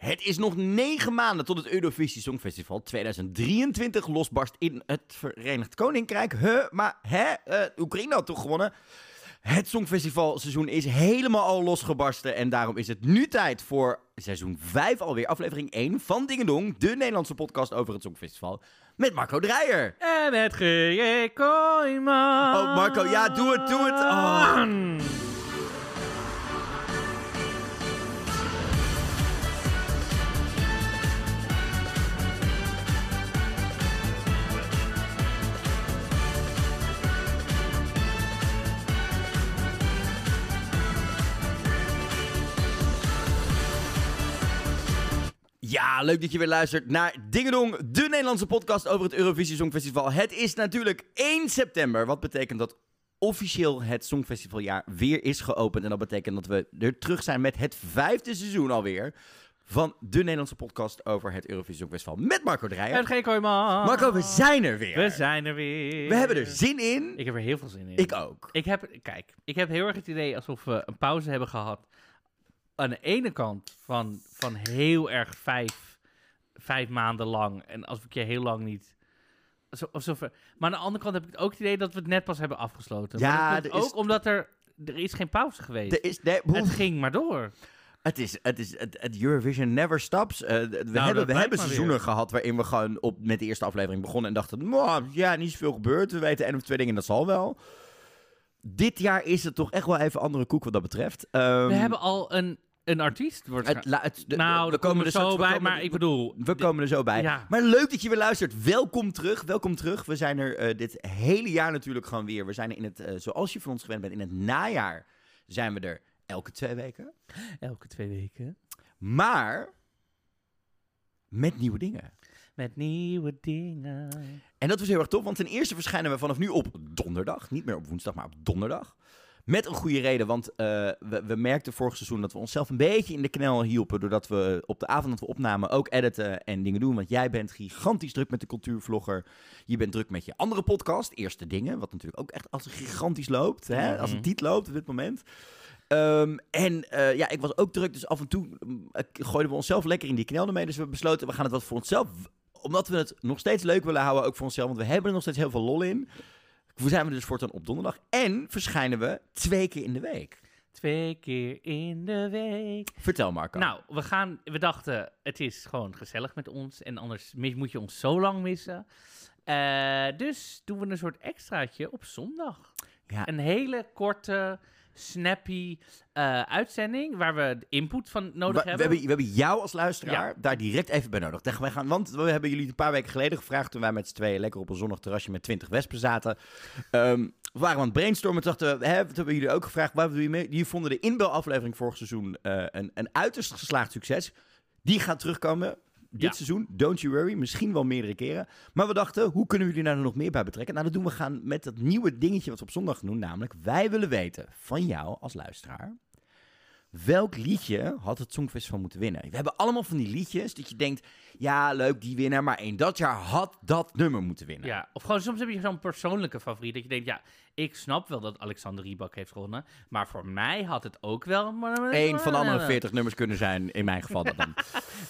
Het is nog negen maanden tot het Eurovisie Songfestival 2023 losbarst in het Verenigd Koninkrijk. Huh, maar hè? Uh, Oekraïne had toch gewonnen? Het Songfestivalseizoen is helemaal al losgebarsten. En daarom is het nu tijd voor seizoen 5 alweer, aflevering 1 van Dingedong. De Nederlandse podcast over het Songfestival. Met Marco Dreyer. En met G.J. Kooijman. Oh, Marco, ja, doe het, doe het. Oh. Ja, leuk dat je weer luistert naar Dingedong, de Nederlandse podcast over het Eurovisie Songfestival. Het is natuurlijk 1 september, wat betekent dat officieel het Songfestivaljaar weer is geopend. En dat betekent dat we er terug zijn met het vijfde seizoen alweer van de Nederlandse podcast over het Eurovisie Songfestival met Marco Dreyer. En G. Kooijman. Marco, we zijn er weer. We zijn er weer. We hebben er zin in. Ik heb er heel veel zin in. Ik ook. Ik heb, kijk, ik heb heel erg het idee alsof we een pauze hebben gehad aan de ene kant van, van heel erg vijf, vijf maanden lang. En als ik je heel lang niet. Zo, of zo, maar aan de andere kant heb ik ook het idee dat we het net pas hebben afgesloten. Ja, ook omdat er, er is geen pauze geweest. Er is, nee, het ging maar door. Het is, het is, het, het Eurovision never stops. Uh, we Nou, hebben, we hebben seizoenen weer. gehad waarin we gewoon op, met de eerste aflevering begonnen en dachten, "Mwah, ja, niet zoveel gebeurd. We weten één of twee dingen, dat zal wel. Dit jaar is het toch echt wel even andere koek wat dat betreft. Ehm, we hebben al een, een artiest. Wordt het, la- het- de- nou, daar komen we er zo bij. Maar ik bedoel... We komen er zo bij. Ja. Maar leuk dat je weer luistert. Welkom terug. Welkom terug. We zijn er eh, dit hele jaar natuurlijk gewoon weer. We zijn er in het, eh, zoals je van ons gewend bent, in het najaar zijn we er elke twee weken. Elke twee weken. Maar met nieuwe dingen. Met nieuwe dingen. En dat was heel erg tof, want ten eerste verschijnen we vanaf nu op donderdag. Niet meer op woensdag, maar op donderdag. Met een goede reden, want eh, we, we merkten vorig seizoen dat we onszelf een beetje in de knel hielpen. Doordat we op de avond dat we opnamen ook editen en dingen doen. Want jij bent gigantisch druk met de cultuurvlogger. Je bent druk met je andere podcast, Eerste Dingen. Wat natuurlijk ook echt als een gigantisch loopt. Hè? Als een tiet loopt op dit moment. Ehm, en eh, ja, ik was ook druk, dus af en toe mm, eh, gooiden we onszelf lekker in die knel ermee. Dus we besloten, we gaan het wat voor onszelf omdat we het nog steeds leuk willen houden, ook voor onszelf, want we hebben er nog steeds heel veel lol in. Zijn we dus voortaan op donderdag. En verschijnen we twee keer in de week. Twee keer in de week. Vertel Marco. Nou, we gaan. We dachten, het is gewoon gezellig met ons. En anders mis- moet je ons zo lang missen. Eh, dus doen we een soort extraatje op zondag. ja, Een hele korte, snappy eh, uitzending. Waar we de input van nodig we hebben. hebben, we hebben jou als luisteraar Ja. daar direct even bij nodig. Wij gaan, want we hebben jullie een paar weken geleden gevraagd... toen wij met z'n tweeën lekker op een zonnig terrasje met 20 wespen zaten. Ehm, we waren aan het brainstormen. Dachten we, hè, wat hebben jullie ook gevraagd? Waar je mee? Die vonden de inbelaflevering vorig seizoen eh, een, een uiterst geslaagd succes. Die gaat terugkomen dit Ja. seizoen. Don't you worry. Misschien wel meerdere keren. Maar we dachten, hoe kunnen we jullie nou nog meer bij betrekken? Nou, dat doen we gaan met dat nieuwe dingetje wat we op zondag doen. Namelijk, wij willen weten van jou als luisteraar... Welk liedje had het Songfestival moeten winnen? We hebben allemaal van die liedjes dat je denkt... Ja, leuk, die winnaar. Maar in dat jaar had dat nummer moeten winnen. Ja, of gewoon soms heb je zo'n persoonlijke favoriet. Dat je denkt, ja, ik snap wel dat Alexander Rybak heeft gewonnen. Maar voor mij had het ook wel... Eén van de andere 40 nummers kunnen zijn, in mijn geval. Dat dan.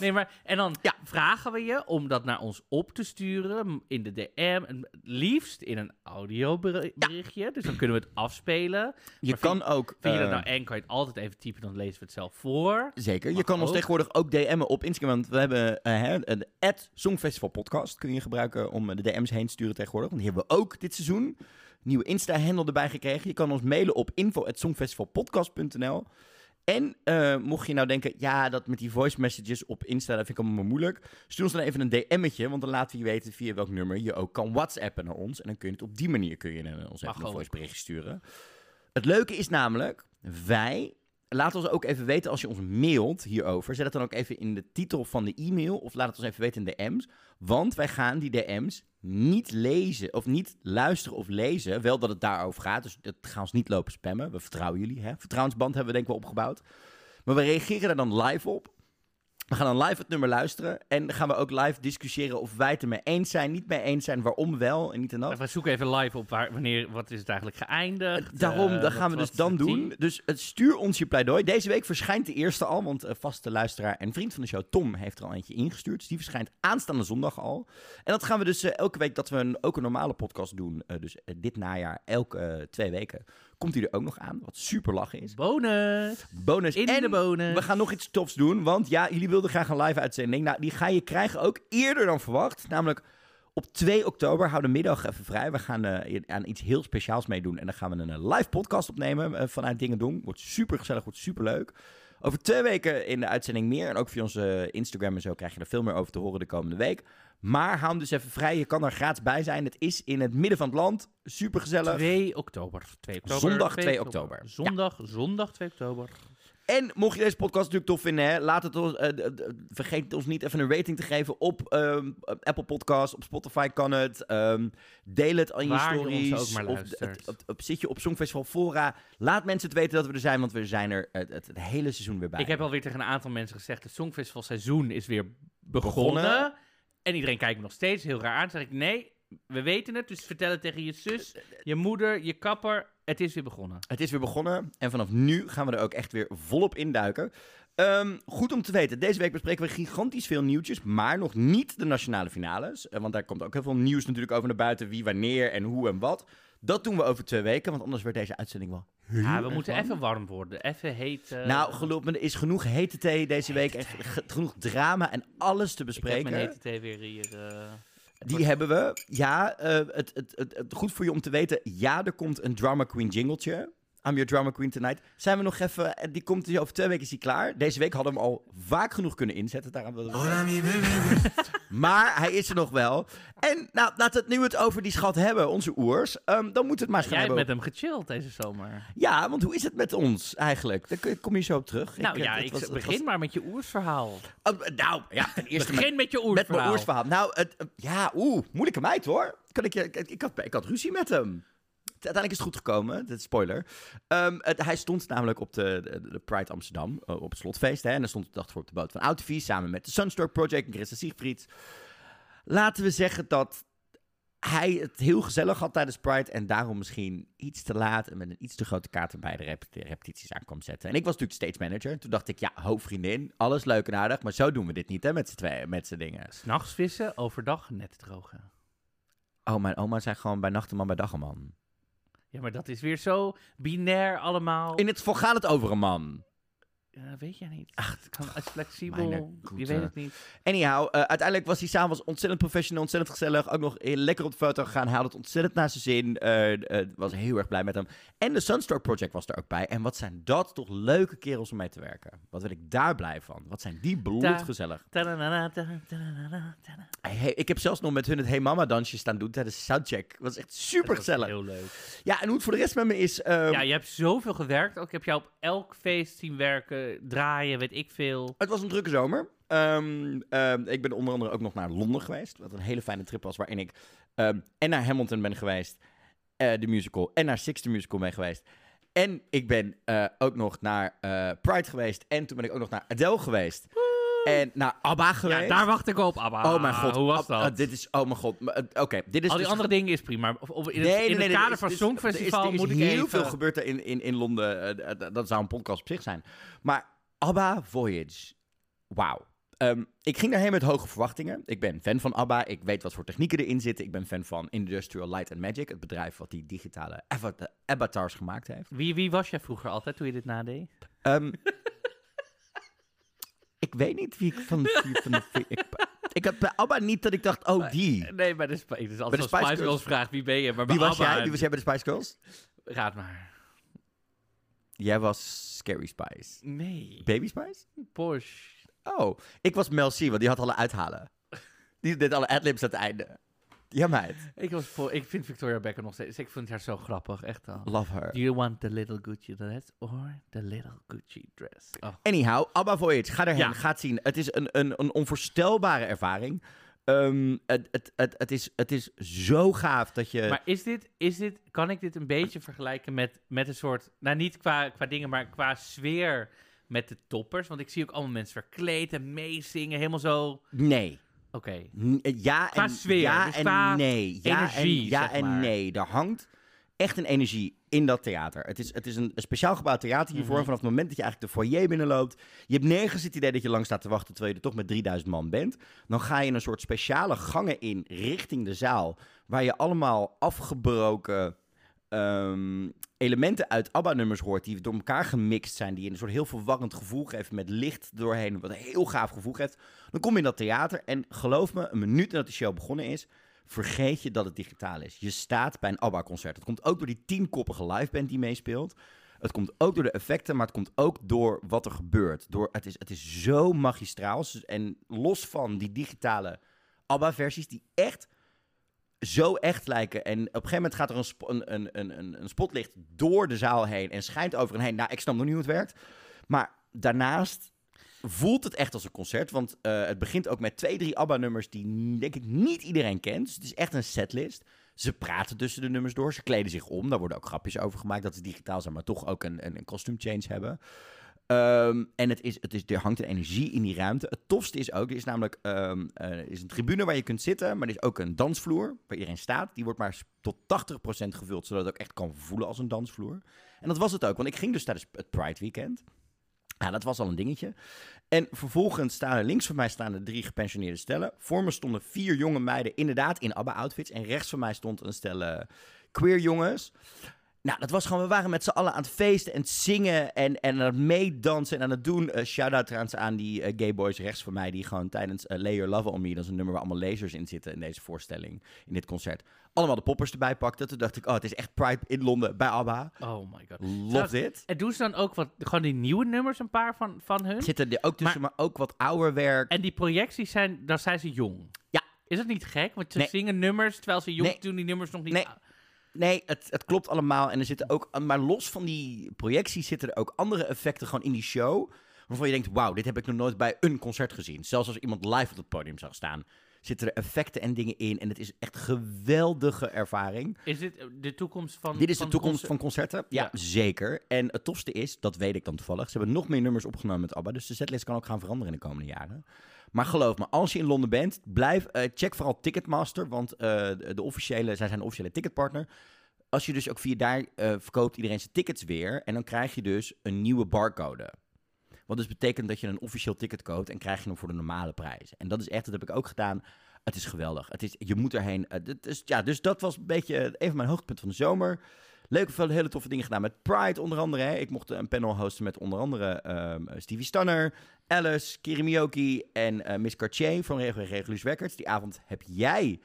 Nee, maar en dan Ja. vragen we je om dat naar ons op te sturen in de DM. Liefst in een audioberichtje. Dus dan kunnen we het afspelen. Je Maar kan ook... Vind je dat eh, nou eng, kan je het altijd even typen, dan lezen we het zelf voor. Zeker. Je kan ons tegenwoordig ook DM'en op Instagram. Want we hebben hè, een at Songfestival podcast. Kun je gebruiken om de DM's heen te sturen tegenwoordig. Want die hebben we ook dit seizoen. Nieuwe Insta-handle erbij gekregen. Je kan ons mailen op info.songfestivalpodcast.nl En eh, mocht je nou denken, ja, dat met die voice messages op Insta, dat vind ik allemaal moeilijk. Stuur ons dan even een DM'tje, want dan laten we je weten via welk nummer je ook kan WhatsAppen naar ons. En dan kun je het op die manier kun je eh, ons even een ook. voice berichtje sturen. Het leuke is namelijk, wij Laat ons ook even weten als je ons mailt hierover. Zet het dan ook even in de titel van de e-mail. Of laat het ons even weten in de DM's. Want wij gaan die DM's niet lezen. Of niet luisteren of lezen. Wel dat het daarover gaat. Dus dat gaan ons niet lopen spammen. We vertrouwen jullie. Hè? Vertrouwensband hebben we denk ik wel opgebouwd. Maar we reageren daar dan live op. We gaan dan live het nummer luisteren. En dan gaan we ook live discussiëren of wij het ermee eens zijn, niet mee eens zijn, waarom wel en niet en dat. We zoeken even live op waar, wanneer, wat is het eigenlijk geëindigd. Daarom, eh, dat gaan we dus dan doen. team? Dus het stuur ons je pleidooi. Deze week verschijnt de eerste al, want een vaste luisteraar en vriend van de show, Tom, heeft er al eentje ingestuurd. Dus die verschijnt aanstaande zondag al. En dat gaan we dus eh, elke week, dat we een, ook een normale podcast doen. eh, dus eh, dit najaar, elke eh, twee weken, komt hij er ook nog aan. Wat super lachen is. Bonus! Bonus. In en de bonus. we gaan nog iets tofs doen, want ja, jullie wilden graag een live uitzending. Nou, die ga je krijgen ook eerder dan verwacht. Namelijk op 2 oktober, hou de middag even vrij. We gaan eh, aan iets heel speciaals meedoen. En dan gaan we een eh, live podcast opnemen eh, vanuit Dingen Doen. Wordt super gezellig, wordt super leuk. Over twee weken in de uitzending meer. En ook via onze Instagram en zo krijg je er veel meer over te horen de komende week. Maar hou hem dus even vrij. Je kan er gratis bij zijn. Het is in het midden van het land. Super gezellig. 2 oktober. 2 oktober. Zondag 2 oktober. Zondag, zondag 2 oktober. En mocht je deze podcast natuurlijk tof vinden, hè, laat het ons, eh, vergeet ons niet even een rating te geven op ehm, Apple Podcasts, op Spotify kan het. Ehm, deel het aan je Waar je stories. ook maar of luistert. het- het- het- zit je op Songfestival Fora. Laat mensen het weten dat we er zijn, want we zijn er het, hele seizoen weer bij. Ik heb alweer tegen een aantal mensen gezegd, het Songfestival seizoen is weer begonnen. Begonnen. En iedereen kijkt me nog steeds heel raar aan. Dan zeg ik, nee, we weten het. Dus vertel het tegen je zus, je moeder, je kapper. Het is weer begonnen. Het is weer begonnen en vanaf nu gaan we er ook echt weer volop induiken. Ehm goed om te weten, deze week bespreken we gigantisch veel nieuwtjes, maar nog niet de nationale finales. Eh, want daar komt ook heel veel nieuws natuurlijk over naar buiten, wie, wanneer en hoe en wat. Dat doen we over twee weken, want anders wordt deze uitzending wel heel Ja, we moeten even warm worden. Even heet. eh, Nou, geloof me, er is genoeg hete thee deze week en ge- genoeg drama en alles te ik heb bespreken. mijn hete thee weer hier. eh, Die hebben we. Ja, eh, het, het, het, het- goed voor je om te weten. Ja, er komt een Drama Queen jingletje. I'm your Drama Queen tonight. Zijn we nog even... eh, Die komt dus over twee weken is die klaar. Deze week hadden we hem al vaak genoeg kunnen inzetten. Daarom wilden we... Maar hij is er nog wel. En nou, laten we het nu het over die schat hebben, onze oers. Ehm, dan moeten we het maar eens gaan Jij hebt met hem gechilled deze zomer. Ja, want hoe is het met ons eigenlijk? Daar kom je zo op terug. nou eh, ja, het ik was- het begin was- maar met je oersverhaal. Oh, nou, ja, ten eerste Begin met je met mijn oersverhaal. oersverhaal. Nou, het, ja, oeh, moeilijke meid hoor. Kan ik, je, ik, ik, had, ik had ruzie met hem. Uiteindelijk is het goed gekomen, dit is spoiler. Ehm, het- hij stond namelijk op de, de, de Pride Amsterdam, eh, op het slotfeest. Hè, en daar stond de dag voor op de boot van Autovies, samen met de Sunstroke Project en Christa Siegfried. Laten we zeggen dat hij het heel gezellig had tijdens Pride en daarom misschien iets te laat en met een iets te grote kaart erbij de rep- de repetities aan kwam zetten. En ik was natuurlijk stage manager. Toen dacht ik, ja, hoofdvriendin, alles leuk en aardig, maar zo doen we dit niet hè, met z'n tweeën, met z'n dingen. S'nachts vissen, overdag net drogen. Oh, mijn oma zei gewoon bij nacht een man, bij dag een man. Ja, maar dat is weer zo binair allemaal. In het geval gaat het over een man. Ja, dat weet jij niet. Ach, het kan als flexibel. Je weet het niet. Anyhow, eh, uiteindelijk was hij s'avonds ontzettend professional, ontzettend gezellig. Ook nog heel lekker op de foto gegaan. Hij had het ontzettend naar zijn zin. eh, eh, was heel erg blij met hem. En de Sunstroke Project was er ook bij. En wat zijn dat toch leuke kerels om mee te werken. Wat ben ik daar blij van. Wat zijn die bloedgezellig. Hey, ik heb zelfs nog met hun het Hey Mama dansje staan doen tijdens de soundcheck. Dat was echt super gezellig. Heel leuk. Ja, en hoe het voor de rest met me is... eh, Ja, je hebt zoveel gewerkt. Ook ik heb jou op elk feest zien werken, draaien, weet ik veel. Het was een drukke zomer. Ehm, ehm, ik ben onder andere ook nog naar Londen geweest. Wat een hele fijne trip was, waarin ik ehm, en naar Hamilton ben geweest, eh, de musical, en naar Six the Musical ben geweest. En ik ben eh, ook nog naar eh, Pride geweest. En toen ben ik ook nog naar Adele geweest. En naar ABBA geweest. Ja, daar wacht ik op, Abba. Oh mijn god. Hoe was dat? ah, dit is, oh mijn god. Eh, Oké, dit is Al die dus andere dingen is prima. Of, of in Nee, het, in nee, het er kader van er Songfestival er moet er ik is heel veel gebeurd er in, in, in Londen. eh, dat zou een podcast op zich zijn. Maar ABBA Voyage. Wauw. Ehm, ik ging daarheen met hoge verwachtingen. Ik ben fan van ABBA. Ik weet wat voor technieken erin zitten. Ik ben fan van Industrial Light and Magic. Het bedrijf wat die digitale avat- avatars gemaakt heeft. Wie, wie was jij vroeger altijd toen je dit nadeed? Ehm, ik weet niet wie ik van... De, ik, ik had bij ABBA niet dat ik dacht, oh die. Nee, bij de, is altijd de zo'n Spice Girls. Girls vraag wie ben je, maar bij Wie was ABBA- jij? Wie was jij bij de Spice Girls? Raad maar. Jij was Scary Spice. Nee. Baby Spice? Porsche. Oh, ik was Mel C, want die had alle uithalen. Die deed alle adlibs aan het einde. Ja, meid. Ik, was ik vind Victoria Beckham nog steeds... Ik vind haar zo grappig, echt al. Love her. Do you want the little Gucci dress or the little Gucci dress? Oh. Anyhow, ABBA Voyage. Ga erheen, Ja. ga het zien. Het is een, een, een onvoorstelbare ervaring. Ehm, het, het, het, het, is, het is zo gaaf dat je... Maar is dit, is dit, kan ik dit een beetje vergelijken met, met een soort, nou niet qua, qua dingen, maar qua sfeer met de toppers? Want ik zie ook allemaal mensen verkleed en meezingen, helemaal zo... Nee. Oké. Eh, Ja en, sfeer, ja dus en nee. Ja energie, en, ja zeg en nee. Er hangt echt een energie in dat theater. Het is, het is een, een speciaal gebouwd theater hiervoor. Mhm. Vanaf het moment dat je eigenlijk de foyer binnenloopt. Je hebt nergens het idee dat je lang staat te wachten terwijl je er toch met 3000 man bent. Dan ga je een soort speciale gangen in richting de zaal. Waar je allemaal afgebroken ehm, elementen uit ABBA-nummers hoort. Die door elkaar gemixt zijn. Die een soort heel verwarrend gevoel geven met licht doorheen. Wat een heel gaaf gevoel geeft. Dan kom je in dat theater en geloof me, een minuut nadat de show begonnen is, vergeet je dat het digitaal is. Je staat bij een ABBA-concert. Het komt ook door die tienkoppige liveband die meespeelt. Het komt ook door de effecten, maar het komt ook door wat er gebeurt. Door, het, is, het is zo magistraal. En los van die digitale ABBA-versies die echt zo echt lijken. En op een gegeven moment gaat er een, een, een, een, een- een spotlicht door de zaal heen en schijnt over en heen. Nou, ik snap nog niet hoe het werkt. Maar daarnaast voelt het echt als een concert. Want eh, het begint ook met twee, drie ABBA-nummers die denk ik niet iedereen kent. Dus het is echt een setlist. Ze praten tussen de nummers door. Ze kleden zich om. Daar worden ook grapjes over gemaakt dat ze digitaal zijn, maar toch ook een, een, een costume change hebben. Ehm, en het is, het is, er hangt een energie in die ruimte. Het tofste is ook, er is namelijk ehm, eh, is een tribune waar je kunt zitten, maar er is ook een dansvloer waar iedereen staat. Die wordt maar tot 80% gevuld, zodat het ook echt kan voelen als een dansvloer. En dat was het ook, want ik ging dus tijdens het Pride Weekend. Ja, dat was al een dingetje. En vervolgens staan er links van mij staan er drie gepensioneerde stellen. Voor me stonden vier jonge meiden, inderdaad in ABBA-outfits. En rechts van mij stond een stel queer jongens. Nou, dat was gewoon, we waren met z'n allen aan het feesten en het zingen en, en aan het meedansen en aan het doen. Eh Shout-out trouwens aan die eh, gay boys rechts van mij, die gewoon tijdens eh, Lay Your Love On Me, dat is een nummer waar allemaal lasers in zitten in deze voorstelling, in dit concert, allemaal de poppers erbij pakten. Toen dacht ik, oh, het is echt Pride in Londen bij ABBA. Oh my god. Love it. En doen ze dan ook wat, gewoon die nieuwe nummers, een paar van, van hun? Zitten er ook tussen, maar, ook wat ouder werk. En die projecties zijn, dan zijn ze jong. Ja. Is dat niet gek? Want ze Nee. zingen nummers, terwijl ze jong Nee. doen die nummers nog niet... Nee. Nee, het, het klopt allemaal. En er zitten ook, maar los van die projecties zitten er ook andere effecten gewoon in die show. Waarvan je denkt, wauw, dit heb ik nog nooit bij een concert gezien. Zelfs als iemand live op het podium zag staan, zitten er effecten en dingen in. En het is echt een geweldige ervaring. Is dit de toekomst van... Dit is de toekomst van concerten. Ja, Ja. zeker. En het tofste is, dat weet ik dan toevallig, ze hebben nog meer nummers opgenomen met ABBA. Dus de setlist kan ook gaan veranderen in de komende jaren. Maar geloof me, als je in Londen bent, blijf, eh, check vooral Ticketmaster. Want eh, de, officiële, zij zijn officiële ticketpartner. Als je dus ook via daar eh, verkoopt iedereen zijn tickets weer. En dan krijg je dus een nieuwe barcode. Wat dus betekent dat je een officieel ticket koopt en krijg je hem voor de normale prijs. En dat is echt, dat heb ik ook gedaan. Het is geweldig. Het is, je moet erheen. Dit is, ja, dus dat was een beetje een van mijn hoogtepunten van de zomer. Leuke, veel hele toffe dingen gedaan met Pride onder andere. Hè. Ik mocht een panel hosten met onder andere ehm, Stevie Stunner, Alice, Kirimiyoki en eh, Miss Cartier van Reg- Regulus Records. Die avond heb jij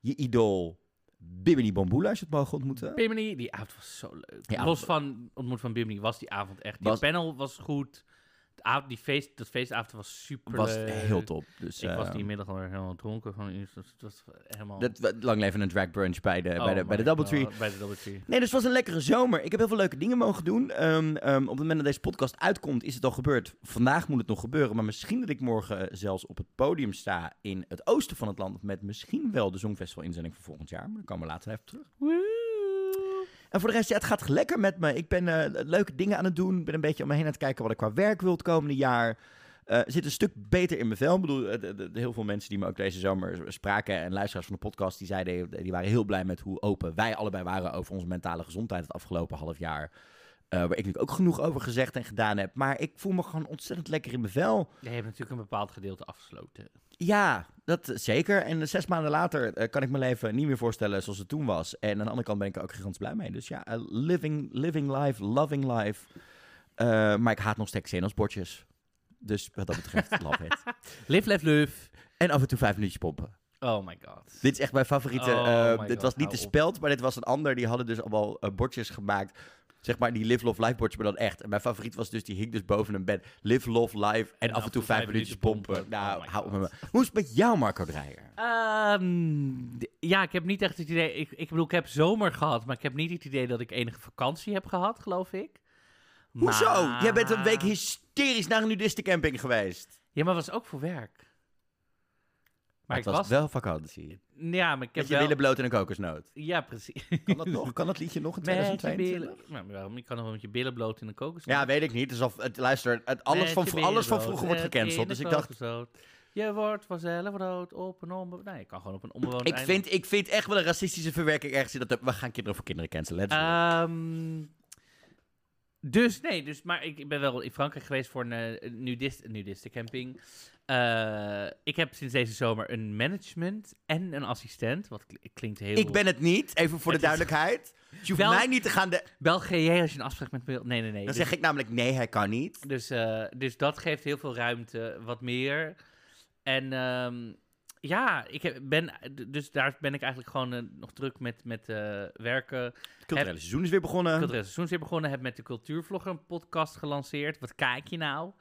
je idool Bimini Bamboula, als je het mogen ontmoeten. Bimini, die avond was zo leuk. Los van ontmoet van Bimini was die avond echt. Die Was- panel was goed. Die feest, dat feestavond was super was heel top. Dus, Ik was eh, die middag al helemaal dronken. Van, dus het was helemaal... dat, lang leven een drag brunch bij de, Oh bij de, bij de Doubletree. God, Bij de Doubletree. Nee, dus het was een lekkere zomer. Ik heb heel veel leuke dingen mogen doen. Ehm, ehm, op het moment dat deze podcast uitkomt, is het al gebeurd. Vandaag moet het nog gebeuren. Maar misschien dat ik morgen eh, zelfs op het podium sta in het oosten van het land. Met misschien wel de Songfestival inzending voor volgend jaar. Maar daar komen we later even terug. En voor de rest, ja, het gaat lekker met me. Ik ben eh, leuke dingen aan het doen. Ben een beetje om me heen aan het kijken wat ik qua werk wil het komende jaar. Eh zit een stuk beter in mijn vel. Ik bedoel, eh, heel veel mensen die me ook deze zomer spraken en luisteraars van de podcast, die zeiden, die waren heel blij met hoe open wij allebei waren over onze mentale gezondheid het afgelopen half jaar. Eh, waar ik natuurlijk ook genoeg over gezegd en gedaan heb. Maar ik voel me gewoon ontzettend lekker in mijn vel. Je hebt natuurlijk een bepaald gedeelte afgesloten. Ja, dat eh, zeker. En zes maanden later eh, kan ik mijn leven niet meer voorstellen zoals het toen was. En aan de andere kant ben ik er ook gigantisch blij mee. Dus ja, eh, living, living life, loving life. Eh, maar ik haat nog steeds zenuwsportjes. Dus wat dat betreft, love it. Live, live, live. En af en toe vijf minuutjes pompen. Oh my god. Dit is echt mijn favoriete. Oh eh, dit God, was niet de speld, maar dit was een ander. Die hadden dus allemaal eh, bordjes gemaakt. Zeg maar die Live Love Life bordjes, maar dan echt. En mijn favoriet was dus, die hing dus boven een bed. Live Love Life en, af en toe vijf minuutjes pompen. Nou, Oh hou op God. met me. Hoe is het met jou, Marco Dreyer? Ehm, ja, ik heb niet echt het idee. Ik, ik bedoel, ik heb zomer gehad, maar ik heb niet het idee dat ik enige vakantie heb gehad, geloof ik. Hoezo? Jij bent een week hysterisch naar een nudistencamping geweest. Ja, maar was ook voor werk. Maar ik het was was... wel vakantie. Ja, maar ik heb Met je wel... billen bloot en een kokosnoot. Ja, precies. Kan dat nog? Kan dat liedje nog in Met je 2022? billen... Maar waarom? Je kan nog wel met je billen bloot in een kokos. Ja, weet ik niet. Dus of, het, luister, het, alles, Met van, alles van vroeger wordt gecanceld. Dus ik dacht, kokosnoot. Je wordt vanzelf rood op een onbewoond... Nee, je kan gewoon op een onbewoond ik eiland. vind, ik vind echt wel een racistische verwerking ergens in dat... We gaan kinderen voor kinderen cancelen. Ehm, dus nee, dus, maar ik ben wel in Frankrijk geweest voor een eh, nudist, nudistencamping. Eh ik heb sinds deze zomer een management en een assistent. Wat kl- klinkt heel... Ik ben het niet, even voor de is- duidelijkheid. Dus je hoeft Wel- mij niet te gaan... De... België als je een afspraak met me wil. Nee, nee, nee. Dan Dus- zeg ik namelijk, nee, hij kan niet. Dus, eh, dus dat geeft heel veel ruimte, wat meer. En ehm, ja, ik heb, ben, dus daar ben ik eigenlijk gewoon eh, nog druk met, met eh, werken. Het culturele seizoen is weer begonnen. Cultureel seizoen is weer begonnen. Heb met de Cultuurvlogger een podcast gelanceerd. Wat kijk je nou?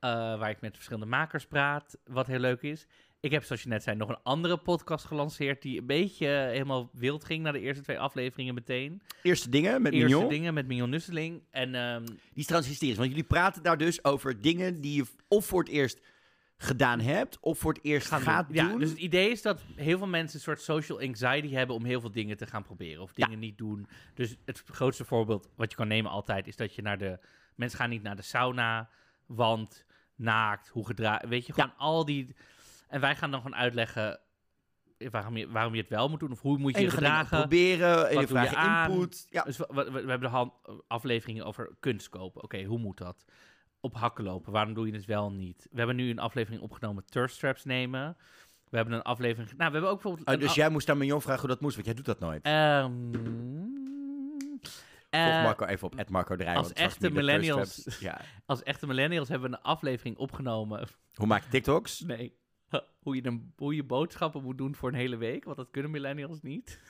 Eh, waar ik met verschillende makers praat, wat heel leuk is. Ik heb, zoals je net zei, nog een andere podcast gelanceerd... die een beetje helemaal wild ging na de eerste twee afleveringen meteen. Eerste dingen met Eerste Mignon. dingen met Mignon Nusseling. En ehm, Die is trouwens hysterisch, want jullie praten daar dus over dingen die je of voor het eerst gedaan hebt, of voor het eerst gaan gaat doen. Ja, dus het idee is dat heel veel mensen een soort social anxiety hebben om heel veel dingen te gaan proberen of Ja. dingen niet doen. Dus het grootste voorbeeld wat je kan nemen altijd is dat je naar de mensen gaan niet naar de sauna, want naakt, hoe gedra, weet je, gewoon al die. En wij gaan dan gewoon uitleggen waarom je, waarom je het wel moet doen of hoe moet je je gedragen. proberen, en je vragen input. Ja. Dus we, we, we hebben de hand, afleveringen over kunst kopen. Oké, hoe moet dat? Op hakken lopen. Waarom doe je het wel niet? We hebben nu een aflevering opgenomen turf straps nemen. We hebben een aflevering... Nou, we hebben ook bijvoorbeeld... Oh, dus jij moest aan Mignon vragen hoe dat moest, want jij doet dat nooit. Ehm, Volg eh, Marco even op Marco als echte millennials- Ja. als echte millennials hebben we een aflevering opgenomen. Hoe maak je TikToks? Nee. Hoe je, een, hoe je boodschappen moet doen voor een hele week. Want dat kunnen millennials niet.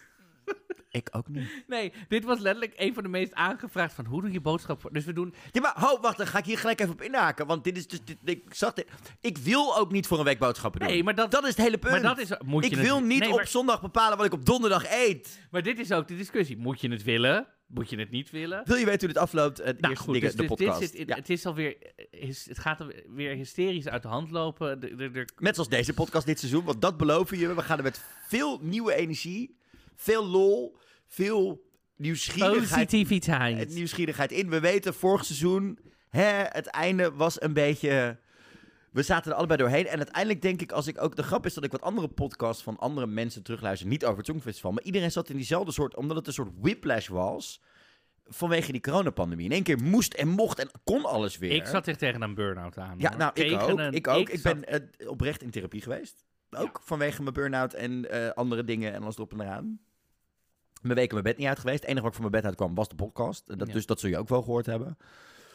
Ik ook niet. Nee, dit was letterlijk een van de meest aangevraagd van hoe doe je boodschappen voor... Dus we doen... Ja, maar ho, wacht, dan ga ik hier gelijk even op inhaken. Want dit is dus, dit, ik zag dit. Ik wil ook niet voor een week boodschappen doen. Nee, maar dat, dat is het hele punt. maar dat is... Moet je ik het- wil niet nee, op maar- zondag bepalen wat ik op donderdag eet. Maar dit is ook de discussie. Moet je het willen? Moet je het niet willen? Wil je weten hoe dit afloopt? Het Nou eerste goed, dingen, dus, de dus dit podcast. zit in- Ja. het is alweer, eh, het gaat weer hysterisch uit de hand lopen. De, de, de- Net zoals deze podcast dit seizoen, want dat beloven je. We gaan er met veel nieuwe energie, veel lol, veel nieuwsgierigheid, positiviteit. het nieuwsgierigheid in. We weten, vorig seizoen, hè, het einde was een beetje... We zaten er allebei doorheen. En uiteindelijk denk ik, als ik ook... De grap is dat ik wat andere podcasts van andere mensen terugluister. Niet over het Songfestival. Maar iedereen zat in diezelfde soort... Omdat het een soort whiplash was. Vanwege die coronapandemie. In één keer moest en mocht en kon alles weer. Ik zat echt tegen een burn-out aan. Ja, hoor. nou, ik Tegen ook. een- ik ook. Ik, ben eh, oprecht in therapie geweest. Ook vanwege mijn burn-out en eh, andere dingen en alles erop en eraan. Mijn weken mijn bed niet uit geweest. Het enige wat ik van mijn bed uitkwam was de podcast. En Dat, Ja. Dus dat zul je ook wel gehoord hebben.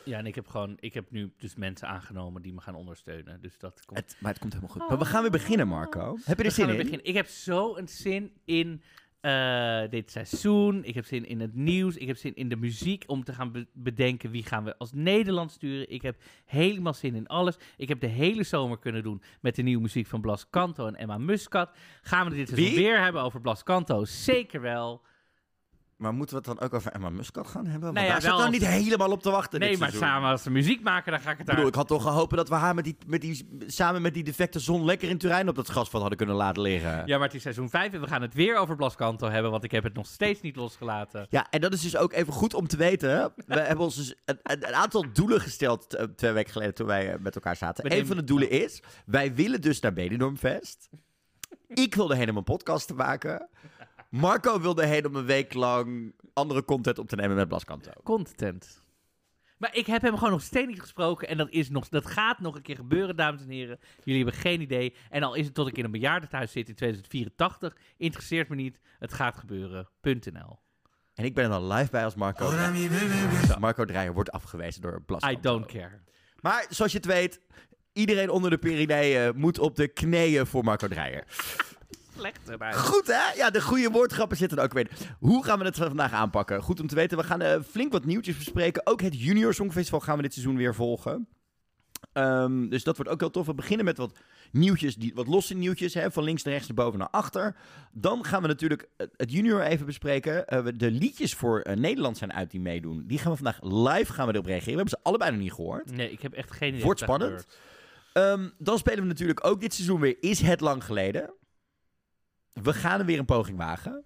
Ja, en ik heb gewoon... Ik heb nu dus mensen aangenomen die me gaan ondersteunen. Dus dat komt... Het, maar het komt helemaal goed. Maar we gaan weer beginnen, Marco. Heb je er We zin gaan in? weer beginnen. Ik heb zo een zin in eh, dit seizoen. Ik heb zin in het nieuws. Ik heb zin in de muziek om te gaan be- bedenken wie gaan we als Nederland sturen. Ik heb helemaal zin in alles. Ik heb de hele zomer kunnen doen met de nieuwe muziek van Blas Canto en Emma Muscat. Gaan we dit seizoen Wie? weer hebben over Blas Canto? Zeker wel. Maar moeten we het dan ook over Emma Muscat gaan hebben? Want Nou ja, daar zit wel dan als- niet helemaal op te wachten nee, maar seizoen. samen als de muziek maken, dan ga ik het Ik daar... ik had toch gehoopt dat we haar met die, met die, samen met die defecte zon lekker in Turijn op dat gasvat hadden kunnen laten liggen. Ja, maar het is seizoen 5 en we gaan het weer over Blas Canto hebben, want ik heb het nog steeds niet losgelaten. Ja, en dat is dus ook even goed om te weten. We hebben ons dus een, aantal doelen gesteld eh, twee weken geleden toen wij eh, met elkaar zaten. We Een van de doelen is, wij willen dus naar Benidormfest. Ik wilde om een podcast maken. Marco wilde heen om een week lang andere content op te nemen met Blaskanto. Content. Maar ik heb hem gewoon nog steeds niet gesproken. En dat, is nog, dat gaat nog een keer gebeuren, dames en heren. Jullie hebben geen idee. En al is het tot ik in een bejaardentehuis zit in 2084, interesseert me niet. Het gaat gebeuren. .nl. En ik ben er dan live bij als Marco. Marco Dreyer wordt afgewezen door I Blaskanto. don't care. Maar zoals je het weet, iedereen onder de Pyreneeën moet op de knieën voor Marco Dreyer. Goed hè? Ja, de goede woordgrappen zitten er ook weer. in. Hoe gaan we het vandaag aanpakken? Goed om te weten, we gaan eh, flink wat nieuwtjes bespreken. Ook het Junior Songfestival gaan we dit seizoen weer volgen. Ehm, dus dat wordt ook heel tof. We beginnen met wat nieuwtjes, die, wat losse nieuwtjes, hè, van links naar rechts, naar boven naar achter. Dan gaan we natuurlijk het Junior even bespreken. Eh, de liedjes voor eh, Nederland zijn uit die meedoen. Die gaan we vandaag live gaan we erop reageren. We hebben ze allebei nog niet gehoord. Nee, ik heb echt geen idee. Wordt spannend. Ehm, dan spelen we natuurlijk ook dit seizoen weer Is het lang geleden? We gaan er weer een poging wagen.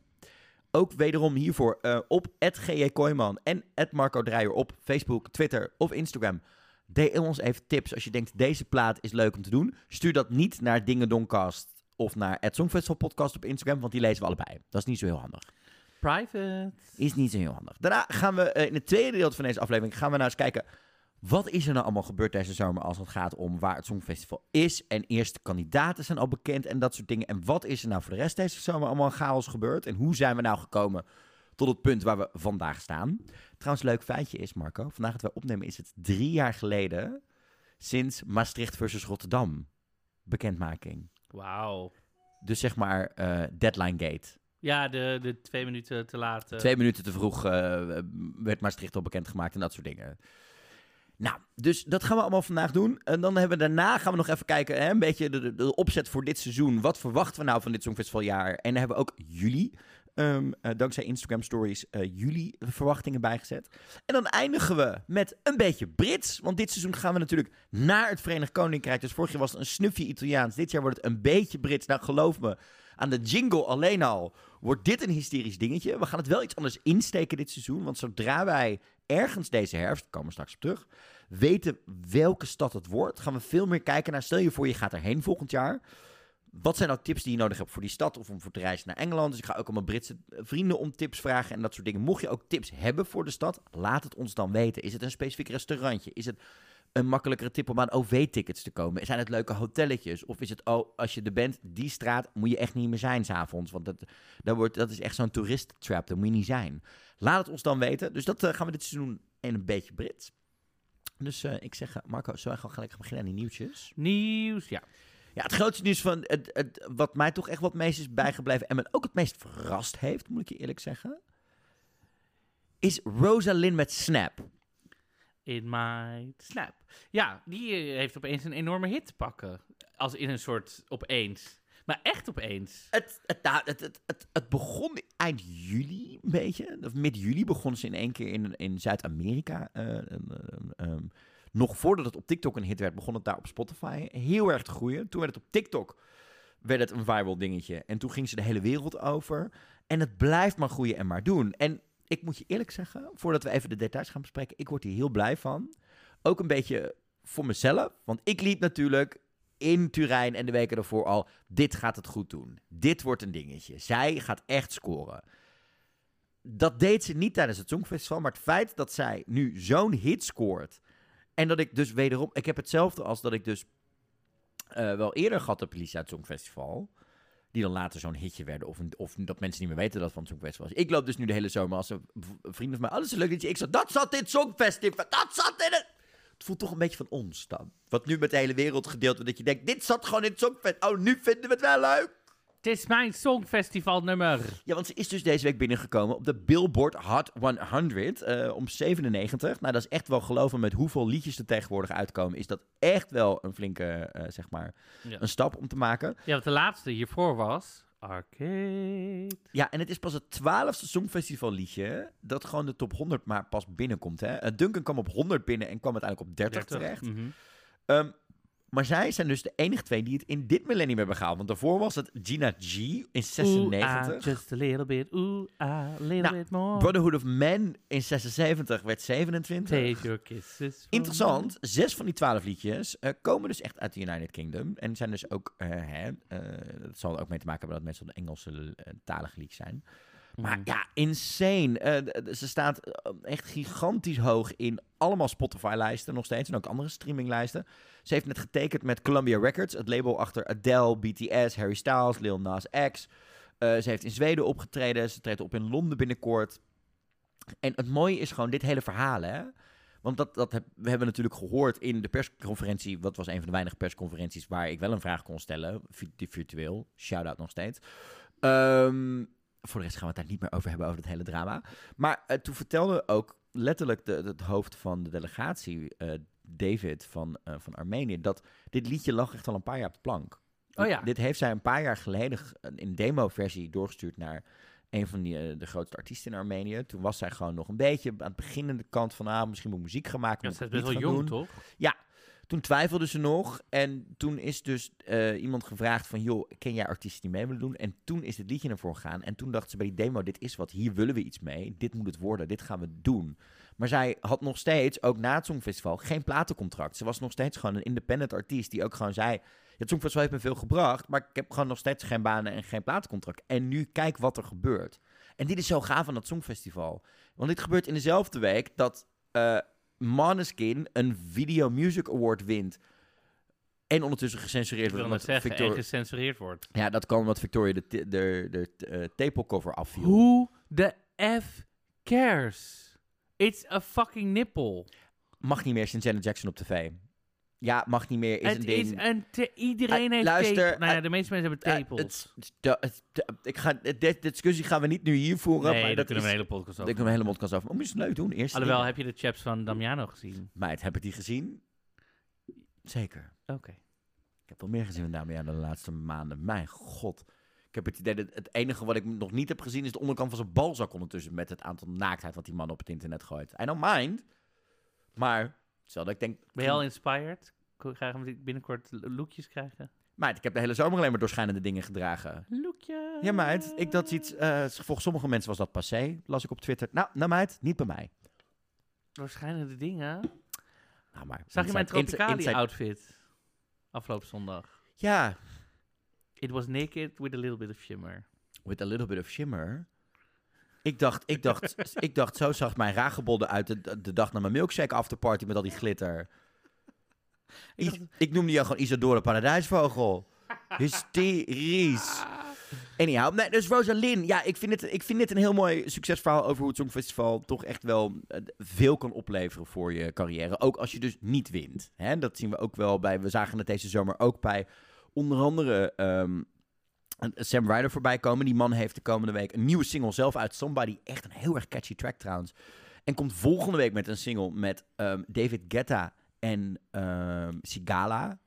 Ook wederom hiervoor eh, op GJ Kooijman en Marco Dreyer op Facebook, Twitter of Instagram. Deel ons even tips als je denkt deze plaat is leuk om te doen. Stuur dat niet naar Dingedoncast of naar het Songfestival podcast op Instagram, want die lezen we allebei. Dat is niet zo heel handig. Private. Is niet zo heel handig. Daarna gaan we eh, in het tweede deel van deze aflevering gaan we nou eens kijken wat is er nou allemaal gebeurd deze zomer als het gaat om waar het Songfestival is? En eerste kandidaten zijn al bekend en dat soort dingen. En wat is er nou voor de rest deze zomer allemaal chaos gebeurd? En hoe zijn we nou gekomen tot het punt waar we vandaag staan? Trouwens, leuk feitje is, Marco. Vandaag dat we opnemen is het drie jaar geleden sinds Maastricht versus Rotterdam. Bekendmaking. Wauw. Dus zeg maar uh, deadline gate. Ja, de, de twee minuten te laat. Twee minuten te vroeg uh, werd Maastricht al bekendgemaakt en dat soort dingen. Nou, dus dat gaan we allemaal vandaag doen. En dan hebben we daarna gaan we nog even kijken, hè, een beetje de, opzet voor dit seizoen. Wat verwachten we nou van dit Songfestivaljaar? En dan hebben we ook juli, um, uh, dankzij Instagram Stories, uh, juli verwachtingen bijgezet. En dan eindigen we met een beetje Brits. Want dit seizoen gaan we natuurlijk naar het Verenigd Koninkrijk. Dus vorig jaar was het een snufje Italiaans. Dit jaar wordt het een beetje Brits. Nou, geloof me, aan de jingle alleen al wordt dit een hysterisch dingetje. We gaan het wel iets anders insteken dit seizoen. Want zodra wij ergens deze herfst, komen we straks op terug, weten welke stad het wordt, gaan we veel meer kijken naar, stel je voor je gaat erheen volgend jaar. Wat zijn nou tips die je nodig hebt voor die stad of om voor te reizen naar Engeland? Dus ik ga ook al mijn Britse vrienden om tips vragen en dat soort dingen. Mocht je ook tips hebben voor de stad, laat het ons dan weten. Is het een specifiek restaurantje? Is het een makkelijkere tip om aan OV-tickets te komen? Zijn het leuke hotelletjes? Of is het, oh, als je er bent, die straat moet je echt niet meer zijn s'avonds. Want dat, dat, wordt, dat is echt zo'n toerist-trap, daar moet je niet zijn. Laat het ons dan weten. Dus dat uh, gaan we dit seizoen in een beetje Brits. Dus uh, ik zeg, Marco, zullen we gewoon gelijk beginnen aan die nieuwtjes? Nieuws, ja. Ja, het grootste nieuws van het, het, wat mij toch echt wat meest is bijgebleven en me ook het meest verrast heeft, moet ik je eerlijk zeggen, is Rosalind met Snap. In my Snap. Ja, die eh, heeft opeens een enorme hit te pakken. Als in een soort opeens. Maar echt opeens. Het, het, nou, het, het, het, het, begon eind juli een beetje. Of mid juli begon ze in één keer in, in Zuid-Amerika. Uh, um, nog voordat het op TikTok een hit werd, begon het daar op Spotify heel erg te groeien. Toen werd het op TikTok werd het een viral dingetje. En toen ging ze de hele wereld over. En het blijft maar groeien en maar doen. En ik moet je eerlijk zeggen, voordat we even de details gaan bespreken, ik word hier heel blij van. Ook een beetje voor mezelf. Want ik liep natuurlijk in Turijn en de weken daarvoor al, dit gaat het goed doen. Dit wordt een dingetje. Zij gaat echt scoren. Dat deed ze niet tijdens het Songfestival, maar het feit dat zij nu zo'n hit scoort... en dat ik dus wederom... Ik heb hetzelfde als dat ik dus uh, wel eerder gehad op Lisa het Songfestival... die dan later zo'n hitje werden. Of, of dat mensen niet meer weten dat het van het Songfestival was. Ik loop dus nu de hele zomer als een vriend van mij... alles is een leuk liedje. Ik zeg, dat zat in het Songfestival. Dat zat in het... Het voelt toch een beetje van ons dan. Wat nu met de hele wereld gedeeld wordt. Dat je denkt, dit zat gewoon in het Songfestival. Oh, nu vinden we het wel leuk. Het is mijn Songfestivalnummer. Ja, want ze is dus deze week binnengekomen op de Billboard Hot 100 uh, om 97. Nou, dat is echt wel geloven met hoeveel liedjes er tegenwoordig uitkomen. Is dat echt wel een flinke, uh, zeg maar, ja. een stap om te maken. Ja, wat de laatste hiervoor was Arcade. Ja, en het is pas het twaalfde Songfestival liedje dat gewoon de top 100 maar pas binnenkomt. Hè? Uh, Duncan kwam op 100 binnen en kwam uiteindelijk op 30, 30. terecht. Mm -hmm. um, maar zij zijn dus de enige twee die het in dit millennium hebben gehaald. Want daarvoor was het Gina G in 96. Ooh, ah, just a little bit, ooh, ah, a little nou, bit more. Brotherhood of Man in 76 werd 27. Take your kisses Interessant, zes van die twaalf liedjes uh, komen dus echt uit de United Kingdom. En zijn dus ook, uh, hè, uh, dat zal er ook mee te maken hebben dat mensen de Engelse talige liedjes zijn. Maar mhm. ja, insane. Uh, ze staat echt gigantisch hoog in allemaal Spotify-lijsten nog steeds. En ook andere streaminglijsten. Ze heeft net getekend met Columbia Records, het label achter Adele, BTS, Harry Styles, Lil Nas X. Uh, ze heeft in Zweden opgetreden. Ze treedt op in Londen binnenkort. En het mooie is gewoon dit hele verhaal, hè. Want dat, dat heb, we hebben natuurlijk gehoord in de persconferentie. Wat was een van de weinige persconferenties waar ik wel een vraag kon stellen. Virtueel. Shout-out nog steeds. Um, voor de rest gaan we het daar niet meer over hebben, over het hele drama. Maar uh, toen vertelde ook letterlijk de, het hoofd van de delegatie, uh, David van, uh, van Armenië, dat dit liedje lag echt al een paar jaar op de plank. Oh ja. Dit heeft zij een paar jaar geleden in demo-versie doorgestuurd naar een van die, de grootste artiesten in Armenië. Toen was zij gewoon nog een beetje aan het beginnende kant van, ah, misschien moet muziek gaan maken. Ja, ze is best wel jong, doen. toch? Ja, Toen twijfelde ze nog. En toen is dus eh, iemand gevraagd van... joh, ken jij artiesten die mee willen doen? En toen is dit liedje ervoor gegaan. En toen dacht ze bij die demo... dit is wat, hier willen we iets mee. Dit moet het worden, dit gaan we doen. Maar zij had nog steeds, ook na het Songfestival... geen platencontract. Ze was nog steeds gewoon een independent artiest... die ook gewoon zei... Het Songfestival heeft me veel gebracht... maar ik heb gewoon nog steeds geen banen en geen platencontract. En nu kijk wat er gebeurt. En dit is zo gaaf aan dat Songfestival. Want dit gebeurt in dezelfde week dat... eh Måneskin een Video Music Award wint. En ondertussen gecensureerd Ik wil wordt. net omdat zeggen, Victor- en gecensureerd wordt. Ja, dat kwam omdat Victoria de, de, de, de eh, tepelcover afviel. Who the F cares? It's a fucking nipple. Mag niet meer sinds Janet Jackson op tv. Ja, mag niet meer, is Het een ding. is een te- iedereen Eh, heeft luister. Nou ja, eh, de meeste mensen hebben Eh, tepels. het- de- ik ga, de, discussie gaan we niet nu hier voeren. nee, maar dat kunnen we een hele podcast Ik over. doe een hele mondkast over. Maar moet je het leuk doen. Eerst Alhoewel, heb je de chaps van Damiano gezien? Meid, heb ik die gezien? Zeker. Oké. Ik heb wel meer gezien dan Damian de laatste maanden. Mijn god. Ik heb het idee dat het enige wat ik nog niet heb gezien is de onderkant van zijn balzak ondertussen met het aantal naaktheid wat die man op het internet gooit. I don't mind. Maar, dat ik denk... Ben je al inspired? We binnenkort lookjes krijgen? Meid, ik heb de hele zomer alleen maar doorschijnende dingen gedragen. Lookje. Ja, meid, ik dat iets... eh, volgens sommige mensen was dat passé, las ik op Twitter. Nou, nou meid, niet bij mij. Waarschijnlijk de dingen. Nou, maar... Zag je mijn inside- inside- Tropicali inside- outfit? Afgelopen zondag. Ja, It was naked with a little bit of shimmer. with a little bit of shimmer. Ik dacht, ik dacht, ik dacht zo zag mijn ragebolde uit de, de dag na mijn milkshake afterparty met al die glitter. Ik Ik, ik noemde jou gewoon Isadora Paradijsvogel. Hysterisch. Anyhow, nee, dus Rosalind. Ja, ik vind, het, ik vind dit een heel mooi succesverhaal over hoe het Songfestival toch echt wel eh, veel kan opleveren voor je carrière. Ook als je dus niet wint. Hè? Dat zien we ook wel bij, we zagen het deze zomer ook bij onder andere ehm, Sam Ryder voorbij komen. Die man heeft de komende week een nieuwe single zelf uit. Somebody, echt een heel erg catchy track trouwens. En komt volgende week met een single met ehm, David Guetta en ehm, Sigala.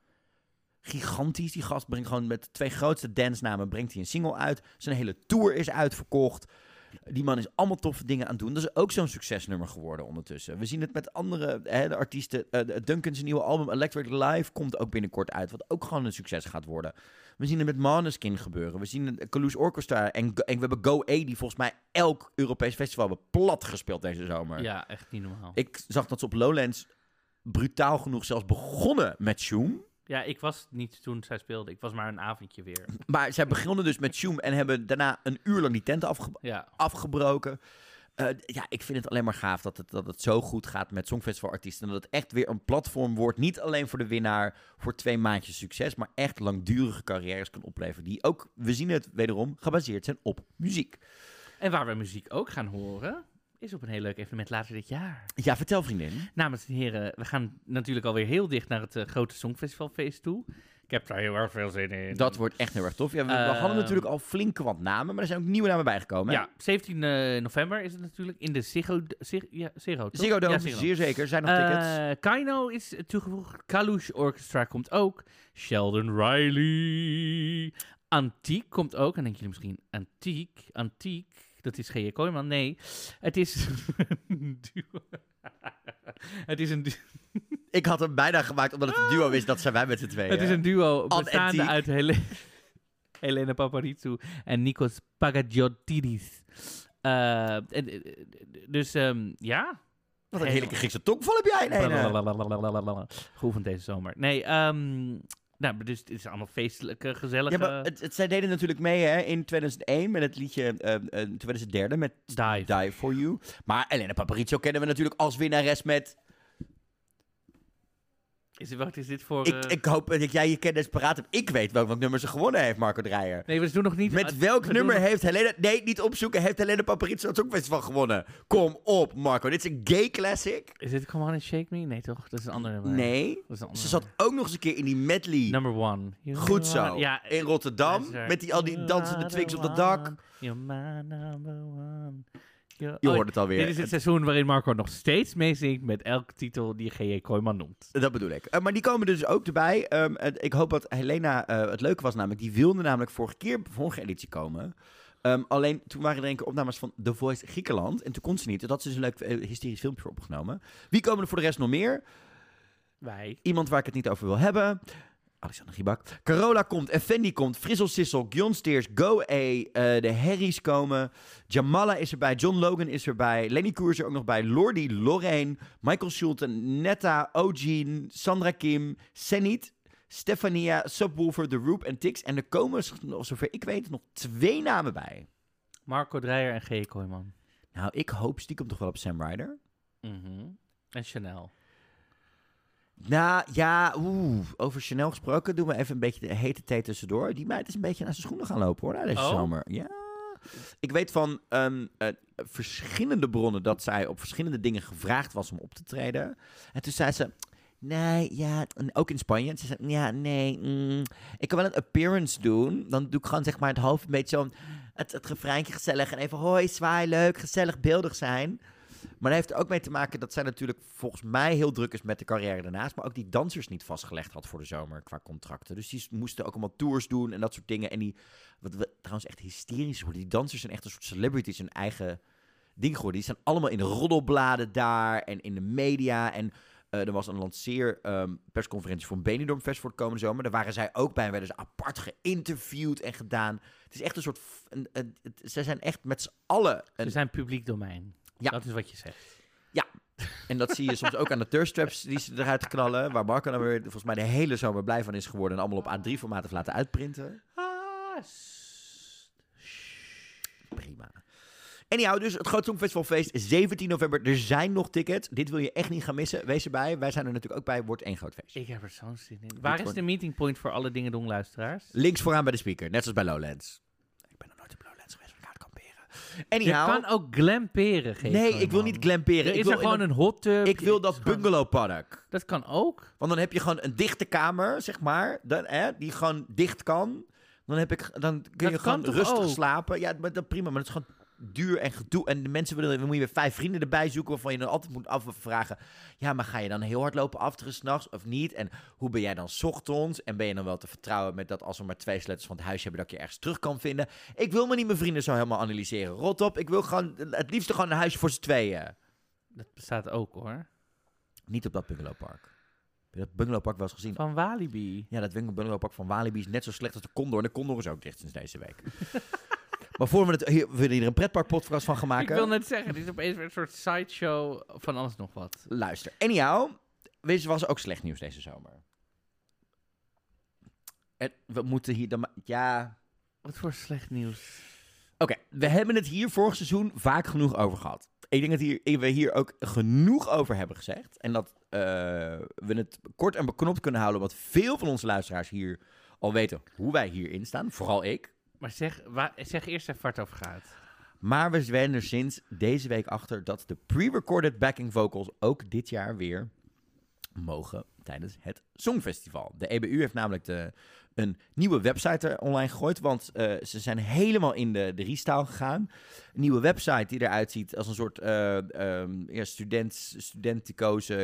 Gigantisch. Die gast brengt gewoon met de twee grootste dansnamen brengt hij een single uit. Zijn hele tour is uitverkocht. Die man is allemaal toffe dingen aan het doen. Dat is ook zo'n succesnummer geworden ondertussen. We zien het met andere hè, de artiesten. de- Duncan's nieuwe album Electric Live komt ook binnenkort uit. Wat ook gewoon een succes gaat worden. We zien het met Måneskin gebeuren. We zien het Calouche Orchestra. En, en we hebben Go A, die volgens mij elk Europees festival hebben plat gespeeld deze zomer. Ja, echt niet normaal. Ik zag dat ze op Lowlands brutaal genoeg zelfs begonnen met Shoom. Ja, ik was niet toen zij speelde. Ik was maar een avondje weer. Maar zij begonnen dus met Shoom en hebben daarna een uur lang die tent afge- Ja. afgebroken. Eh, ja, ik vind het alleen maar gaaf dat het, dat het zo goed gaat met Songfestivalartiesten. En dat het echt weer een platform wordt. Niet alleen voor de winnaar voor twee maandjes succes. Maar echt langdurige carrières kan opleveren. Die ook, we zien het wederom, gebaseerd zijn op muziek. En waar we muziek ook gaan horen, is op een heel leuk evenement later dit jaar. Ja, vertel vriendin. Dames en heren, we gaan natuurlijk alweer heel dicht naar het eh, grote Songfestivalfeest toe. Ik heb daar heel erg veel zin in. Dat wordt echt heel erg tof. Ja, we, we Ehm. hadden natuurlijk al flink wat namen. Maar er zijn ook nieuwe namen bijgekomen. hè? Ja, 17 eh, november is het natuurlijk in de Ziggo... Zig, ja, Ziggo, toch? Ziggo Dome, Ja, Ziggo. zeer zeker. Er zijn nog tickets. Eh, Kaino is toegevoegd. Kalush Orchestra komt ook. Sheldon Riley. Antiek komt ook. En denken jullie misschien, Antiek? Antiek? Dat is G.J. Kooijman? Nee. Het is een duo. het is een, Ik had hem bijna gemaakt omdat het een duo is. Dat zijn wij met z'n tweeën. het is een duo An bestaande Antiek. uit Hele Helena Paparizou en Nikos Pagagiotidis. Eh, en, eh, dus ehm, ja, Wat een heerlijke Griekse tongval heb jij. Nee. Geoefend deze zomer. Nee, ehm nou, dus het is allemaal feestelijke, gezellige... Ja, maar het, het, zij deden natuurlijk mee hè, in 2001 met het liedje, eh, eh, toen werden ze derde met Dive. Die For You. Maar Elena Paparizou kennen we natuurlijk als winnares met... Is wat is dit voor... Ik, eh, ik hoop dat jij je kennis paraat hebt. Ik weet welk, nummer ze gewonnen heeft, Marco Dreyer. Nee, we doen nog niet... Met welk we nummer heeft Helena... Nee, niet opzoeken. Heeft Helena Paparizou het Songfestival gewonnen? Kom op, Marco. Dit is een gay classic. Is dit Come On and Shake Me? Nee, toch? Dat is een ander nummer. Nee. Dat is een ander Ze zat ook nog eens een keer in die medley. Number one. Goed zo. Ja, in Rotterdam. er. Met die, al die dansende the op het dak. You're my number one. Je Oh, hoort het alweer. Dit is het seizoen waarin Marco nog steeds meezingt met elke titel die G.J. Kooijman noemt. Dat bedoel ik. Eh, maar die komen dus ook erbij. Ehm, ik hoop dat Helena... eh, het leuke was namelijk... Die wilde namelijk vorige keer, vorige editie komen. Ehm, alleen toen waren er een keer opnames van The Voice Griekenland. En toen kon ze niet. Dat is dus een leuk eh, hysterisch filmpje voor opgenomen. Wie komen er voor de rest nog meer? Wij. Iemand waar ik het niet over wil hebben. Alexander Gibak. Carola komt, Effendi komt, Frissel Sissel, Gjon Steers, Go A, eh, de Harrys komen. Jamala is erbij, John Logan is erbij, Lenny Koer is er ook nog bij, Lordi, Lorraine, Michael Schulte, Netta, Ogene, Sandra Kim, Senit, Stefania, Subwoofer, The Roop en Tix. En er komen, zover ik weet, nog twee namen bij. Marco Dreyer en G. Kooijman. Nou, ik hoop stiekem toch wel op Sam Ryder. Mhm. En Chanel. Nou, ja, oeh, over Chanel gesproken, doen we even een beetje de hete thee tussendoor. Die meid is een beetje naar zijn schoenen gaan lopen, hoor, na deze Oh? zomer. Ja. Ik weet van ehm, eh, verschillende bronnen dat zij op verschillende dingen gevraagd was om op te treden. En toen zei ze, nee, ja, ook in Spanje. En ze zei, ja, nee, mm, ik kan wel een appearance doen. Dan doe ik gewoon zeg maar het hoofd een beetje zo, het, het refreintje gezellig en even hoi, zwaai, leuk, gezellig, beeldig zijn. Maar dat heeft er ook mee te maken dat zij natuurlijk volgens mij heel druk is met de carrière daarnaast. Maar ook die dansers niet vastgelegd had voor de zomer qua contracten. Dus die moesten ook allemaal tours doen en dat soort dingen. En die, wat we trouwens echt hysterisch worden. Die dansers zijn echt een soort celebrities, hun eigen ding geworden. Die staan allemaal in de roddelbladen daar en in de media. En eh, er was een lanceer ehm, persconferentie voor een Benidorm Fest voor de komende zomer. Daar waren zij ook bij en werden ze apart geïnterviewd en gedaan. Het is echt een soort... Een, een, zij zijn echt met z'n allen... Ze zijn publiek domein. Ja. Dat is wat je zegt. En dat zie je soms ook aan de thirststraps die ze eruit knallen. Waar Marco dan weer volgens mij de hele zomer blij van is geworden. En allemaal op A3-formaat heeft laten uitprinten. Ah, Prima. Anyhow, dus het Groot Songfestivalfeest 17 november. Er zijn nog tickets. Dit wil je echt niet gaan missen. Wees erbij. Wij zijn er natuurlijk ook bij. Wordt één groot feest. Ik heb er zo'n zin in. Waar is de meeting point voor alle dingen doen luisteraars? Links vooraan bij de speaker. Net zoals bij Lowlands. Ik ben nog nooit op Lowlands geweest. Maar ik ga het kamperen. Je Anyhow. kan ook glamperen geven. nee, ik wil niet glamperen. Er ik is wil er gewoon een hot tub. Ik wil dat is gewoon- bungalow park. Dat kan ook. Want dan heb je gewoon een dichte kamer, zeg maar, dan, hè, die gewoon dicht kan. Dan, heb ik, dan kun je gewoon rustig ook? slapen. Ja, maar dat prima, maar dat is gewoon duur en gedoe. En de mensen willen, dan moet je weer vijf vrienden erbij zoeken, waarvan je dan altijd moet afvragen. Ja, maar ga je dan heel hard lopen afteren s'nachts of niet? En hoe ben jij dan ochtends? En ben je dan wel te vertrouwen met dat als we maar twee sleutels van het huis hebben, dat ik je ergens terug kan vinden? Ik wil me niet mijn vrienden zo helemaal analyseren. Rot op, ik wil gewoon het liefst gewoon een huisje voor z'n tweeën. Dat bestaat ook hoor. Niet op dat bungalowpark. Heb je dat bungalowpark wel eens gezien? Van Walibi. Ja, dat winkelbungalowpark van Walibi is net zo slecht als de Condor. En de Condor is ook dicht sinds deze week. maar voor we het hier, we willen hier een pretparkpodcast van gaan maken. Ik wil net zeggen, dit is opeens weer een soort sideshow van alles nog wat. Luister. Anyhow, weet je, was ook slecht nieuws deze zomer. En we moeten hier dan... Ja... Wat voor slecht nieuws. Oké, we hebben het hier vorig seizoen vaak genoeg over gehad. Ik denk dat hier, we hier ook genoeg over hebben gezegd. En dat eh, we het kort en beknopt kunnen houden. Want veel van onze luisteraars hier al weten hoe wij hierin staan. Vooral ik. Maar zeg, wa- zeg eerst even waar het over gaat. Maar we zijn er sinds deze week achter dat de pre-recorded backing vocals ook dit jaar weer mogen tijdens het Songfestival. De EBU heeft namelijk de, een nieuwe website er online gegooid, want eh, ze zijn helemaal in de, de restyle gegaan. Een nieuwe website die eruit ziet als een soort eh ehm, ja, student,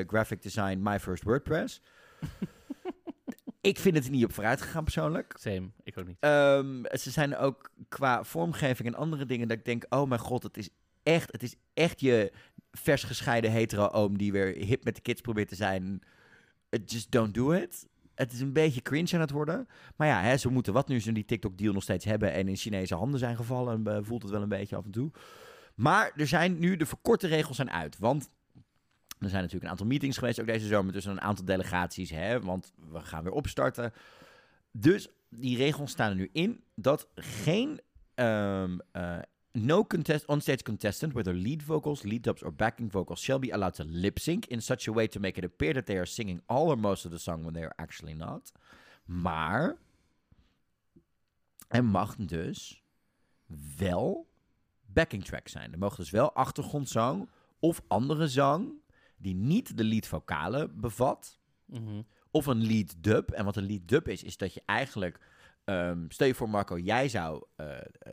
graphic design My First WordPress. Ik vind het er niet op vooruit gegaan persoonlijk. Same, ik ook niet. Ehm, ze zijn ook qua vormgeving en andere dingen dat ik denk, oh mijn god, het is echt, het is echt je vers gescheiden hetero-oom die weer hip met de kids probeert te zijn. Just don't do it. Het is een beetje cringe aan het worden. Maar ja, hè, ze moeten wat nu ze die TikTok-deal nog steeds hebben en in Chinese handen zijn gevallen. eh, voelt het wel een beetje af en toe. Maar er zijn nu, de verkorte regels zijn uit. Want er zijn natuurlijk een aantal meetings geweest ook deze zomer tussen een aantal delegaties. Hè, want we gaan weer opstarten. Dus die regels staan er nu in dat geen ehm, eh, no contest onstage contestant, whether lead vocals, lead dubs or backing vocals, shall be allowed to lip sync in such a way to make it appear that they are singing all or most of the song when they are actually not. Maar er mag dus wel backing track zijn. Er mogen dus wel achtergrondzang of andere zang die niet de lead vocalen bevat Mhm. of een lead dub. En wat een lead dub is, is dat je eigenlijk... ehm, stel je voor, Marco, jij zou eh,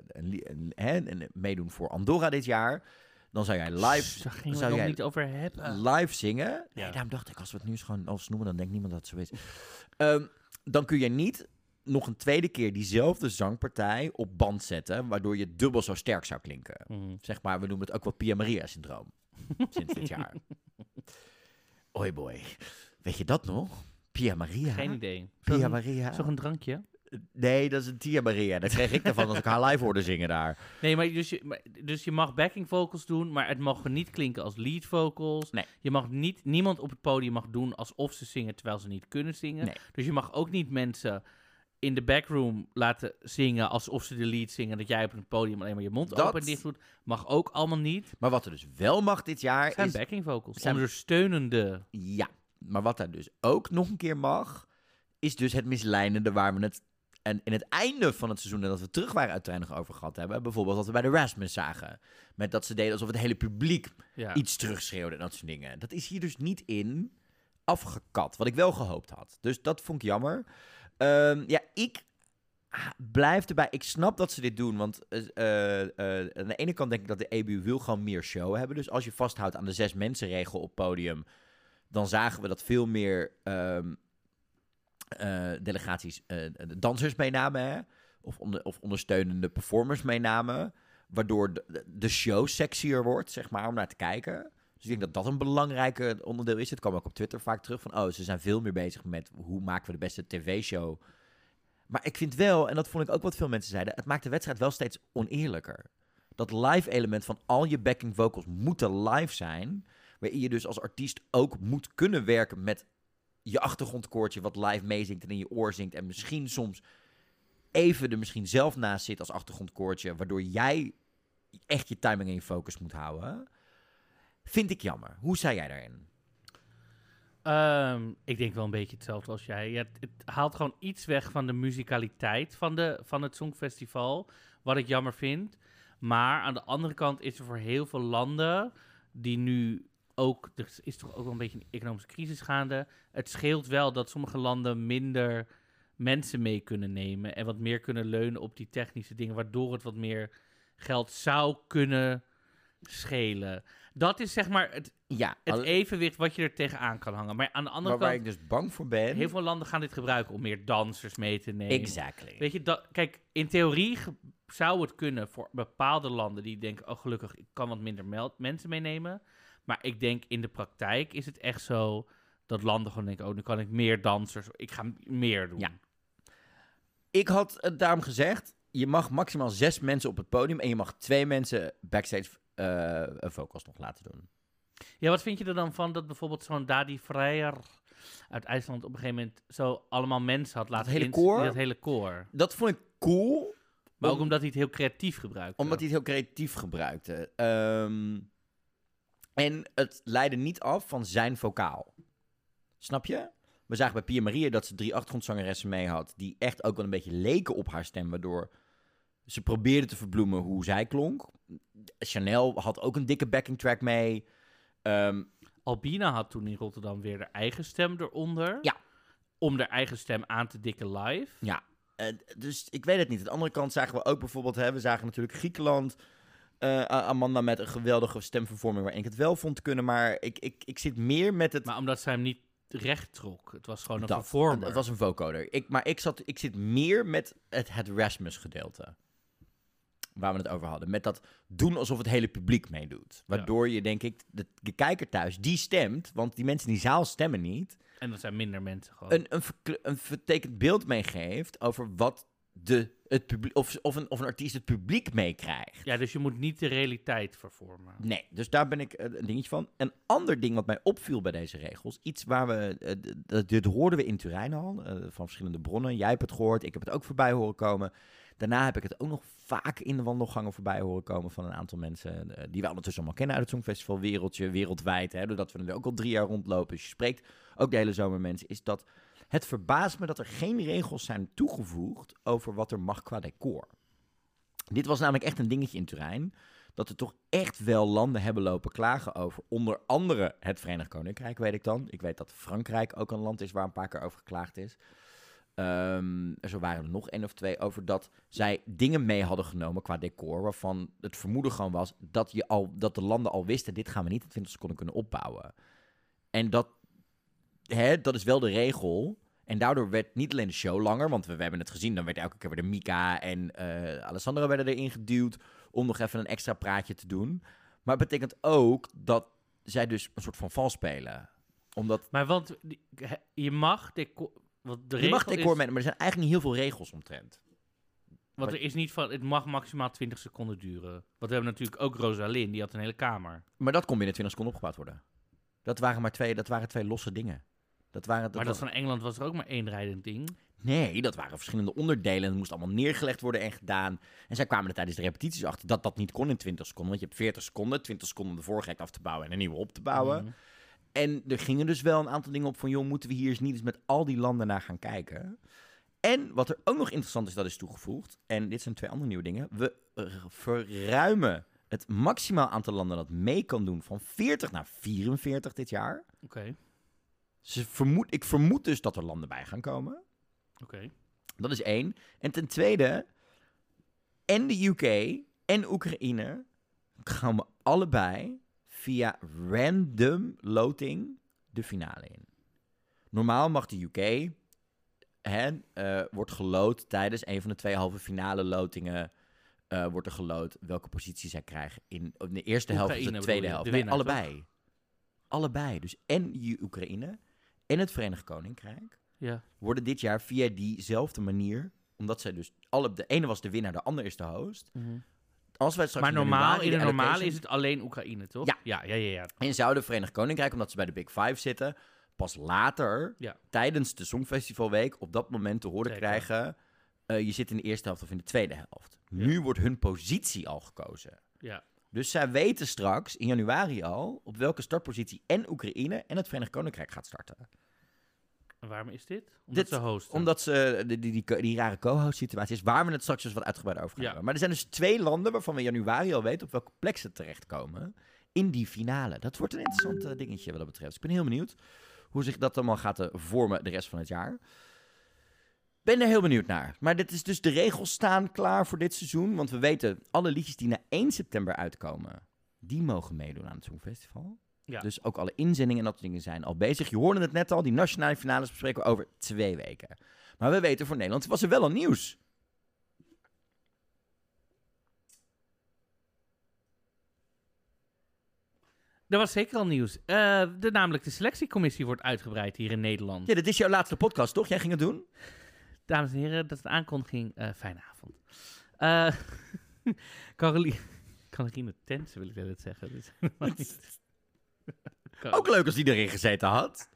een, een, meedoen voor Andorra dit jaar. Dan zou jij live, Daar zou jij niet over hebben. live zingen. Nee, Ja. daarom dacht ik, als we het nu eens gewoon als noemen, dan denkt niemand dat het zo is. Ehm, dan kun je niet nog een tweede keer diezelfde zangpartij op band zetten, waardoor je dubbel zo sterk zou klinken. Mhm. Zeg maar, we noemen het ook wel Pia Maria syndroom. Sinds dit jaar. Oi boy. Weet je dat nog? Pia Maria. Geen idee. Pia Maria. is toch een drankje? Nee, dat is een Tia Maria. Dat kreeg ik ervan als ik haar live hoorde zingen daar. Nee, maar dus, je, maar- dus je mag backing vocals doen, maar het mag niet klinken als lead vocals. Nee. Je mag niet, niemand op het podium mag doen alsof ze zingen terwijl ze niet kunnen zingen. Nee. Dus je mag ook niet mensen in de backroom laten zingen alsof ze de lead zingen. Dat jij op het podium alleen maar je mond Dat- open en dicht doet. Mag ook allemaal niet. Maar wat er dus wel mag dit jaar zijn is... backing vocals. zijn- Ondersteunende. Ja, maar wat daar dus ook nog een keer mag, is dus het misleidende waar we het en in het einde van het seizoen, en dat we terug waren uiteindelijk over gehad hebben, bijvoorbeeld wat we bij de Rasmus zagen. Met dat ze deden alsof het hele publiek Ja. iets terugschreeuwde en dat soort dingen. Dat is hier dus niet in afgekat, wat ik wel gehoopt had. Dus dat vond ik jammer. Ehm, ja, ik ah, blijf erbij. Ik snap dat ze dit doen, want eh, eh, eh, aan de ene kant denk ik dat de EBU wil gewoon meer show hebben. Dus als je vasthoudt aan de zes mensen regel op podium, dan zagen we dat veel meer ehm, eh, delegaties de dansers meenamen? Of, of ondersteunende performers meenamen. Waardoor de, de show sexier wordt, zeg maar, om naar te kijken. Dus ik denk dat dat een belangrijk onderdeel is. Het kwam ook op Twitter vaak terug van... oh, ze zijn veel meer bezig met hoe maken we de beste tv-show. Maar ik vind wel, en dat vond ik ook wat veel mensen zeiden... het maakt de wedstrijd wel steeds oneerlijker. Dat live element van al je backing vocals moeten live zijn... waarin je dus als artiest ook moet kunnen werken met je achtergrondkoortje... wat live meezingt en in je oor zingt... en misschien soms even er misschien zelf naast zit als achtergrondkoortje... waardoor jij echt je timing en je focus moet houden... Vind ik jammer. Hoe sta jij daarin? Ehm, ik denk wel een beetje hetzelfde als jij. Het, haalt gewoon iets weg van de muzikaliteit van, de, van het Songfestival. Wat ik jammer vind. Maar aan de andere kant is er voor heel veel landen die nu ook... Er is toch ook wel een beetje een economische crisis gaande. Het scheelt wel dat sommige landen minder mensen mee kunnen nemen. En wat meer kunnen leunen op die technische dingen. Waardoor het wat meer geld zou kunnen schelen. Dat is zeg maar het, Ja, het evenwicht wat je er tegenaan kan hangen. Maar aan de andere maar waar kant, ik dus bang voor ben... heel veel landen gaan dit gebruiken om meer dansers mee te nemen. Exactly. Weet je, dat, kijk, in theorie zou het kunnen voor bepaalde landen die denken, oh gelukkig, ik kan wat minder mensen meenemen. Maar ik denk in de praktijk is het echt zo dat landen gewoon denken, oh nu kan ik meer dansers, ik ga meer doen. Ja. Ik had het daarom gezegd, je mag maximaal zes mensen op het podium... en je mag twee mensen backstage vocals nog laten doen. Ja, wat vind je er dan van dat bijvoorbeeld zo'n Dadi Vrijer uit IJsland op een gegeven moment zo allemaal mensen had laten hele ins- koor? Dat hele koor. Dat vond ik cool, Maar Om- ook omdat hij het heel creatief gebruikte. omdat hij het heel creatief gebruikte. Ehm, en het leidde niet af van zijn vocaal. Snap je? We zagen bij Pia Maria dat ze drie achtergrondzangeressen mee had... die echt ook wel een beetje leken op haar stem... waardoor ze probeerde te verbloemen hoe zij klonk. Chanel had ook een dikke backing track mee... Ehm, Albina had toen in Rotterdam weer haar eigen stem eronder. Ja. Om haar eigen stem aan te dikken live. Ja, eh, dus ik weet het niet. Aan de andere kant zagen we ook bijvoorbeeld, hè, we zagen natuurlijk Griekenland. eh, Amanda met een geweldige stemvervorming waarin ik het wel vond kunnen. Maar ik, ik, ik zit meer met het... Maar omdat zij hem niet recht trok. Het was gewoon een dat. Het was een vocoder. Ik, maar ik, zat, ik zit meer met het, het Rasmus gedeelte. Waar we het over hadden. Met dat doen alsof het hele publiek meedoet. Waardoor je, denk ik, de, de kijker thuis, die stemt. Want die mensen in die zaal stemmen niet. En dat zijn minder mensen gewoon. een, een, een vertekend beeld meegeeft over wat de, het publiek, of, of, een, of een artiest het publiek meekrijgt. Ja, dus je moet niet de realiteit vervormen. Nee, dus daar ben ik eh, een dingetje van. Een ander ding wat mij opviel bij deze regels, iets waar we, eh, dit hoorden we in Turijn al, eh, van verschillende bronnen. Jij hebt het gehoord, ik heb het ook voorbij horen komen. Daarna heb ik het ook nog vaak in de wandelgangen voorbij horen komen van een aantal mensen eh, die we ondertussen allemaal kennen uit het Songfestival wereldje, wereldwijd. Hè, doordat we er ook al drie jaar rondlopen. Dus je spreekt ook de hele zomer mensen, is dat het verbaast me dat er geen regels zijn toegevoegd over wat er mag qua decor. Dit was namelijk echt een dingetje in Turijn. Dat er toch echt wel landen hebben lopen klagen over. Onder andere het Verenigd Koninkrijk, weet ik dan. Ik weet dat Frankrijk ook een land is waar een paar keer over geklaagd is. Ehm, er zo waren er nog één of twee over dat zij dingen mee hadden genomen qua decor. Waarvan het vermoeden gewoon was dat, je al, dat de landen al wisten: dit gaan we niet in 20 seconden kunnen opbouwen. En dat, hè, dat is wel de regel. En daardoor werd niet alleen de show langer, want we, hebben het gezien. Dan werd elke keer weer de Mika en eh Alessandra werden erin geduwd om nog even een extra praatje te doen. Maar het betekent ook dat zij dus een soort van vals spelen. Omdat Maar want je mag decor... Want de je mag decor is, maar er zijn eigenlijk niet heel veel regels omtrent. Want er is niet van, het mag maximaal 20 seconden duren. Want we hebben natuurlijk ook Rosalind, die had een hele kamer. Maar dat kon binnen 20 seconden opgebouwd worden. Dat waren maar twee, dat waren twee losse dingen. Dat waren, dat maar dat was- van Engeland was er ook maar één rijdend ding. Nee, dat waren verschillende onderdelen. Het moest allemaal neergelegd worden en gedaan. En zij kwamen er tijdens de repetities achter dat dat niet kon in 20 seconden. Want je hebt 40 seconden, 20 seconden om de vorige act af te bouwen en een nieuwe op te bouwen. Mhm. En er gingen dus wel een aantal dingen op van... joh, moeten we hier eens niet eens met al die landen naar gaan kijken? En wat er ook nog interessant is, dat is toegevoegd... en dit zijn twee andere nieuwe dingen... we eh, verruimen het maximaal aantal landen dat mee kan doen... van 40 naar 44 dit jaar. Oké, Ze vermoed, ik vermoed dus dat er landen bij gaan komen. oké. Dat is één. En ten tweede, en de UK en Oekraïne gaan we allebei via random loting de finale in. Normaal mag de UK, hè, eh, wordt geloot tijdens een van de twee halve finale lotingen. eh, wordt er geloot welke positie zij krijgen in de eerste helft of de tweede helft. de Nee, winnaar, allebei. Allebei. Dus en je Oekraïne en het Verenigd Koninkrijk Ja. worden dit jaar via diezelfde manier, omdat zij dus alle, de ene was de winnaar, de ander is de host. Als wij straks Maar normaal, in de normale is het alleen Oekraïne, toch? Ja. Ja, ja, ja. ja. En zou de Verenigd Koninkrijk, omdat ze bij de Big Five zitten, pas later, Ja. tijdens de Songfestivalweek, op dat moment te horen krijgen, eh, je zit in de eerste helft of in de tweede helft. Nu wordt hun positie al gekozen. ja. Dus zij weten straks, in januari al, op welke startpositie en Oekraïne en het Verenigd Koninkrijk gaat starten. En waarom is dit? Omdat Dit- ze hosten. Omdat ze die, die, die, die rare co-host situatie is, waar we het straks dus wat uitgebreider over gaan Ja. hebben. Maar er zijn dus twee landen waarvan we in januari al weten op welke plek ze terechtkomen in die finale. Dat wordt een interessant eh, dingetje wat dat betreft. Dus ik ben heel benieuwd hoe zich dat allemaal gaat eh, vormen de rest van het jaar. Ben er heel benieuwd naar. Maar dit is dus de regels staan klaar voor dit seizoen. Want we weten, alle liedjes die na 1 september uitkomen, die mogen meedoen aan het Songfestival. Ja. Dus ook alle inzendingen en dat soort dingen zijn al bezig. Je hoorde het net al, die nationale finales bespreken we over twee weken. Maar we weten voor Nederland was er wel al nieuws. Er was zeker al nieuws. Eh, de, namelijk de selectiecommissie wordt uitgebreid hier in Nederland. Ja, dit is jouw laatste podcast, toch? Jij ging het doen? Dames en heren, dat is een aankondiging. Eh fijne avond. Eh Caroline... Caroline Tense wil ik net zeggen. Dus, Ook leuk als die erin gezeten had.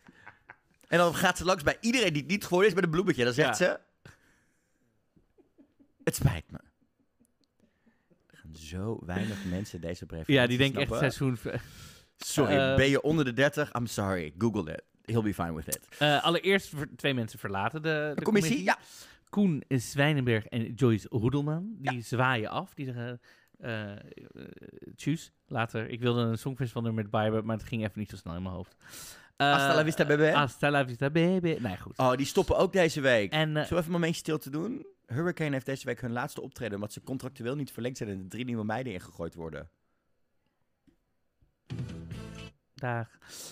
En dan gaat ze langs bij iedereen die het niet geworden is met een bloemetje. Dan zegt Ja. ze... Het spijt me. Er gaan zo weinig mensen deze brief Ja, die denken echt seizoen... Sorry, Eh, ben je onder de 30? I'm sorry. Google it. He'll be fine with it. Eh, allereerst twee mensen verlaten de, de, De commissie? Ja. Koen Zwijnenberg en Joyce Roedelman. Die zwaaien af. Die zeggen, eh, tjus, later. Ik wilde een songfestival nummer met Bijbel, maar het ging even niet zo snel in mijn hoofd. Eh, Hasta la vista, baby. Hasta la vista, baby. Nee, goed. Oh, die stoppen ook deze week. En Zullen we even een momentje stil te doen? Hurricane heeft deze week hun laatste optreden... omdat ze contractueel niet verlengd zijn... en er drie nieuwe meiden ingegooid worden. Dag.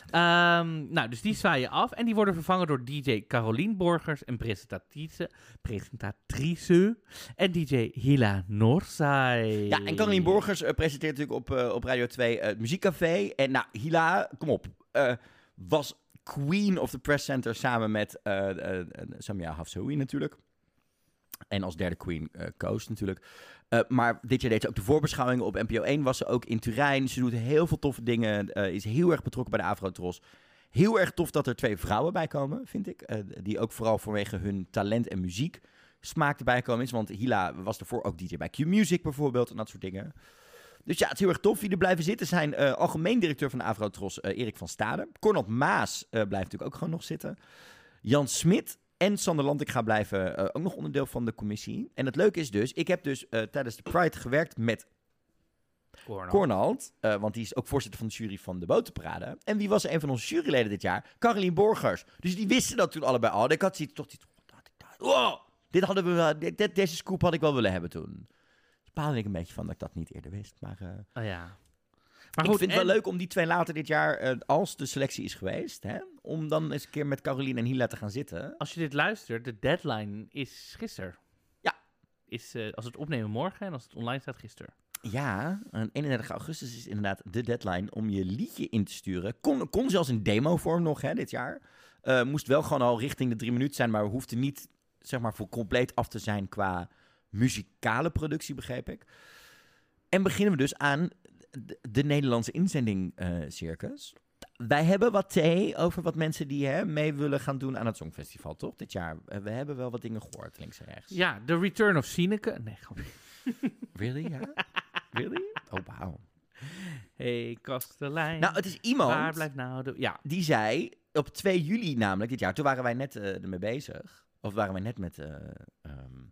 Ehm, nou, dus die zwaaien af. En die worden vervangen door DJ Carolien Borgers en presentatrice, presentatrice en DJ Hila Noorzai. Ja, en Caroline Borgers eh, presenteert natuurlijk op, eh, op Radio 2 het Muziekcafé. En nou, Hila, kom op, eh, was queen of the press center samen met eh eh, eh, Samia Hafsaoui natuurlijk. En als derde queen eh Koos natuurlijk. Eh, maar dit jaar deed ze ook de voorbeschouwingen op NPO 1. Was ze ook in Turijn. Ze doet heel veel toffe dingen. eh, is heel erg betrokken bij de Afrotros. Heel erg tof dat er twee vrouwen bij komen, vind ik. Eh, die ook vooral vanwege hun talent en muziek smaak erbij komen is. Want Hila was ervoor ook DJ bij Q-Music bijvoorbeeld en dat soort dingen. Dus ja, het is heel erg tof. Wie er blijven zitten zijn algemeen directeur van de Afrotros, eh Erik van Stade. Cornel Maas blijft natuurlijk ook gewoon nog zitten. Jan Smit en Sander Lantinga blijven eh, ook nog onderdeel van de commissie. En het leuke is dus, ik heb dus eh, tijdens de Pride gewerkt met. Cornald, eh, want die is ook voorzitter van de jury van de Botenparade. En wie was een van onze juryleden dit jaar? Caroline Borgers. Dus die wisten dat toen allebei al. Ik had zoiets- toch wow, dit hadden we wel, dit, dit- deze scoop had ik wel willen hebben toen. Dus baalde ik een beetje van dat ik dat niet eerder wist. Maar, Oh ja. Maar ik vind het wel leuk om die twee later dit jaar, eh, als de selectie is geweest, hè, om dan eens een keer met Caroline en Hila te gaan zitten. Als je dit luistert, de deadline is gisteren. Ja. Is, eh, als we het opnemen morgen en als het online staat, gisteren. Ja, en 31 augustus is inderdaad de deadline om je liedje in te sturen. Kon, kon zelfs in demovorm nog hè, dit jaar. Eh, moest wel gewoon al richting de drie minuten zijn, maar hoefde niet zeg maar voor compleet af te zijn qua muzikale productie, begreep ik. En beginnen we dus aan de, de Nederlandse inzending eh, circus. Wij hebben wat thee over wat mensen die hè, mee willen gaan doen aan het Songfestival, toch? Dit jaar. We hebben wel wat dingen gehoord, links en rechts. Ja, The Return of Sineke. Nee, gewoon. Really? Ja? really? Oh, wauw. Hey, kastelein. Nou, het is iemand Waar blijft nou de... Ja, die zei op 2 juli namelijk dit jaar, toen waren wij net eh, ermee bezig. Of waren wij net met, eh, ehm,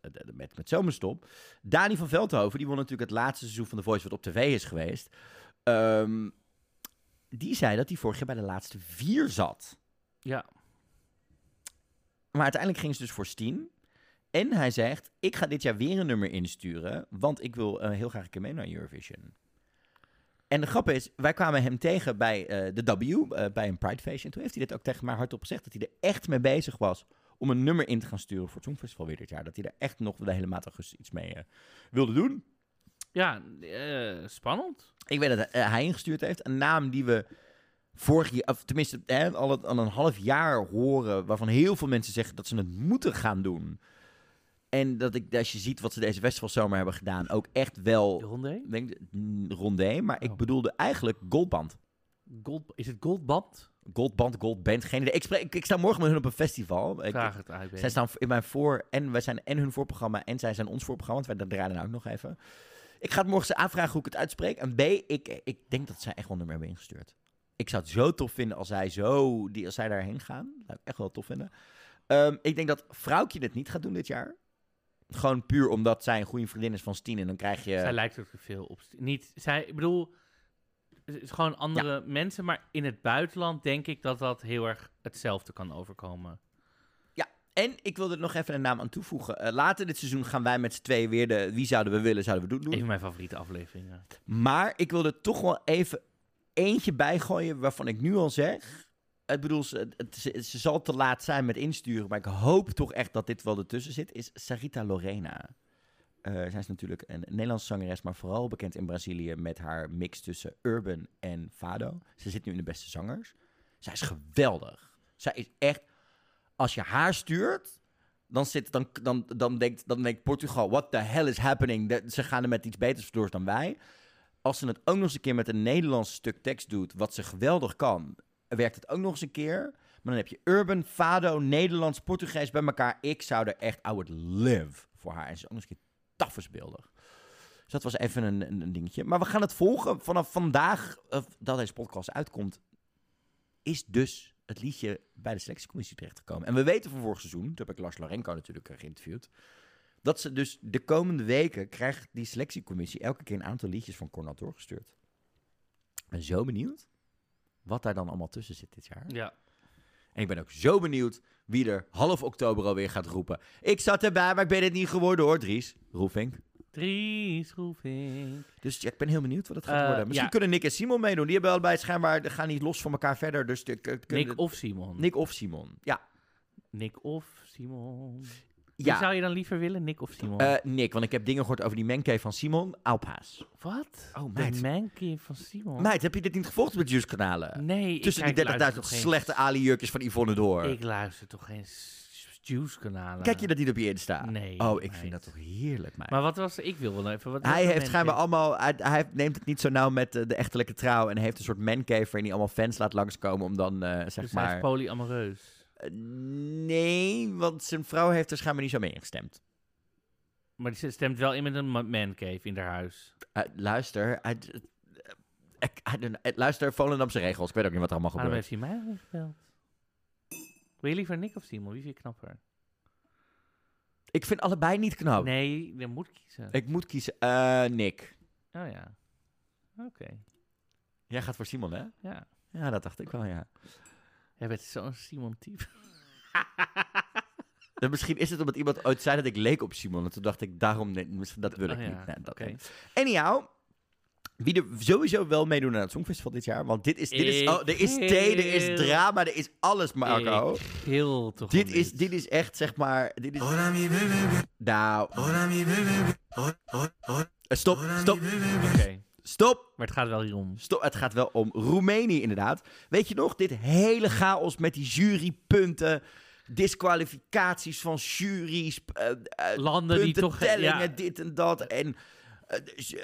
het, met, met zomerstop. Dani van Veldhoven, die won natuurlijk het laatste seizoen van The Voice wat op tv is geweest. Ehm, die zei dat hij vorig jaar bij de laatste vier zat. ja. Maar uiteindelijk ging ze dus voor Steen. En hij zegt, ik ga dit jaar weer een nummer insturen, want ik wil eh, heel graag een keer mee naar Eurovision. En de grap is, wij kwamen hem tegen bij eh, de W, eh, bij een Pridefeestje. En toen heeft hij dit ook tegen mij hardop gezegd, dat hij er echt mee bezig was om een nummer in te gaan sturen voor het Songfestival weer dit jaar. Dat hij er echt nog de hele maand augustus iets mee eh, wilde doen. Ja, eh, spannend. Ik weet dat eh, hij ingestuurd heeft. Een naam die we vorig jaar, of tenminste hè, al, het- al een half jaar horen, waarvan heel veel mensen zeggen dat ze het moeten gaan doen. En dat ik, als je ziet wat ze deze festivalzomer hebben gedaan, ook echt wel, De ronde? ik denk, mm, rondé, maar ik Oh. bedoelde eigenlijk goldband. Gold, is het Goldband? Goldband, goldband, geen idee. Ik, spreek, ik, ik sta morgen met hun op een festival. Ik- Vraag het uit. zij staan in mijn voor en wij zijn en hun voorprogramma en zij zijn ons voorprogramma, want wij draaien ook nog even. Ik ga het morgen ze aanvragen hoe ik het uitspreek. En B, ik, ik denk dat zij echt wel een nummer hebben ingestuurd. Ik zou het zo tof vinden als zij, zo, die, als zij daarheen gaan. Dat zou ik echt wel tof vinden. Ehm, ik denk dat Vrouwtje het niet gaat doen dit jaar. Gewoon puur omdat zij een goede vriendin is van Stien. En dan krijg je... Zij lijkt ook te veel op... Niet, zij, ik bedoel, is gewoon andere mensen, maar in het buitenland denk ik dat dat heel erg hetzelfde kan overkomen. En ik wilde er nog even een naam aan toevoegen. Eh, later dit seizoen gaan wij met z'n tweeën weer de Wie zouden we willen, zouden we doen. doen. Een van mijn favoriete afleveringen. Maar ik wil er toch wel even eentje bijgooien waarvan ik nu al zeg. Ik bedoel, ze, ze zal te laat zijn met insturen, maar ik hoop toch echt dat dit wel ertussen zit. Is Sarita Lorena. Eh, zij is natuurlijk een Nederlandse zangeres, maar vooral bekend in Brazilië met haar mix tussen urban en fado. Ze zit nu in de beste zangers. Zij is geweldig. Zij is echt, als je haar stuurt, dan, zit, dan, dan, dan, denkt, dan denkt Portugal, what the hell is happening? Ze gaan er met iets beters door dan wij. Als ze het ook nog eens een keer met een Nederlands stuk tekst doet, wat ze geweldig kan, werkt het ook nog eens een keer. Maar dan heb je urban, fado, Nederlands, Portugees bij elkaar. Ik zou er echt, I would live voor haar. En ze is ook nog eens een keer tafelsbeeldig. Dus dat was even een, een, dingetje. Maar we gaan het volgen. Vanaf vandaag, eh, dat deze podcast uitkomt, is dus het liedje bij de selectiecommissie terechtgekomen. En we weten van vorig seizoen, toen heb ik Lars Larenko natuurlijk eh, geïnterviewd, dat ze dus de komende weken krijgt die selectiecommissie elke keer een aantal liedjes van Cornel doorgestuurd. Ben zo benieuwd wat daar dan allemaal tussen zit dit jaar. Ja. En ik ben ook zo benieuwd wie er half oktober alweer gaat roepen. Ik zat erbij, maar ik ben het niet geworden hoor, Dries. Roefink. Dries Roefink. Dus ja, ik ben heel benieuwd wat het gaat Eh, worden. Misschien ja. kunnen Nick en Simon meedoen. Die hebben allebei schijnbaar, die gaan niet los van elkaar verder. Dus de, k- kunnen- Nick of Simon. Nick of Simon. Ja. Nick of Simon. Wie Ja. zou je dan liever willen, Nick of Simon? Eh, Nick, want ik heb dingen gehoord over die mancave van Simon. Alpaas. Wat? Oh, De meid. mankie van Simon? Meid, heb je dit niet gevolgd op de Juice-kanalen? Nee, Tussen ik die kijk- 30.000 luister toch geen- slechte Ali-jurkjes van Yvonne Door. Ik luister toch geen Juice-kanalen? Kijk je dat niet op je Insta? Nee. Oh, ik meid. vind dat toch heerlijk, meid. Maar wat was... Ik wil wel even... Wat Hij heeft schijnbaar allemaal... Hij, hij neemt het niet zo nauw met eh, de echtelijke trouw. En heeft een soort mancave waarin hij allemaal fans laat langskomen om dan, eh, zeg Dus hij maar... is polyamoreus. Nee, want zijn vrouw heeft er schijnbaar niet zo mee ingestemd. Maar die stemt wel in met een ma- mancave in haar huis. Eh, luister, eh, I. Eh, luister, Volendamse regels. Ik weet ook niet wat er allemaal Waarom gebeurt. heeft hij mij gebeld? Wil je liever Nick of Simon? Wie vind je knapper? Ik vind allebei niet knap. Nee, je moet kiezen. Ik moet kiezen. Nick. Oh ja. Oké. Jij gaat voor Simon, hè? Ja. Ja, dat dacht ik wel, ja. Jij bent zo'n Simon-type. En misschien is het omdat iemand ooit zei dat ik leek op Simon. En toen dacht ik, daarom, nee, misschien dat wil ik Oh ja, niet. Nee, dat oké. niet. Anyhow, wie er sowieso wel meedoen aan het Songfestival dit jaar. Want dit is, dit is, oh, er is thee, er is heel- drama, er is alles, Marco. Ik gil toch Dit is, dit is echt, zeg maar, dit is... Nou, Eh, stop, stop, Oké, stop. maar het gaat wel hier om. Stop, het gaat wel om Roemenië inderdaad. Weet je nog, dit hele chaos met die jurypunten, disqualificaties van juries, eh, eh, Landen die toch... puntentellingen, Ja, dit en dat en eh, dus,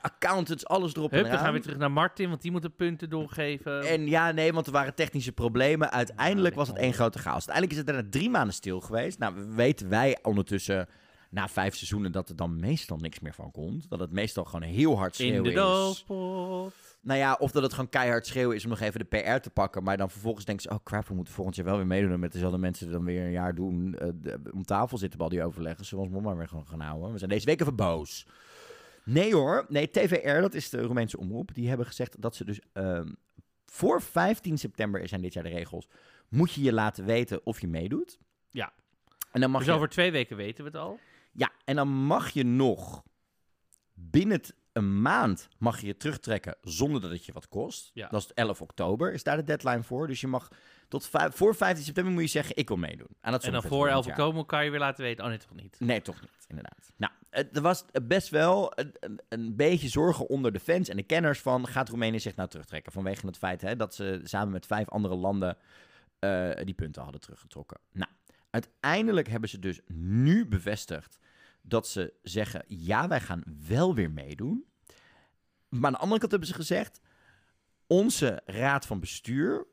accountants, alles erop hup, en dan gaan we terug naar Martin, want die moet de punten doorgeven. En ja, nee, want er waren technische problemen. Uiteindelijk was het één grote chaos. Uiteindelijk is het daarna drie maanden stil geweest. Nou, weten wij ondertussen na vijf seizoenen dat er dan meestal niks meer van komt. Dat het meestal gewoon heel hard In schreeuwen de is. Nou ja, of dat het gewoon keihard schreeuwen is om nog even de PR te pakken. Maar dan vervolgens denken ze, oh crap, we moeten volgend jaar wel weer meedoen. En met dezelfde mensen die dan weer een jaar doen. eh, de- om tafel zitten bij al die overleggen. Zoals we ons maar weer gewoon gaan houden. We zijn deze week even boos. Nee hoor, nee, TVR, dat is de Roemeense omroep. Die hebben gezegd dat ze dus ehm, voor 15 september zijn dit jaar de regels. Moet je je laten weten of je meedoet. Ja. En dan mag Dus je over twee weken weten we het al. Ja, en dan mag je nog binnen een maand mag je je terugtrekken zonder dat het je wat kost. Ja. Dat is 11 oktober, is daar de deadline voor. Dus je mag tot vijf- voor 15 september moet je zeggen, ik wil meedoen. Aan dat En dan voor dit 11 jaar. oktober kan je weer laten weten. Oh nee, toch niet. Nee, toch niet, inderdaad. Nou, er was best wel een, een, een beetje zorgen onder de fans en de kenners van... gaat Roemenië zich nou terugtrekken? Vanwege het feit hè, dat ze samen met vijf andere landen eh, die punten hadden teruggetrokken. Nou, uiteindelijk hebben ze dus nu bevestigd dat ze zeggen... ja, wij gaan wel weer meedoen. Maar aan de andere kant hebben ze gezegd... onze raad van bestuur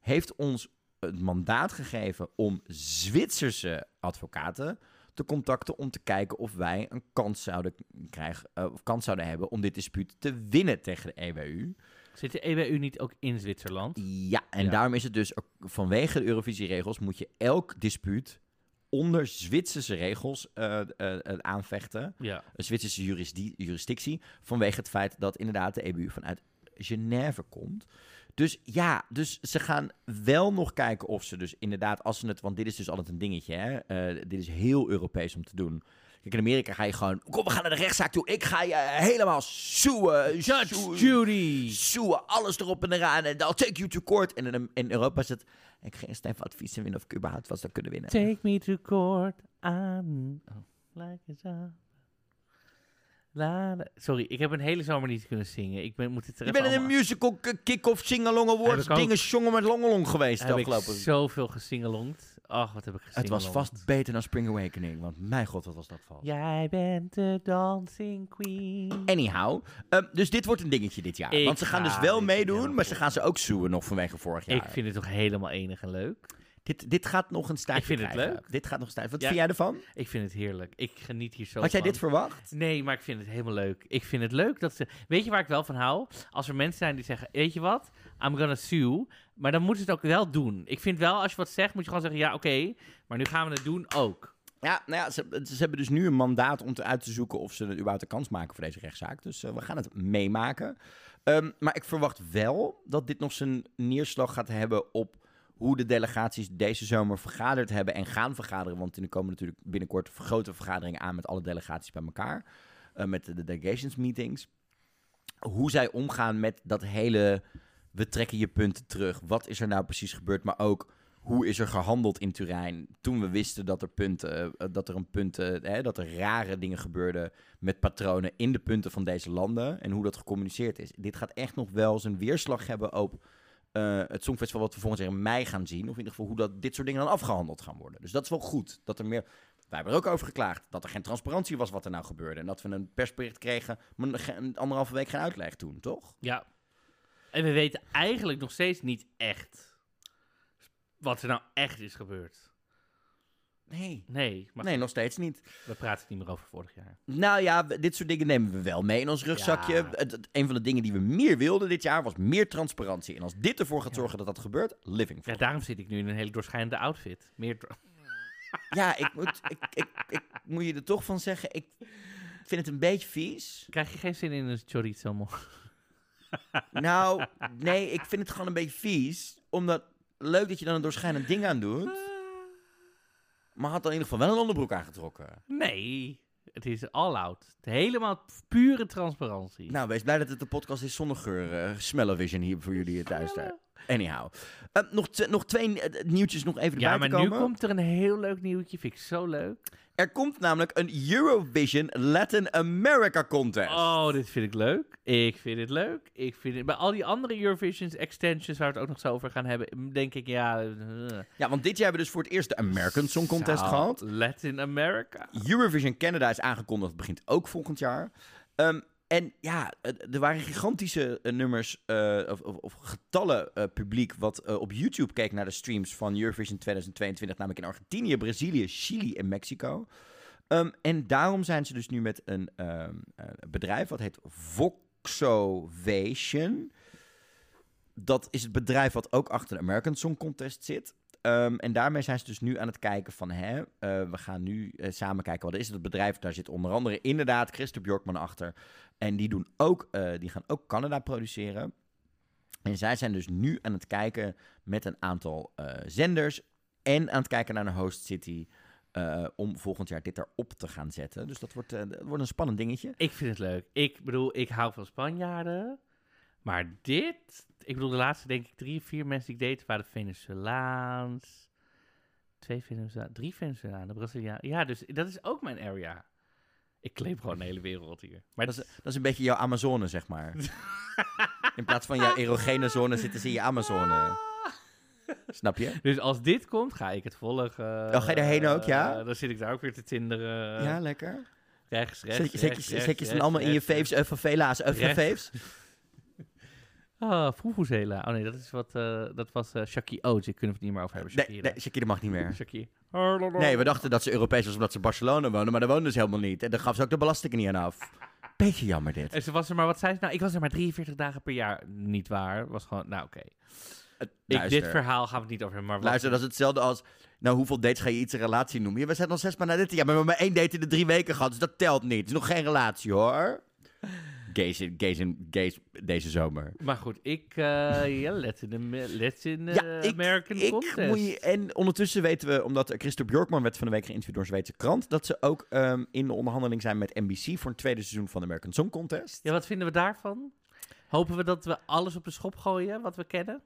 heeft ons het mandaat gegeven om Zwitserse advocaten te contacten om te kijken of wij een kans zouden krijgen eh, of kans zouden hebben om dit dispuut te winnen tegen de EWU. Zit de EWU niet ook in Zwitserland? Ja, en Ja. daarom is het dus vanwege de Eurovisieregels moet je elk dispuut onder Zwitserse regels eh, eh, eh, aanvechten. Ja. Een Zwitserse jurisdi- jurisdictie. Vanwege het feit dat inderdaad de EBU vanuit Genève komt. Dus ja, dus ze gaan wel nog kijken of ze dus inderdaad, als ze het, want dit is dus altijd een dingetje, hè? dit is heel Europees om te doen. Kijk, in Amerika ga je gewoon, kom, we gaan naar de rechtszaak toe. Ik ga je helemaal soeën. Judge Judy! soeën, alles erop en eraan. En I'll take you to court. En in, in Europa is het, ik ga eerst even advies winnen of ik überhaupt wat zou kunnen winnen. Take me to court. Oh, like a La, la. Sorry, ik heb een hele zomer niet kunnen zingen. Ik ben, moet het Je bent in een musical kick-off sing-along awards dingen jongen met longelong geweest heb ik afgelopen. zoveel gesingelongd. Ach, wat heb ik Het gesingelongd. was vast beter dan Spring Awakening, want mijn god, wat was dat vals. Jij bent de dancing queen. Anyhow, ehm, dus dit wordt een dingetje dit jaar. Ik want ze gaan dus wel meedoen, maar ze gaan ze ook zoeken nog vanwege vorig jaar. Ik vind het toch helemaal enig en leuk. Dit, dit gaat nog een staartje Ik vind het leuk. Dit gaat nog een staartje. Wat Ja. vind jij ervan? Ik vind het heerlijk. Ik geniet hier zo Had jij van. dit verwacht? Nee, maar ik vind het helemaal leuk. Ik vind het leuk dat ze... Weet je waar ik wel van hou? Als er mensen zijn die zeggen, weet je wat? I'm gonna sue. Maar dan moeten ze het ook wel doen. Ik vind wel, als je wat zegt, moet je gewoon zeggen, ja, oké. maar nu gaan we het doen ook. Ja, nou ja, ze, ze hebben dus nu een mandaat om te uit te zoeken of ze er überhaupt een kans maken voor deze rechtszaak. Dus eh, we gaan het meemaken. Ehm, maar ik verwacht wel dat dit nog zijn neerslag gaat hebben op hoe de delegaties deze zomer vergaderd hebben en gaan vergaderen. Want er komen natuurlijk binnenkort grote vergaderingen aan met alle delegaties bij elkaar. eh, met de, de delegations meetings. Hoe zij omgaan met dat hele, we trekken je punten terug. Wat is er nou precies gebeurd? Maar ook, hoe is er gehandeld in Turijn toen we wisten dat er punten, eh, dat er een punten, hè, dat er rare dingen gebeurden met patronen in de punten van deze landen en hoe dat gecommuniceerd is. Dit gaat echt nog wel zijn weerslag hebben op eh, het Songfestival wat we volgend jaar in mei gaan zien. Of in ieder geval hoe dat, dit soort dingen dan afgehandeld gaan worden. Dus dat is wel goed. Dat er meer... Wij hebben er ook over geklaagd dat er geen transparantie was wat er nou gebeurde. En dat we een persbericht kregen, maar anderhalve week geen uitleg toen, toch? Ja. En we weten eigenlijk nog steeds niet echt wat er nou echt is gebeurd. Nee. Nee, maar Nee, nog steeds niet. we praten niet meer over vorig jaar. Nou ja, dit soort dingen nemen we wel mee in ons rugzakje. Ja. Het, het- een van de dingen die we meer wilden dit jaar was meer transparantie. En als dit ervoor gaat zorgen dat dat gebeurt, living for. Ja, daarom zit ik nu in een hele doorschijnende outfit. Meer Ja, ik moet, ik, ik, ik moet je er toch van zeggen, ik vind het een beetje vies. Krijg je geen zin in een chorizo, mo? Nou, nee, ik vind het gewoon een beetje vies. Omdat, leuk dat je dan een doorschijnend ding aan doet. Maar had dan in ieder geval wel een onderbroek aangetrokken. Nee, het is all out. Helemaal pure transparantie. Nou, wees blij dat het een podcast is zonder geur. Uh, Smell-o-vision hier voor jullie thuis daar. Anyhow. Eh, nog, nog twee eh, nieuwtjes nog even Ja, erbij maar te nu komen. komt er een heel leuk nieuwtje. Vind ik zo leuk. Er komt namelijk een Eurovision Latin America contest. Oh, dit vind ik leuk. Ik vind het leuk. Ik vind het... Bij al die andere Eurovisions extensions waar we het ook nog zo over gaan hebben, denk ik, ja... eh, Ja, want dit jaar hebben we dus voor het eerst de American Song Contest gehad. Latin America. Eurovision Canada is aangekondigd, begint ook volgend jaar. Ehm, en ja, eh, er waren gigantische eh, nummers eh, of, of, of getallen publiek wat op YouTube keek naar de streams van Eurovision 2022, namelijk in Argentinië, Brazilië, Chili en Mexico. Ehm, en daarom zijn ze dus nu met een ehm, eh, bedrijf wat heet Voxovation. Dat is het bedrijf wat ook achter de American Song Contest zit. Ehm, en daarmee zijn ze dus nu aan het kijken van, hè, eh, we gaan nu eh, samen kijken wat is het bedrijf. Daar zit onder andere inderdaad Christer Bjorkman achter. En die, doen ook, eh, die gaan ook Canada produceren. En zij zijn dus nu aan het kijken met een aantal zenders en aan het kijken naar een host city om volgend jaar dit erop te gaan zetten. Dus dat wordt, dat wordt een spannend dingetje. Ik vind het leuk. Ik bedoel, ik hou van Spanjaarden. Maar dit... Ik bedoel, de laatste, denk ik, drie, vier mensen die ik deed waren Venezolaans. Twee Venezolaans. Drie Venezolanen. Braziliaan. Ja, dus dat is ook mijn area. Ik claim gewoon de hele wereld hier. Maar Dat is, dat is een beetje jouw Amazone, zeg maar. In plaats van jouw erogene zone zitten ze in je Amazone. Snap je? Dus als dit komt, ga ik het volgen. Oh, ga je daarheen ook, ja? Eh, dan zit ik daar ook weer te tinderen. ja, lekker. Rechts, rechts, Zet je, zet rechts, je, rechts, zet je ze allemaal in je faves? Ah, Fufuzela. Oh nee, dat, is wat, eh, dat was eh Shaki. Ik kunnen het niet meer over hebben. Shakira. nee, Shakira mag niet meer. Shaki. Nee, we dachten dat ze Europees was omdat ze Barcelona wonen, maar daar woonden ze helemaal niet. En daar gaf ze ook de belastingen niet aan af. Beetje jammer dit. En ze was er maar, wat zei ze nou? Ik was er maar 43 dagen per jaar. Niet waar. Was gewoon, nou oké. Eh, Ik Luister, Dit verhaal gaan we het niet over hebben. Maar luister, dat is hetzelfde als... Nou, hoeveel dates ga je iets een relatie noemen? Ja, we zijn al zes maanden na dit. Ja, maar we hebben maar één date in de drie weken gehad, dus dat telt niet. Het is nog geen relatie, hoor. Gays, in- gays, in- gays deze zomer. Maar goed, ik... eh ja, let's in, let's in the Ja, ik- American Ik contest. moet je, en ondertussen weten we, omdat Christophe Bjorkman werd van de week geïnterviewd door een Zweedse krant, dat ze ook ehm, in de onderhandeling zijn met NBC voor een tweede seizoen van de American Song Contest. Ja, wat vinden we daarvan? Hopen we dat we alles op de schop gooien wat we kennen?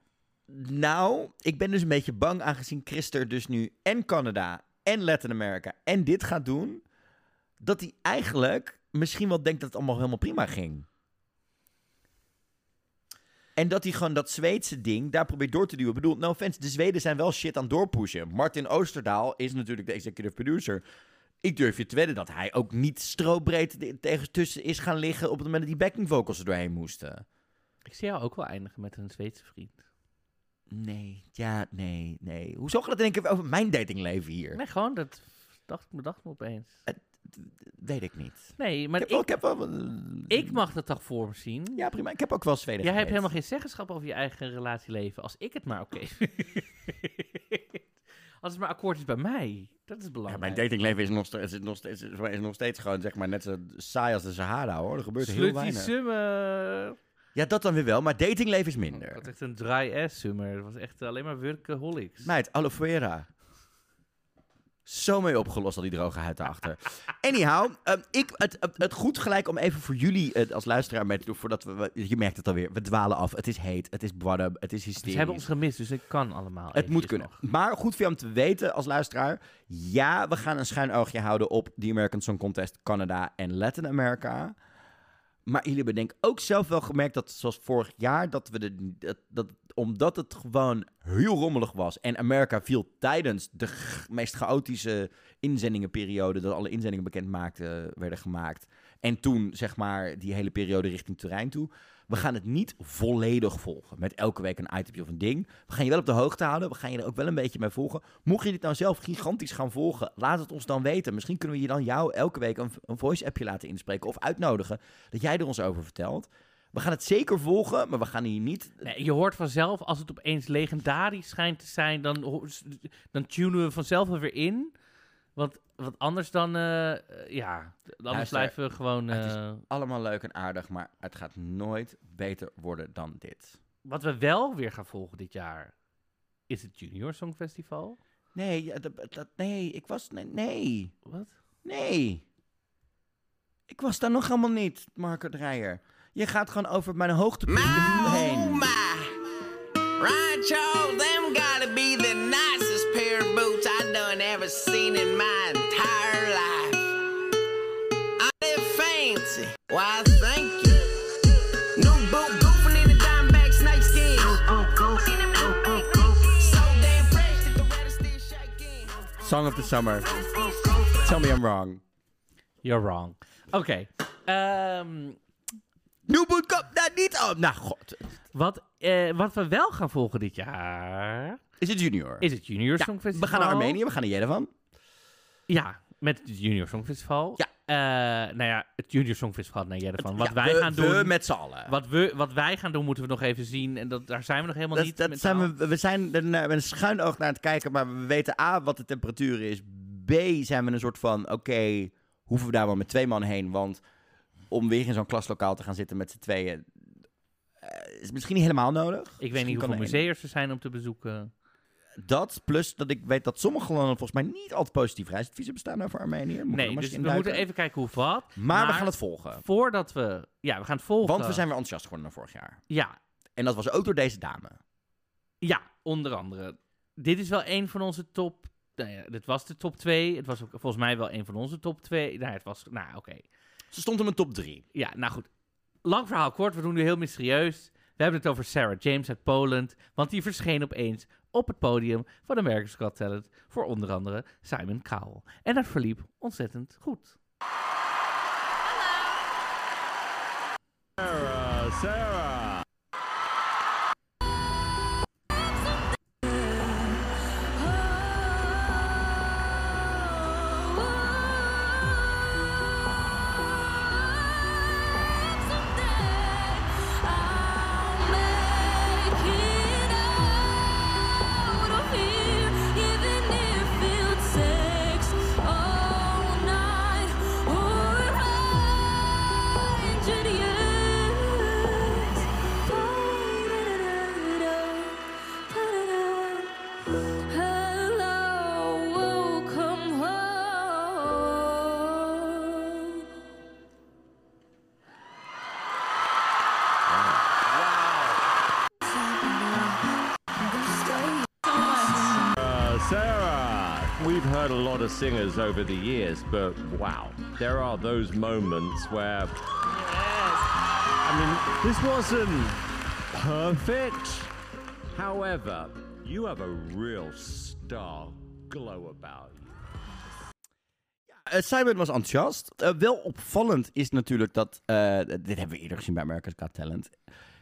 Nou, ik ben dus een beetje bang, aangezien Christer dus nu en Canada en Latin America en dit gaat doen, dat hij eigenlijk misschien wel denkt dat het allemaal helemaal prima ging. En dat hij gewoon dat Zweedse ding daar probeert door te duwen. Ik bedoel, no offense, de Zweden zijn wel shit aan het doorpushen. Martin Oosterdaal is natuurlijk de executive producer. Ik durf je te wedden dat hij ook niet strobreed de- tegen tussen is gaan liggen op het moment dat die backing vocals er doorheen moesten. Ik zie jou ook wel eindigen met een Zweedse vriend. Nee, ja, nee, nee. Hoezo gaat het denk ik over mijn datingleven hier? Nee, gewoon, dat dacht, bedacht me opeens. Weet ik niet. Nee, maar ik, ik, heb wel, ik heb wel... ik mag dat toch voor me zien? Ja, prima. Ik heb ook wel Zweden Jij hebt helemaal geen zeggenschap over je eigen relatieleven. Als ik het maar oké Als het maar akkoord is bij mij. Dat is Ja, belangrijk. mijn datingleven is nog, steeds, is, nog steeds, is nog steeds gewoon zeg maar, net zo saai als de Sahara, hoor. Er gebeurt heel weinig. summer. Ja, dat dan weer wel, maar datingleven is Dat minder. was echt een dry ass summer. Het was echt alleen maar workaholics. Meid, aloe vera. Zo mee opgelost, al die droge huid daarachter. Anyhow, ehm, ik, het, het, het goed gelijk om even voor jullie eh, als luisteraar mee te doen, voordat we, je merkt het alweer, we dwalen af. Het is heet, het is bwadden, het is hysterisch. Ze hebben ons gemist, dus het kan allemaal. Het moet kunnen. nog. Maar goed voor je om te weten als luisteraar. Ja, we gaan een schuin oogje houden op de American Song Contest Canada en Latin America. Maar jullie hebben denk ik ook zelf wel gemerkt dat, zoals vorig jaar, dat we de, dat, dat, omdat het gewoon heel rommelig was en Amerika viel tijdens de meest chaotische inzendingenperiode, dat alle inzendingen bekend maakten, werden gemaakt. En toen, zeg maar, die hele periode richting terrein toe. We gaan het niet volledig volgen. Met elke week een itemje of een ding. We gaan je wel op de hoogte houden. We gaan je er ook wel een beetje mee volgen. Mocht je dit nou zelf gigantisch gaan volgen, laat het ons dan weten. Misschien kunnen we je dan jou elke week een, een voice-appje laten inspreken. Of uitnodigen. Dat jij er ons over vertelt. We gaan het zeker volgen, maar we gaan hier niet... Nee, je hoort vanzelf, als het opeens legendarisch schijnt te zijn, dan, dan tunen we vanzelf weer in. Want, want anders dan, eh, ja, anders Luister, blijven we gewoon... het is- eh, Allemaal leuk en aardig, maar het gaat nooit beter worden dan dit. Wat we wel weer gaan volgen dit jaar, is het Junior Songfestival. Nee, dat, dat- nee, ik was... Nee, nee, Wat? nee. Ik was daar nog helemaal niet, Marco Dreyer. Je gaat gewoon over mijn hoogtepunten heen. Right, Charles, Why, thank you. No boot goofing in a dime snakeskin. So damn fresh that the shaking. Song of the Summer. Tell me I'm wrong. You're wrong. Oké. ehm, New Boot Cup, dat niet op. Nou, god. wat, eh, wat we wel gaan volgen dit jaar Is het junior? is het Junior Ja, Songfestival. we gaan naar Armenië, we gaan naar Jerevan. Ja, met het Junior Songfestival. Ja. Eh, nou ja, het Junior Songfestival naar Jerevan. Wat Ja, wij we- gaan doen... We met z'n allen. Wat, we, wat wij gaan doen, moeten we nog even zien. En dat, daar zijn we nog helemaal Dat, niet. dat met zijn we, we zijn er met een schuin oog naar het kijken, maar we weten A, wat de temperatuur is. B, zijn we een soort van, oké, hoeven we daar wel met twee man heen? Want om weer in zo'n klaslokaal te gaan zitten met z'n tweeën, eh, is misschien niet helemaal nodig. Ik weet niet hoeveel museums er zijn om te bezoeken. Dat, plus dat ik weet dat sommige landen volgens mij niet altijd positief reisadviezen bestaan over Armenië. Moet Nee, dus we moeten even kijken hoe wat. Maar, we gaan het volgen. Voordat we... Ja, we gaan het volgen. Want we zijn weer enthousiast geworden naar vorig jaar. Ja, En dat was ook door deze dame. ja, onder andere. Dit is wel een van onze top... Nou ja, dit was de top 2. Het was ook volgens mij wel een van onze top 2. Nou, het was... Nou, oké. Ze stond in mijn top 3. Ja, nou goed. Lang verhaal kort, we doen nu heel mysterieus. We hebben het over Sarah James uit Poland, want die verscheen opeens op het podium van America's Got Talent voor onder andere Simon Cowell. En dat verliep ontzettend goed. Hello, singers over the years, but wow, there are those moments where. I mean, this wasn't perfect. However, you have a real star glow about you. Eh, Simon was enthousiast. Eh, wel opvallend is natuurlijk dat... eh, dit hebben we eerder gezien bij America's Got Talent.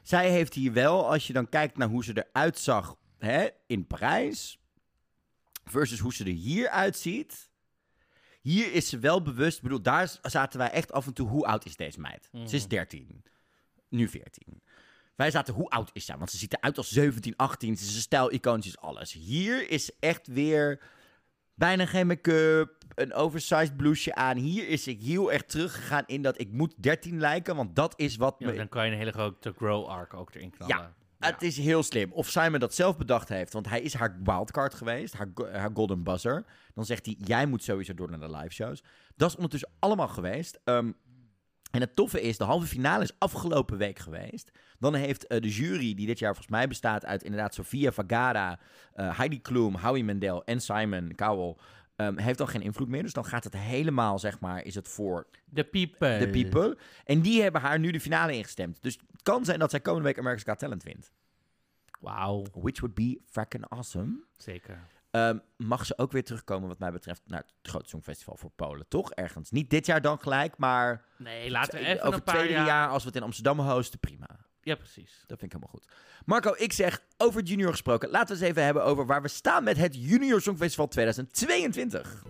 Zij heeft hier wel, als je dan kijkt naar hoe ze eruit zag hè, in Parijs... versus hoe ze er hier uitziet... Hier is ze wel bewust... Ik bedoel, daar zaten wij echt af en toe... Hoe oud is deze meid? Ze is 13. Nu 14. Wij zaten, hoe oud is zij? Want ze ziet eruit als 17, 18. Ze is een stijl, iconisch, alles. Hier is echt weer bijna geen make-up, een oversized blouseje aan. Hier is ik heel erg teruggegaan in dat ik moet 13 lijken, want dat is wat Ja, me... dan kan je een hele grote grow arc ook erin knallen. Ja, het is heel slim. Of Simon dat zelf bedacht heeft, want hij is haar wildcard geweest, haar, haar golden buzzer. Dan zegt hij, jij moet sowieso door naar de live shows. Dat is ondertussen allemaal geweest. Ehm, en het toffe is, de halve finale is afgelopen week geweest. Dan heeft eh, de jury, die dit jaar volgens mij bestaat uit inderdaad Sofia Vergara, eh, Heidi Klum, Howie Mandel en Simon Cowell, ehm, heeft dan geen invloed meer. Dus dan gaat het helemaal, zeg maar, is het voor De people. de people. En die hebben haar nu de finale ingestemd. Dus het kan zijn dat zij komende week America's Got Talent wint. Wauw, Which would be fucking awesome. zeker. Ehm, mag ze ook weer terugkomen, wat mij betreft, naar het Grote Songfestival voor Polen, toch? Ergens. Niet dit jaar dan gelijk, maar Nee, laten we even over een paar twee, jaar, als we het in Amsterdam hosten, prima. Ja, precies. Dat vind ik helemaal goed. Marco, ik zeg, over junior gesproken, laten we eens even hebben over waar we staan met het Junior Songfestival 2022.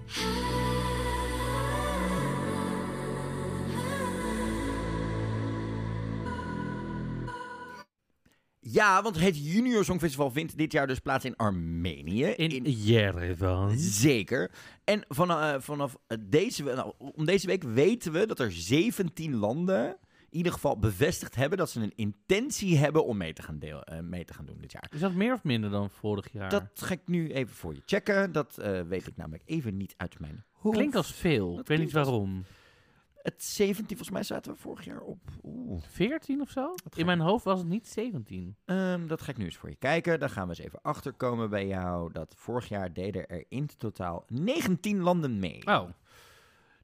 Ja, want het Junior Songfestival vindt dit jaar dus plaats in Armenië. In Jerevan. Zeker. En van, eh, vanaf deze, nou, om deze week weten we dat er 17 landen ieder geval bevestigd hebben dat ze een intentie hebben om mee te gaan, deel, eh, mee te gaan doen dit jaar. Is dat meer of minder dan vorig jaar? Dat ga ik nu even voor je checken. Dat eh, weet ik namelijk even niet uit mijn hoofd. klinkt als veel. Ik weet niet als- waarom. Het 17, volgens mij zaten we vorig jaar op. Oeh. 14 of zo? In mijn hoofd was het niet 17. Ehm, dat ga ik nu eens voor je kijken. Dan gaan we eens even achterkomen bij jou. Dat vorig jaar deden er in totaal 19 landen mee. Oh,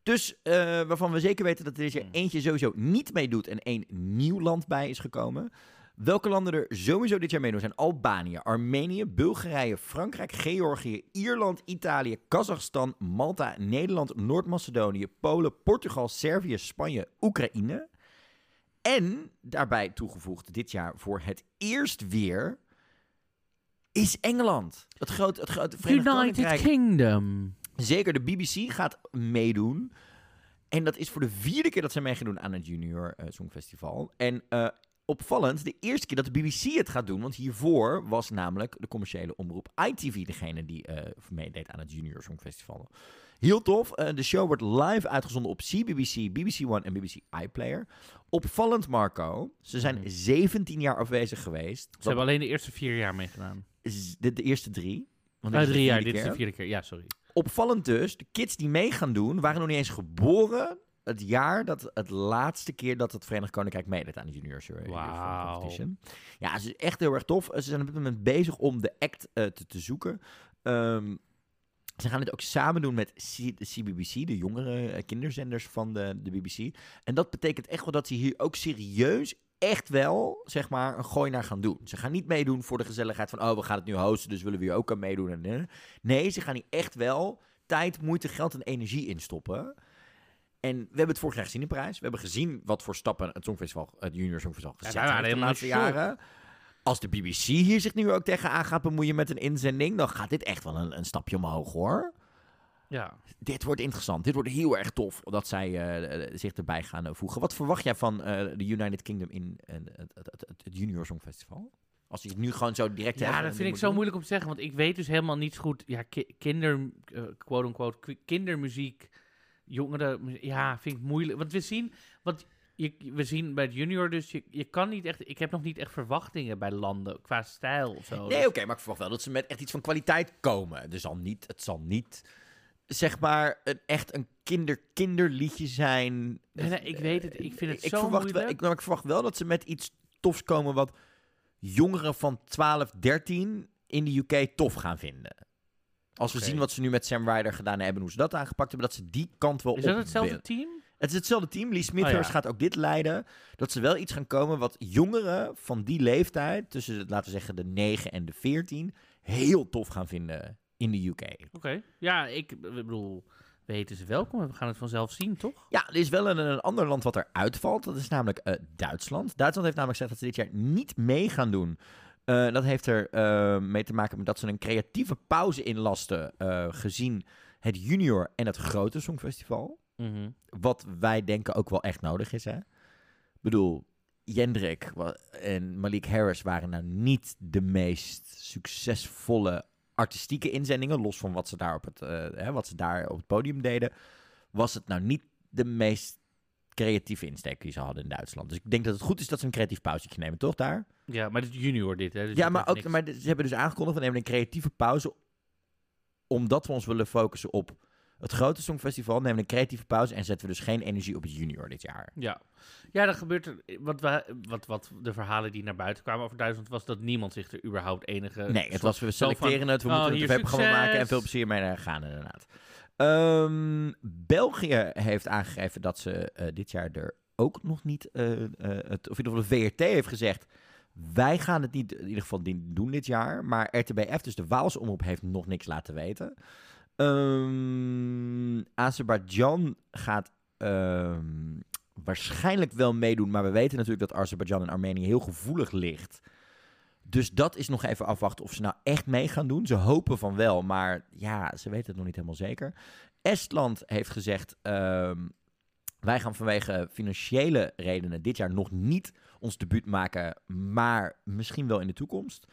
Dus eh, waarvan we zeker weten dat er dit jaar Hmm. eentje sowieso niet meedoet en één nieuw land bij is gekomen. Welke landen er sowieso dit jaar meedoen zijn Albanië, Armenië, Bulgarije, Frankrijk, Georgië, Ierland, Italië, Kazachstan, Malta, Nederland, Noord-Macedonië, Polen, Portugal, Servië, Spanje, Oekraïne. En daarbij toegevoegd dit jaar voor het eerst weer is Engeland. Het grote, het grote Verenigd United Koninkrijk. Kingdom. Zeker, de BBC gaat meedoen. En dat is voor de vierde keer dat ze mee gaan doen aan het Junior eh, Songfestival. En eh, opvallend, de eerste keer dat de BBC het gaat doen. Want hiervoor was namelijk de commerciële omroep ITV degene die eh, meedeed aan het Junior Songfestival. Heel tof. de show wordt live uitgezonden op CBBC, BBC One en BBC iPlayer. Opvallend, Marco. Ze zijn Mhm. 17 jaar afwezig geweest. Ze hebben alleen de eerste vier jaar meegedaan. de, de eerste drie. Want dit is de drie jaar, dit is de vierde keer. Ja, sorry. Opvallend dus, de kids die mee gaan doen, waren nog niet eens geboren het jaar dat het laatste keer dat het Verenigd Koninkrijk meedeed aan de Junior Show. Competition. Ja, het is echt heel erg tof. Ze zijn op dit moment bezig om de act eh, te, te zoeken. Ehm, ze gaan dit ook samen doen met C- de CBBC, de jongere eh, kinderzenders van de, de BBC. En dat betekent echt wel dat ze hier ook serieus echt wel, zeg maar, een gooi naar gaan doen. Ze gaan niet meedoen voor de gezelligheid van, oh, we gaan het nu hosten, dus willen we hier ook aan meedoen. En, eh. Nee, ze gaan hier echt wel tijd, moeite, geld en energie in stoppen. En we hebben het vorig jaar gezien in Parijs. We hebben gezien wat voor stappen het Songfestival, het Junior Songfestival gezet waren heeft de laatste in jaren. Als de BBC hier zich nu ook tegenaan gaat bemoeien met een inzending, dan gaat dit echt wel een, een stapje omhoog hoor. Ja. Dit wordt interessant. Dit wordt heel erg tof dat zij eh, zich erbij gaan eh, voegen. Wat verwacht jij van eh, de United Kingdom in het, het, het, Junior Songfestival? Als je het nu gewoon zo direct Ja, dat vind ik zo moeilijk om te zeggen, want ik weet dus helemaal niet goed. Ja, ki- kinder, quote unquote, ki- kindermuziek, jongeren, ja, vind ik moeilijk. Want we zien, want je, we zien bij het junior dus, je, je kan niet echt, ik heb nog niet echt verwachtingen bij landen qua stijl of zo. Nee, Dus- oké, maar ik verwacht wel dat ze met echt iets van kwaliteit komen. Dus zal niet, het zal niet, zeg maar, een, echt een kinder-kinderliedje zijn. Nee, nee, ik weet het. Ik vind het ik zo verwacht wel, moeilijk. ik, maar ik verwacht wel dat ze met iets tofs komen wat jongeren van 12, 13 in de UK tof gaan vinden. Als we zien wat ze nu met Sam Ryder gedaan hebben, hoe ze dat aangepakt hebben, dat ze die kant wel Is op dat hetzelfde willen. team? Het is hetzelfde team. Lee Smithers Oh ja. gaat ook dit leiden. Dat ze wel iets gaan komen wat jongeren van die leeftijd, tussen laten we zeggen de 9 en de 14, heel tof gaan vinden in de UK. Oké. Ja, ik, ik bedoel, weten ze welkom. We gaan het vanzelf zien, toch? Ja, er is wel een, een ander land wat er uitvalt. Dat is namelijk eh, Duitsland. Duitsland heeft namelijk gezegd dat ze dit jaar niet mee gaan doen. Eh, dat heeft er eh, mee te maken met dat ze een creatieve pauze inlasten gezien het junior en het grote songfestival. Mhm. Wat wij denken ook wel echt nodig is, hè? Ik bedoel, Jendrik en Malik Harris waren nou niet de meest succesvolle artistieke inzendingen. Los van wat ze daar op het, eh, hè, wat ze daar op het podium deden. Was het nou niet de meest creatieve insteek die ze hadden in Duitsland. Dus ik denk dat het goed is dat ze een creatief pauze nemen, toch daar? Ja, maar dit junior dit, hè? dus ja, maar, ook, niks. maar ze hebben dus aangekondigd, we nemen een creatieve pauze. Omdat we ons willen focussen op het grote songfestival. Nemen we een creatieve pauze en zetten we dus geen energie op het junior dit jaar. Ja, ja dat gebeurt. Wat, we, wat, wat de verhalen die naar buiten kwamen over Duitsland was dat niemand zich er überhaupt enige. Nee, het was we selecteren het, we oh, moeten een hier, tv-programma succes. maken en veel plezier mee naar gaan inderdaad. Ehm, België heeft aangegeven dat ze eh, dit jaar er ook nog niet, eh, eh, het, of in ieder geval de VRT heeft gezegd, wij gaan het niet in ieder geval doen dit jaar, maar RTBF, dus de Waalse omroep, heeft nog niks laten weten. Ehm Azerbeidzjan gaat ehm, waarschijnlijk wel meedoen, maar we weten natuurlijk dat Azerbeidzjan en Armenië heel gevoelig ligt. Dus dat is nog even afwachten of ze nou echt mee gaan doen. Ze hopen van wel, maar ja, ze weten het nog niet helemaal zeker. Estland heeft gezegd, ehm, wij gaan vanwege financiële redenen dit jaar nog niet ons debuut maken, maar misschien wel in de toekomst.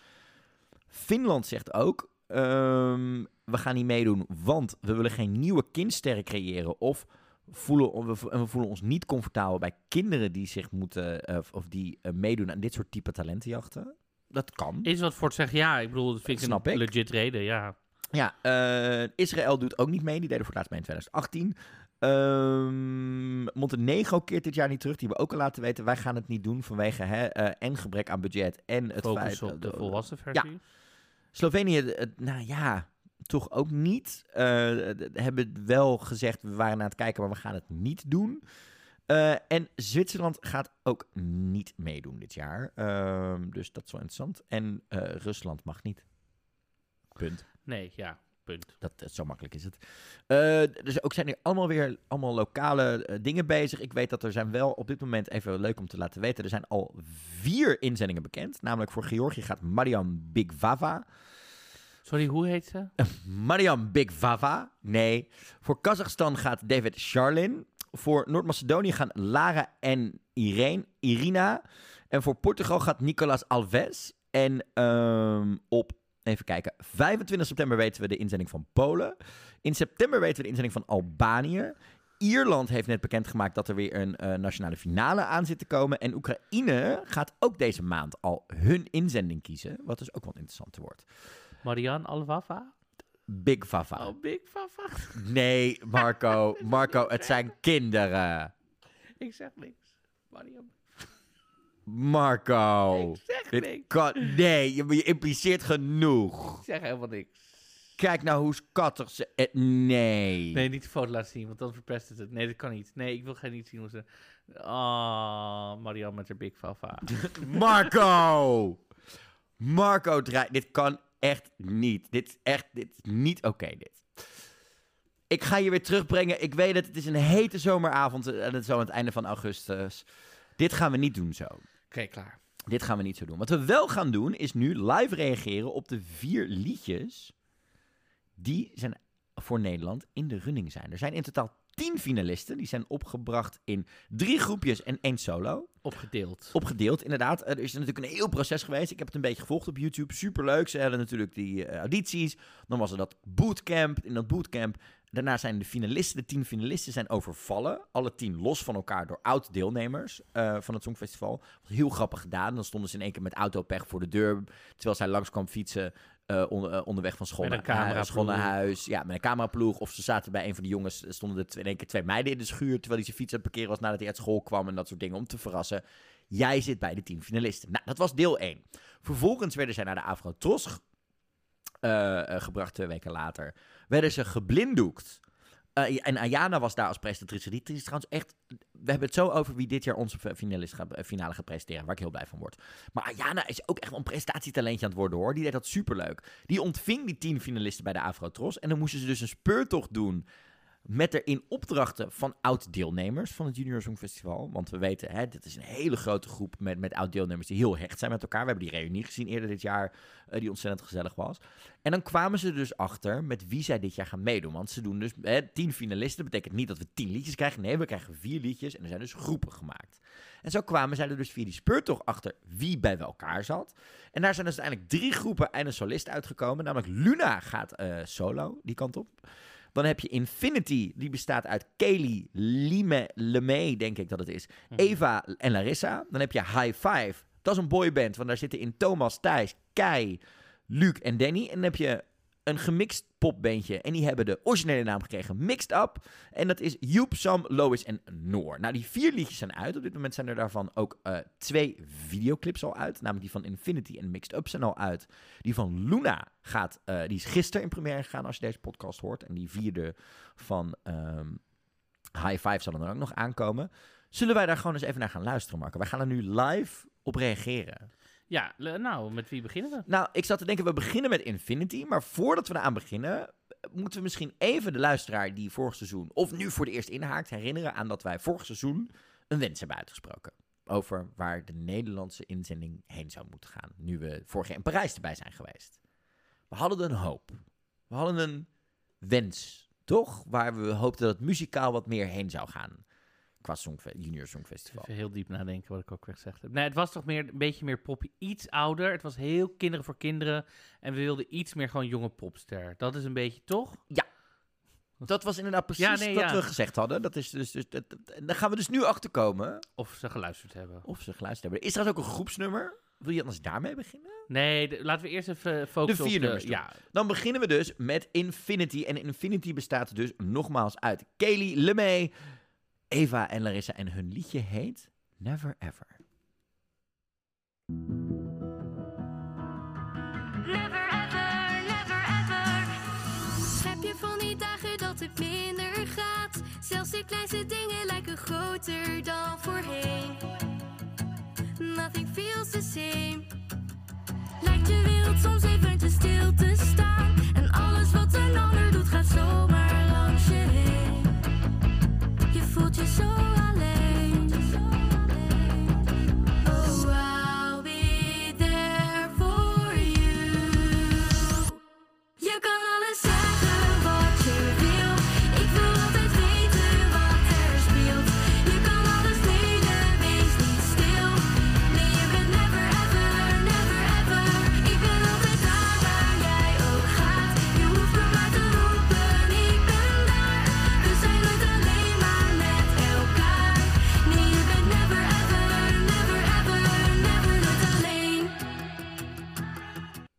Finland zegt ook, ehm, we gaan niet meedoen, want we willen geen nieuwe kindsterren creëren of voelen, we, vo- en we voelen ons niet comfortabel bij kinderen die zich moeten, eh, of die eh, meedoen aan dit soort type talentenjachten. Dat kan. Is wat voor te zeggen, ja, ik bedoel, dat vind ik een ik. legit reden, ja. Ja, eh, Israël doet ook niet mee. Die deden voor het laatst mee in 2018. Ehm, Montenegro keert dit jaar niet terug. Die hebben ook al laten weten, wij gaan het niet doen vanwege hè, en gebrek aan budget en het Focus feit... op de volwassen versie. Slovenië, eh, nou ja, toch ook niet. Eh, d- hebben wel gezegd, we waren aan het kijken, maar we gaan het niet doen. Eh, en Zwitserland gaat ook niet meedoen dit jaar. Ehm, dus dat is wel interessant. En eh, Rusland mag niet. Punt. Nee, ja, punt. Dat, dat- zo makkelijk is het. Eh, dus ook zijn er allemaal weer allemaal lokale eh, dingen bezig. Ik weet dat er zijn wel op dit moment, even leuk om te laten weten, er zijn al vier inzendingen bekend. Namelijk voor Georgië gaat Mariam Bigvava. Sorry, hoe heet ze? Mariam Bigvava. Nee. Voor Kazachstan gaat David Charlin. Voor Noord-Macedonië gaan Lara en Irene, Irina. En voor Portugal gaat Nicolas Alves. En ehm, op, even kijken, 25 september weten we de inzending van Polen. In september weten we de inzending van Albanië. Ierland heeft net bekendgemaakt dat er weer een eh, nationale finale aan zit te komen. En Oekraïne gaat ook deze maand al hun inzending kiezen. Wat dus ook wel interessant wordt. Marianne Alvava? Big Vava. Oh, Big Vava. Nee, Marco. Marco, het zijn kinderen. Ik zeg niks. Marianne. Marco. Ik zeg Dit niks. kan... Nee, je, je impliceert genoeg. Ik zeg helemaal niks. Kijk nou hoe schattig ze... eh, nee. Nee, niet de foto laten zien, want dan verpest het het. Nee, dat kan niet. Nee, ik wil geen niet zien hoe ze... Oh, Marianne met haar Big Vava. Marco! Marco draait... Dit kan echt niet. Dit is echt... Dit is niet oké, dit. Ik ga je weer terugbrengen. Ik weet het, het is een hete zomeravond. En het is zo aan het einde van augustus. Dit gaan we niet doen zo. Oké, klaar. Dit gaan we niet zo doen. Wat we wel gaan doen, is nu live reageren op de vier liedjes die zijn voor Nederland in de running zijn. Er zijn in totaal tien finalisten. Die zijn opgebracht in drie groepjes en één solo. Opgedeeld. Opgedeeld, inderdaad. Er is natuurlijk een heel proces geweest. Ik heb het een beetje gevolgd op YouTube. Superleuk. Ze hadden natuurlijk die eh, audities. Dan was er dat bootcamp. In dat bootcamp. Daarna zijn de finalisten, de tien finalisten, zijn overvallen. Alle tien los van elkaar door oud-deelnemers eh, van het Songfestival. Was heel grappig gedaan. Dan stonden ze in één keer met autopech voor de deur. Terwijl zij langs kwam fietsen eh, on- eh, onderweg van school, naar, school naar huis. Ja, met een cameraploeg. Of ze zaten bij een van de jongens. Stonden er in één keer twee meiden in de schuur. Terwijl hij zijn fiets aan het parkeren was nadat hij uit school kwam. En dat soort dingen om te verrassen. Jij zit bij de tien finalisten. Nou, dat was deel 1. Vervolgens werden zij naar de eh, eh, gebracht twee weken later. Werden ze geblinddoekt. Eh, en Ayana was daar als presentatrice. Die is trouwens echt... We hebben het zo over wie dit jaar onze eh, finale gaat presenteren. Waar ik heel blij van word. Maar Ayana is ook echt een presentatietalentje aan het worden hoor. Die deed dat superleuk. Die ontving die tien finalisten bij de Afro-Tros. En dan moesten ze dus een speurtocht doen met erin opdrachten van oud-deelnemers van het Junior Songfestival. Want we weten, hè, dit is een hele grote groep met, met oud-deelnemers die heel hecht zijn met elkaar. We hebben die reunie gezien eerder dit jaar, eh, die ontzettend gezellig was. En dan kwamen ze dus achter met wie zij dit jaar gaan meedoen. Want ze doen dus tien finalisten. Betekent niet dat we tien liedjes krijgen. Nee, we krijgen vier liedjes en er zijn dus groepen gemaakt. En zo kwamen zij er dus via die speurtocht achter wie bij elkaar zat. En daar zijn dus uiteindelijk drie groepen en een solist uitgekomen. Namelijk Luna gaat eh, solo die kant op. Dan heb je Infinity, die bestaat uit Kaylee, Lime, Lemay, denk ik dat het is. Eva en Larissa. Dan heb je High Five, dat is een boyband, want daar zitten in Thomas, Thijs, Kai, Luc en Danny. En dan heb je een gemixt popbandje. En die hebben de originele naam gekregen, Mixed Up. En dat is Joep, Sam, Lois en Noor. Nou, die vier liedjes zijn uit. Op dit moment zijn er daarvan ook eh, twee videoclips al uit. Namelijk die van Infinity en Mixed Up zijn al uit. Die van Luna gaat, eh, die is gisteren in première gegaan als je deze podcast hoort. En die vierde van ehm, High Five zal er ook nog aankomen. Zullen wij daar gewoon eens even naar gaan luisteren, Marco? Wij gaan er nu live op reageren. Ja, nou, met wie beginnen we? Nou, ik zat te denken, we beginnen met Infinity. Maar voordat we eraan beginnen, moeten we misschien even de luisteraar die vorig seizoen, of nu voor de eerst inhaakt, herinneren aan dat wij vorig seizoen een wens hebben uitgesproken. Over waar de Nederlandse inzending heen zou moeten gaan. Nu we vorig jaar in Parijs erbij zijn geweest. We hadden een hoop. We hadden een wens, toch? Waar we hoopten dat het muzikaal wat meer heen zou gaan. Qua songfe- Junior Songfestival. Even heel diep nadenken wat ik ook weer gezegd heb. Nee, het was toch meer een beetje meer poppy. Iets ouder. Het was heel kinderen voor kinderen. En we wilden iets meer gewoon jonge popster. Dat is een beetje toch? Dat was inderdaad precies Ja, nee, wat ja. we gezegd hadden. Dat is dus, dus, dat, dat- daar gaan we dus nu achter komen Of ze geluisterd hebben. of ze geluisterd hebben. Is trouwens ook een groepsnummer Wil je anders daarmee beginnen? Nee, de- laten we eerst even focussen vier op de... doen. Ja, Dan beginnen we dus met Infinity. En Infinity bestaat dus nogmaals uit Kaylee, LeMay, Eva en Larissa. En hun liedje heet Never Ever. Never ever, never ever. Heb je van die dagen dat het minder gaat? Zelfs de kleinste dingen lijken groter dan voorheen. Nothing feels the same. Lijkt je wereld soms eventjes stil te staan. En alles wat een ander doet gaat zomaar Je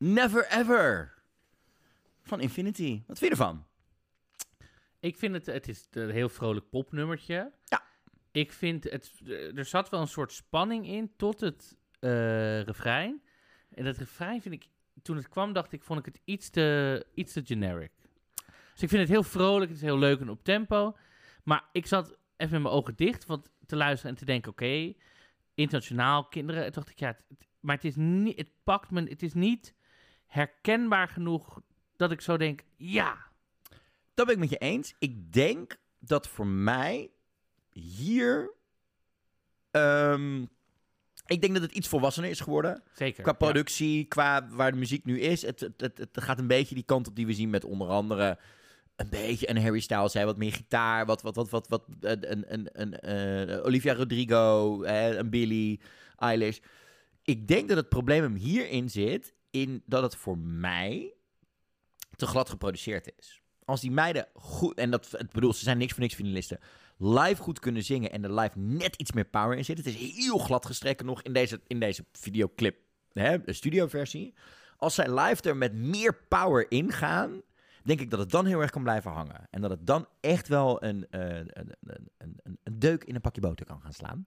Never Ever. Van Infinity. Wat vind je ervan? ik vind het, het is een heel vrolijk popnummertje. Ja. Ik vind het, er zat wel een soort spanning in tot het eh, refrein. En dat refrein vind ik, toen het kwam dacht ik, vond ik het iets te, iets te generic. Dus ik vind het heel vrolijk, het is heel leuk en op tempo. Maar ik zat even met mijn ogen dicht want te luisteren en te denken, oké, internationaal, kinderen. En dacht ik, ja, het- maar het is niet, het pakt me, het is niet herkenbaar genoeg dat ik zo denk, ja, Dat ben ik met je eens. Ik denk dat voor mij hier... ehm, ik denk dat het iets volwassener is geworden. zeker. Qua ja. productie, qua waar de muziek nu is. Het, het, het, het gaat een beetje die kant op die we zien met onder andere... Een beetje een Harry Styles, hè, wat meer gitaar, wat, wat, wat, wat, wat een, een, een, een, eh, Olivia Rodrigo, hè, een Billie Eilish. Ik denk dat het probleem hem hierin zit, in dat het voor mij te glad geproduceerd is. Als die meiden goed, en dat, ik bedoel, ze zijn niks voor niks finalisten, live goed kunnen zingen en er live net iets meer power in zit. Het is heel glad gestreken nog in deze, in deze videoclip, hè, de studioversie. Als zij live er met meer power in gaan, denk ik dat het dan heel erg kan blijven hangen. En dat het dan echt wel een, eh, een, een, een, een deuk in een pakje boter kan gaan slaan.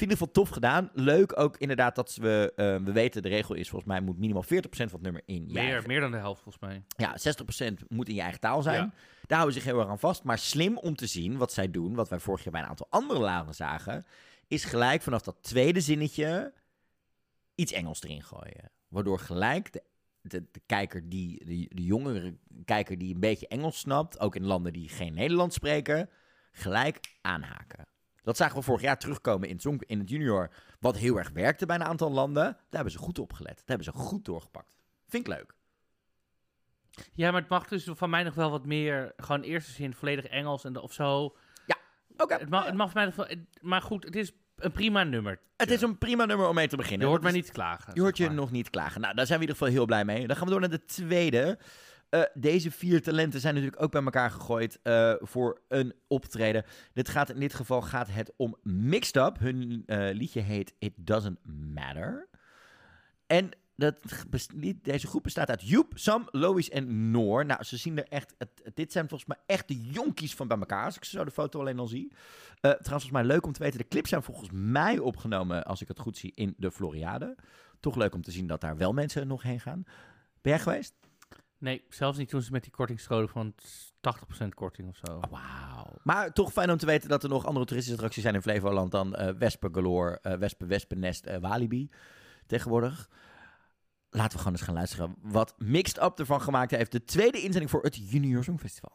Vind ik in ieder geval tof gedaan. Leuk ook inderdaad dat we, eh, we weten, de regel is volgens mij moet minimaal 40% van het nummer in je Meer, eigen- meer dan de helft volgens mij. ja, 60% moet in je eigen taal zijn. Ja. Daar houden ze zich heel erg aan vast. Maar slim om te zien wat zij doen, wat wij vorig jaar bij een aantal andere lagen zagen, is gelijk vanaf dat tweede zinnetje iets Engels erin gooien. Waardoor gelijk de, de, de kijker die, de, de jongere kijker die een beetje Engels snapt, ook in landen die geen Nederlands spreken, gelijk aanhaken. Dat zagen we vorig jaar terugkomen in het, in het junior, wat heel erg werkte bij een aantal landen. Daar hebben ze goed op gelet. Daar hebben ze goed doorgepakt. Vind ik leuk. Ja, maar het mag dus van mij nog wel wat meer, gewoon eerste zin volledig Engels en of zo. Oké. Het mag, het mag van mij nog wel, maar goed, het is een prima nummer. Het is een prima nummer om mee te beginnen. Je hoort mij niet klagen. Je hoort je maar. nog niet klagen. Nou, daar zijn we in ieder geval heel blij mee. Dan gaan we door naar de tweede. Eh, deze vier talenten zijn natuurlijk ook bij elkaar gegooid eh, voor een optreden. Dit gaat, in dit geval gaat het om Mixed Up. Hun eh, liedje heet It Doesn't Matter. En dat, deze groep bestaat uit Joep, Sam, Lois en Noor. Nou, ze zien er echt... Dit zijn volgens mij echt de jonkies van bij elkaar. Als ik zo de foto alleen al zie. Trouwens, volgens mij leuk om te weten. De clips zijn volgens mij opgenomen, als ik het goed zie, in de Floriade. Toch leuk om te zien dat daar wel mensen nog heen gaan. Ben jij geweest? Nee, zelfs niet toen ze met die kortingscode van 80% korting of zo. Oh, Wauw. Maar toch fijn om te weten dat er nog andere toeristische attracties zijn in Flevoland dan eh Wespen Galore, eh Wespen, Wespennest, eh Walibi tegenwoordig. Laten we gewoon eens gaan luisteren wat Mixed Up ervan gemaakt heeft. De tweede inzending voor het Junior Songfestival.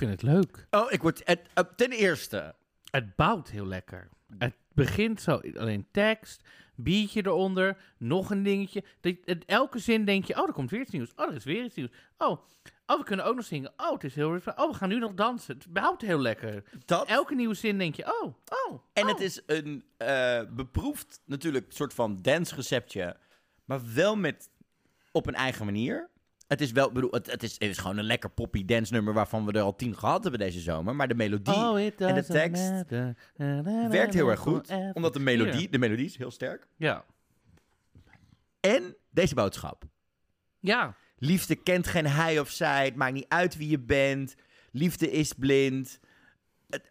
Ik vind het leuk. Oh, ik word... Het, eh, ten eerste... Het bouwt heel lekker. Het begint zo, alleen tekst, biertje eronder, nog een dingetje. Dat- het- elke zin denk je, oh, er komt weer iets nieuws. Oh, er is weer iets nieuws. Oh, oh we kunnen ook nog zingen. Oh, het is heel... Oh, we gaan nu nog dansen. Het bouwt heel lekker. Dat... Elke nieuwe zin denk je, oh, oh, En oh. het is een eh, beproefd natuurlijk soort van dancereceptje, maar wel met op een eigen manier. Het is wel, bedoel, het, het, is, het is gewoon een lekker poppy dance nummer waarvan we er al tien gehad hebben deze zomer. Maar de melodie Oh, en de tekst matter. Werkt heel erg goed, omdat de melodie, de melodie is heel sterk. Ja. En deze boodschap. Ja. Liefde kent geen hij of zij, het maakt niet uit wie je bent. Liefde is blind.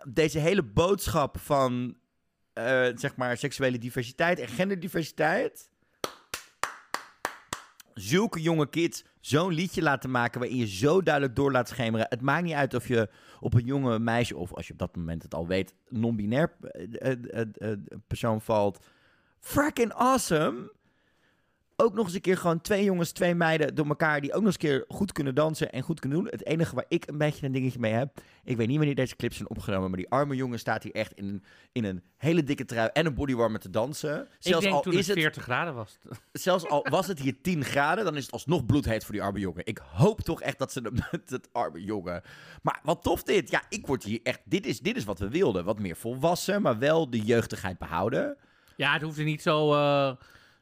Deze hele boodschap van, eh, zeg maar, seksuele diversiteit en genderdiversiteit. Zulke jonge kids zo'n liedje laten maken waarin je zo duidelijk door laat schemeren. Het maakt niet uit of je op een jonge meisje, of als je op dat moment het al weet, non-binair eh, eh, eh, persoon valt. Fracking awesome! Ook nog eens een keer gewoon twee jongens, twee meiden door elkaar die ook nog eens een keer goed kunnen dansen en goed kunnen doen. Het enige waar ik een beetje een dingetje mee heb, ik weet niet wanneer deze clips zijn opgenomen, maar die arme jongen staat hier echt in een, in een hele dikke trui en een bodywarmer te dansen. Ik Zelfs denk al toen is het het 40 graden was. Zelfs al was het hier 10 graden, dan is het alsnog bloedheet voor die arme jongen. Ik hoop toch echt dat ze met het arme jongen. Maar wat tof dit. Ja, ik word hier echt. Dit is, dit is wat we wilden. Wat meer volwassen, maar wel de jeugdigheid behouden. Ja, het hoeft er niet zo... eh,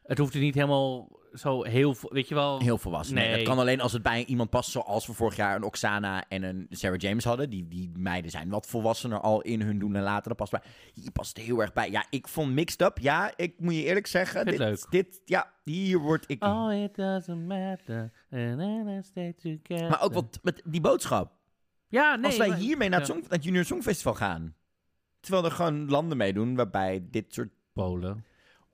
het hoeft er niet helemaal zo heel... Weet je wel... Heel volwassen. Nee. Nee. dat kan alleen als het bij iemand past, zoals we vorig jaar een Oksana en een Sarah James hadden. Die, die meiden zijn wat volwassener al in hun doen en laten. Dat past bij. Hier past heel erg bij. Ja, ik vond Mixed Up. Ja, ik moet je eerlijk zeggen. Dit, leuk. dit, ja, hier word ik. Oh, it doesn't matter. And then I stay together. Maar ook wat met die boodschap. Ja, nee. als wij maar- hiermee naar het. Song, naar het Junior Songfestival gaan. Terwijl er gewoon landen meedoen waarbij dit soort, Polen.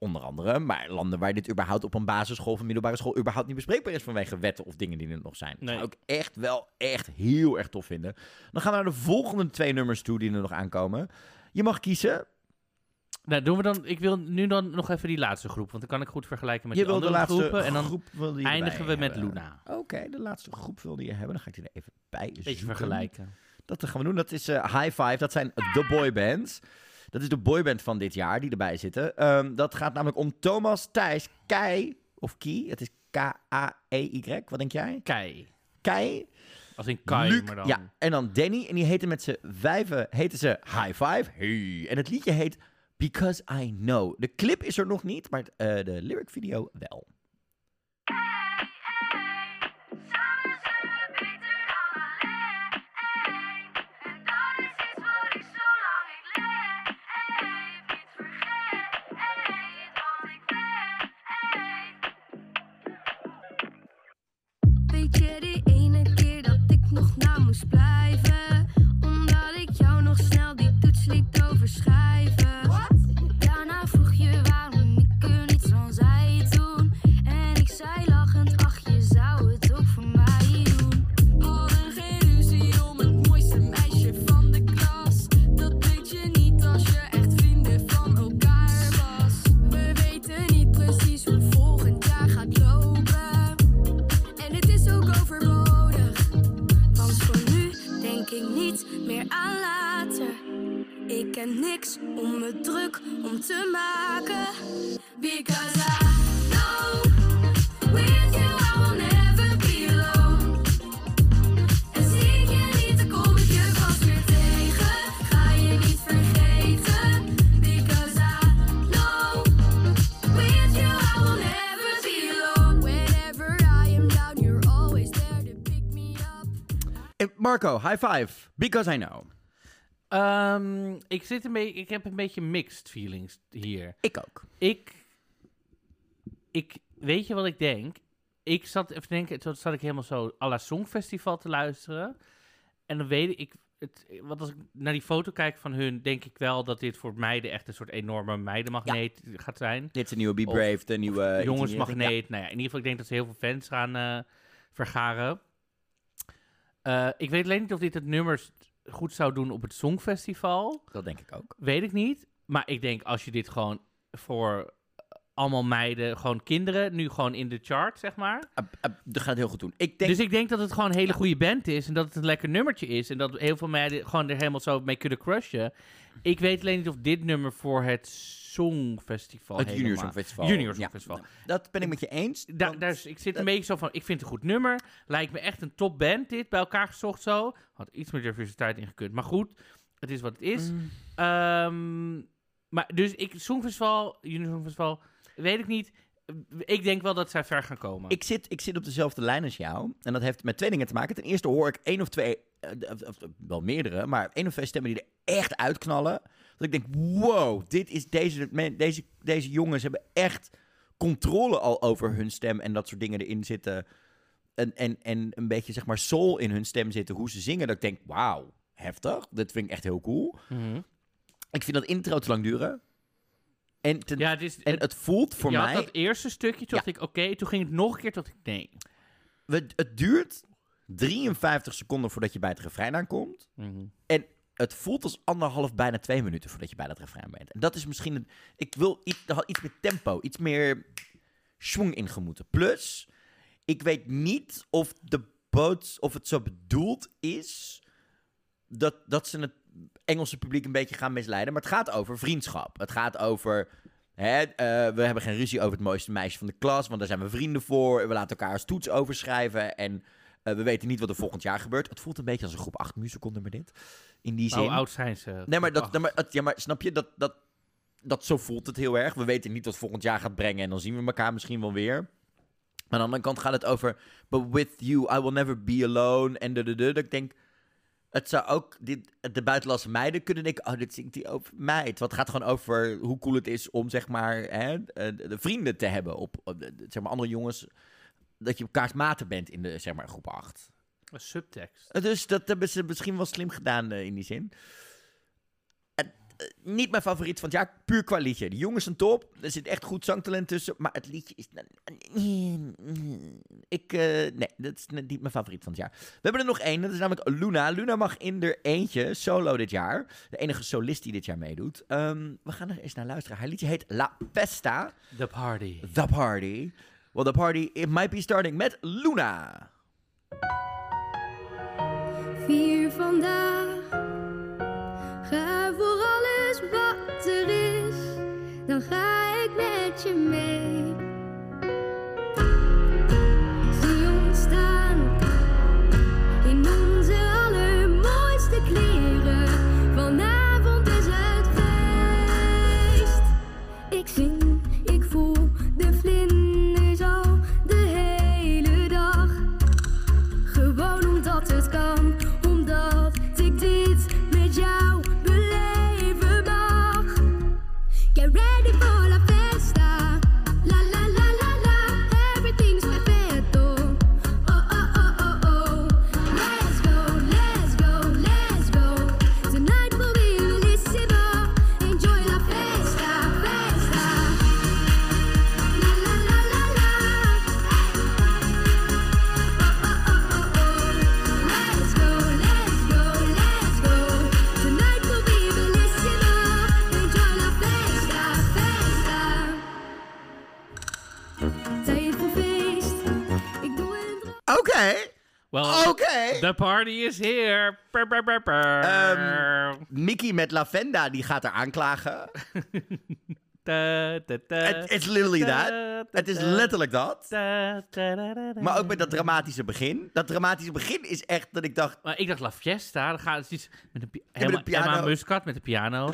Onder andere, maar landen waar dit überhaupt op een basisschool of een middelbare school überhaupt niet bespreekbaar is vanwege wetten of dingen die er nog zijn. Nee. Zou ik echt wel echt heel erg tof vinden. Dan gaan we naar de volgende twee nummers toe die er nog aankomen. Je mag kiezen. Nou, doen we dan... Ik wil nu dan nog even die laatste groep. Want dan kan ik goed vergelijken met je die wil de andere laatste groepen. En dan groep eindigen we met hebben. Luna. Oké, de laatste groep wilde je hebben. Dan ga ik die er even bij Beetje vergelijken. Dat gaan we doen. Dat is eh, High Five. Dat zijn de boybands. Dat is de boyband van dit jaar die erbij zitten. Ehm, dat gaat namelijk om Thomas, Thijs, Kei of Kie. Het is K-A-E-Y. Wat denk jij? Kei. Kei, Als in Kai, Luc, maar dan... ja, en dan Danny. En die heten met z'n vijven heten ze High Five. Hey. En het liedje heet Because I Know. De clip is er nog niet, maar eh, de lyric video wel. Je die ene keer dat ik nog na moest blijven? Marco, High Five. Because I Know. Ehm, ik, zit een beetje, ik heb een beetje mixed feelings hier. Ik ook. Ik, ik, weet je wat ik denk? Ik zat even te denken, toen zat ik helemaal zo à la Songfestival te luisteren. En dan weet ik, het, want als ik naar die foto kijk van hun, denk ik wel dat dit voor meiden echt een soort enorme meidenmagneet gaat zijn. Dit is de nieuwe Be Of Brave, de nieuwe... Jongensmagneet. Nou ja, in ieder geval, ik denk dat ze heel veel fans gaan eh, vergaren. Eh, ik weet alleen niet of dit het nummers goed zou doen op het Songfestival. Dat denk ik ook. Weet ik niet. Maar ik denk als je dit gewoon voor allemaal meiden, gewoon kinderen, nu gewoon in de chart, zeg maar. Uh, uh, dat gaat heel goed doen. Ik denk, Dus ik denk dat het gewoon een hele goede band is en dat het een lekker nummertje is. En dat heel veel meiden gewoon er helemaal zo mee kunnen crushen. Ik weet alleen niet of dit nummer voor het Songfestival het helemaal- Junior Songfestival. Junior Ja, dat ben ik met je eens. Daar, want- daar is, ik zit een beetje zo van, ik vind het een goed nummer. Lijkt me echt een top band dit, bij elkaar gezocht zo. Had iets meer diversiteit ingekund. Maar goed, het is wat het is. Mm. Ehm, maar dus ik, Songfestival, Junior Songfestival, weet ik niet. Ik denk wel dat zij ver gaan komen. Ik zit, ik zit op dezelfde lijn als jou. En dat heeft met twee dingen te maken. Ten eerste hoor ik één of twee, eh, of, of- wel meerdere, maar één of twee stemmen die er echt uitknallen. Dat ik denk, wow, dit is deze, deze, deze jongens hebben echt controle al over hun stem en dat soort dingen erin zitten. En, en, en een beetje, zeg maar, soul in hun stem zitten, hoe ze zingen. Dat ik denk, wauw, heftig. Dat vind ik echt heel cool. Mhm. Ik vind dat intro te lang duren. En, ten- Ja, het is... en het voelt voor mij... had dat eerste stukje, toen dacht ik oké. Toen ging het nog een keer, dacht ik nee. We- het duurt 53 seconden voordat je bij het refrein aankomt. Mhm. En het voelt als anderhalf, bijna twee minuten voordat je bij dat refrein bent. En dat is misschien... Ik wil iets, iets meer tempo, iets meer schwung ingemoeten. Plus, ik weet niet of de boot, of het zo bedoeld is dat, dat ze het Engelse publiek een beetje gaan misleiden. Maar het gaat over vriendschap. Het gaat over... Hè, eh, we hebben geen ruzie over het mooiste meisje van de klas, want daar zijn we vrienden voor. We laten elkaar als toets overschrijven en eh, we weten niet wat er volgend jaar gebeurt. Het voelt een beetje als een groep 8 musical nummer dit. In die Maar zin. Hoe oud zijn ze? Nee, maar, dat, nee, maar, het- ja, maar snap je, dat, dat, dat zo voelt het heel erg. We weten niet wat volgend jaar gaat brengen en dan zien we elkaar misschien wel weer. Maar aan de andere kant gaat het over, but with you, I will never be alone. En de, de, de, dat ik denk, het zou ook, dit, de buitenlandse meiden kunnen denken, oh, dit zingt hij over meid. Het gaat gewoon over hoe cool het is om, zeg maar, hè, eh, de, de vrienden te hebben. Op, op de- zeg maar, andere jongens, dat je elkaars maten bent in de, zeg maar, groep 8. Een subtekst. Eh, Dus dat hebben ze misschien wel slim gedaan eh, in die zin. Het, eh, niet mijn favoriet van het jaar, puur qua liedje. De jongens zijn top, er zit echt goed zangtalent tussen, maar het liedje is... Ik, nee, dat is niet mijn favoriet van het jaar. We hebben er nog één, dat is namelijk Luna. Luna mag in er eentje, solo dit jaar. De enige solist die dit jaar meedoet. Ehm, we gaan er eens naar luisteren. Haar liedje heet La Festa, The Party. The Party. Well, the party, it might be starting met Luna. Vier vandaag. The party is here. Pur. Ehm, Mickey met Lavenda, die gaat er aanklagen. Het is literally that. Het is letterlijk dat. Maar ook met dat dramatische begin. Dat dramatische begin is echt dat ik dacht... Maar ik dacht La Fiesta, dan gaat het iets met een, pi- met piano. Muscat met de piano.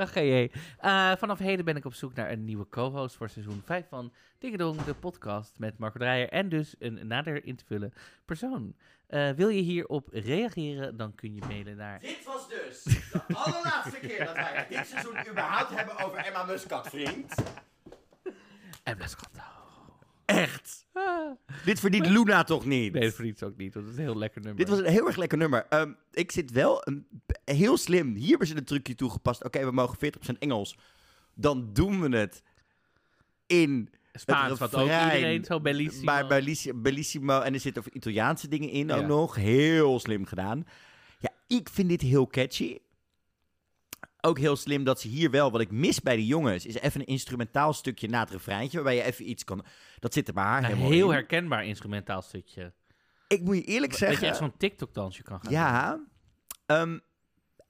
God. Dag GJ. Eh vanaf heden ben ik op zoek naar een nieuwe co-host voor seizoen 5 van Dingedong, de podcast met Marco Dreyer. En dus een nader in te vullen persoon. Eh, wil je hierop reageren, dan kun je mailen naar... Dit was dus de allerlaatste keer dat wij dit seizoen überhaupt hebben over Emma Muscat, vriend. En Blascotto. Echt. Dit verdient Luna toch niet? Nee, dat verdient ze ook niet, want het is een heel lekker nummer. Dit was een heel erg lekker nummer. Ehm, ik zit wel een, heel slim. Hier hebben ze een trucje toegepast. Oké, we mogen 40% Engels. Dan doen we het in Spaans, wat ook iedereen zo bellissimo. Maar Bellissi- Bellissimo. En er zitten Italiaanse dingen in ook nog. Heel slim gedaan. Ja, ik vind dit heel catchy. Ook heel slim dat ze hier wel, wat ik mis bij de jongens, is even een instrumentaal stukje na het refreintje, waarbij je even iets kan... Dat zit er bij haar Een helemaal heel in. herkenbaar instrumentaal stukje. Ik moet je eerlijk Dat je zeggen... echt zo'n TikTok-dansje kan gaan. Ja. Ehm,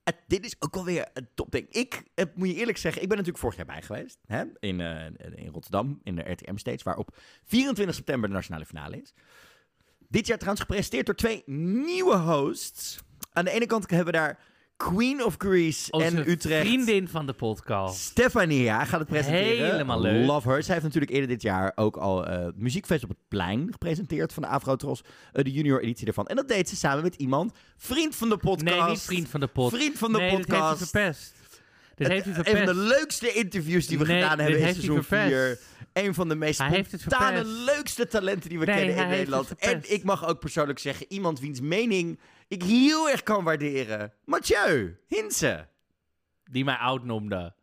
het- dit is ook wel weer een topding. Ik eh, moet je eerlijk zeggen, ik ben natuurlijk vorig jaar bij geweest. Hè? In, eh, in Rotterdam, in de RTM Stage, waar op 24 september de nationale finale is. Dit jaar trouwens gepresenteerd door twee nieuwe hosts. Aan de ene kant hebben we daar Queen of Greece Onze en Utrecht. vriendin van de podcast. Stefania gaat het presenteren. Helemaal leuk. Love her. Zij heeft natuurlijk eerder dit jaar ook al eh Muziekfest op het Plein gepresenteerd van de Afrotros. eh, de junior editie ervan. En dat deed ze samen met iemand, vriend van de podcast. Nee, niet vriend van de podcast. Vriend van de nee, podcast. dit heeft verpest. Dit heeft hij Een verpest. van de leukste interviews die we Nee, gedaan hebben in seizoen 4. verpest. Een van de meest spontane, leukste talenten die we Nee, kennen in Nederland. En ik mag ook persoonlijk zeggen, iemand wiens mening ik heel erg kan waarderen. Mathieu Hinse. Die mij oud noemde.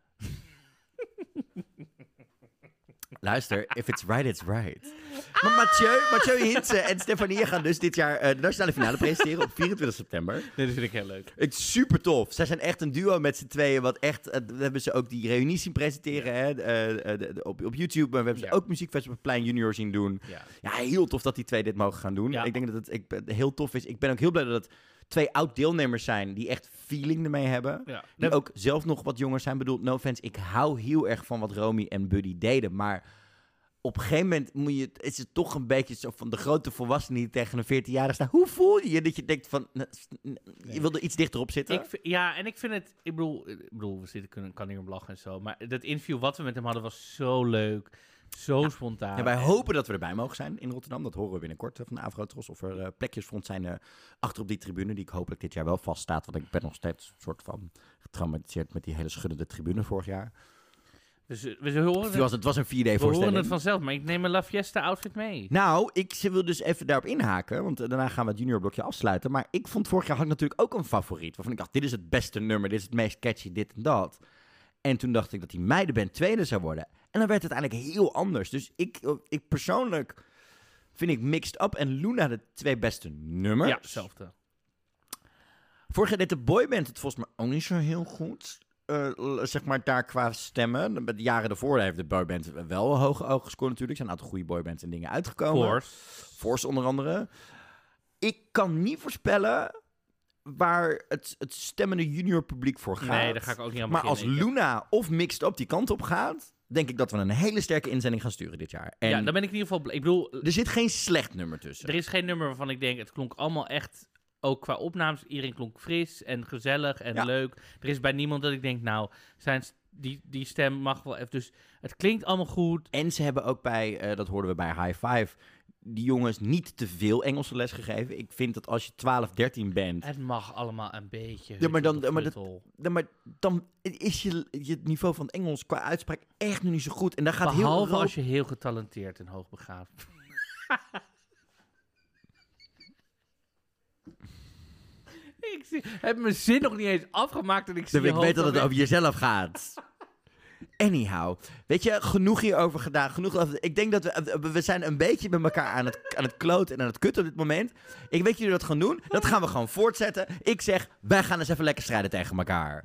Luister, if it's right, it's right. Maar Mathieu, Mathieu Hinse en Stefanie gaan dus dit jaar eh, de nationale finale presenteren op 24 september. Dit vind ik heel leuk. Het is super tof. Zij zijn echt een duo met z'n tweeën. Wat echt, eh, we hebben ze ook die reunie zien presenteren hè, eh, eh, de- de- op, op YouTube. Maar we hebben ze ook muziekfestival op het Plein Junior zien doen. Ja. Ja, heel tof dat die twee dit mogen gaan doen. Ik denk dat het ik, heel tof is. Ik ben ook heel blij dat het twee oud-deelnemers zijn die echt feeling ermee hebben. Ja. Die ook zelf nog wat jonger zijn. Bedoel, no offense, ik hou heel erg van wat Romy en Buddy deden. Maar op een gegeven moment moet je, is het toch een beetje zo van de grote volwassenen die tegen een 14-jarige staan. Hoe voel je je dat je denkt van, je wil er iets dichterop zitten? Ik, ja, en ik vind het... Ik bedoel, ik bedoel we zitten, kunnen, kan hier om lachen en zo. Maar dat interview wat we met hem hadden was zo leuk. Zo spontaan. Ja, wij En- hopen dat we erbij mogen zijn in Rotterdam. Dat horen we binnenkort van de Avrotros. Of er eh, plekjes voor ons zijn eh, achter op die tribune. Die ik hopelijk dit jaar wel vaststaat. Want ik ben nog steeds een soort van getraumatiseerd met die hele schuddende tribune vorig jaar. Dus we horen Het het, was, het was een 4D we horen voorstelling. het vanzelf. Maar ik neem een La Fiesta outfit mee. Nou, ik ze- wil dus even daarop inhaken. Want eh, daarna gaan we het juniorblokje afsluiten. Maar ik vond vorig jaar had ik natuurlijk ook een favoriet. Waarvan ik dacht, dit is het beste nummer. Dit is het meest catchy, dit en dat. En toen dacht ik dat die meidenband tweede zou worden. En dan werd het uiteindelijk heel anders. Dus ik, ik persoonlijk vind ik Mixed Up en Luna de twee beste nummers. Ja, hetzelfde. Jaar deed de boyband het volgens mij ook niet zo heel goed. Eh, zeg maar daar qua stemmen. De jaren daarvoor heeft de boyband wel een hoge ogen gescoord natuurlijk. Er zijn een aantal goede boybands en dingen uitgekomen. Force. Force onder andere. Ik kan niet voorspellen waar het, het stemmende junior publiek voor gaat. Nee, daar ga ik ook niet aan Maar als beginnen. Luna of Mixed Up die kant op gaat, denk ik dat we een hele sterke inzending gaan sturen dit jaar. En Ja, dan ben ik in ieder geval... Ik bedoel, er zit geen slecht nummer tussen. er is geen nummer waarvan ik denk... Het klonk allemaal echt... Ook qua opnames, iedereen klonk fris en gezellig en Ja. leuk. Er is bij niemand dat ik denk, nou, zijn, die, die stem mag wel even... Dus het klinkt allemaal goed. En ze hebben ook bij, eh, dat hoorden we bij High Five, die jongens niet te veel Engelse les gegeven. Ik vind dat als je 12, 13 bent, Het mag allemaal een beetje. Ja, maar dan- maar dat- maar dan is je, je niveau van Engels qua uitspraak echt nog niet zo goed. En daar gaat heel Behalve als je heel getalenteerd en hoogbegaafd Ik zie- heb mijn zin nog niet eens afgemaakt en ik zie Ik je weet dat het over jezelf gaat. Anyhow, weet je, genoeg hierover gedaan. Genoeg over, ik denk dat we, we zijn een beetje met elkaar aan het, aan het kloten en aan het kutten op dit moment. Ik weet jullie dat gaan doen. Dat gaan we gewoon voortzetten. Ik zeg, wij gaan eens even lekker strijden tegen elkaar.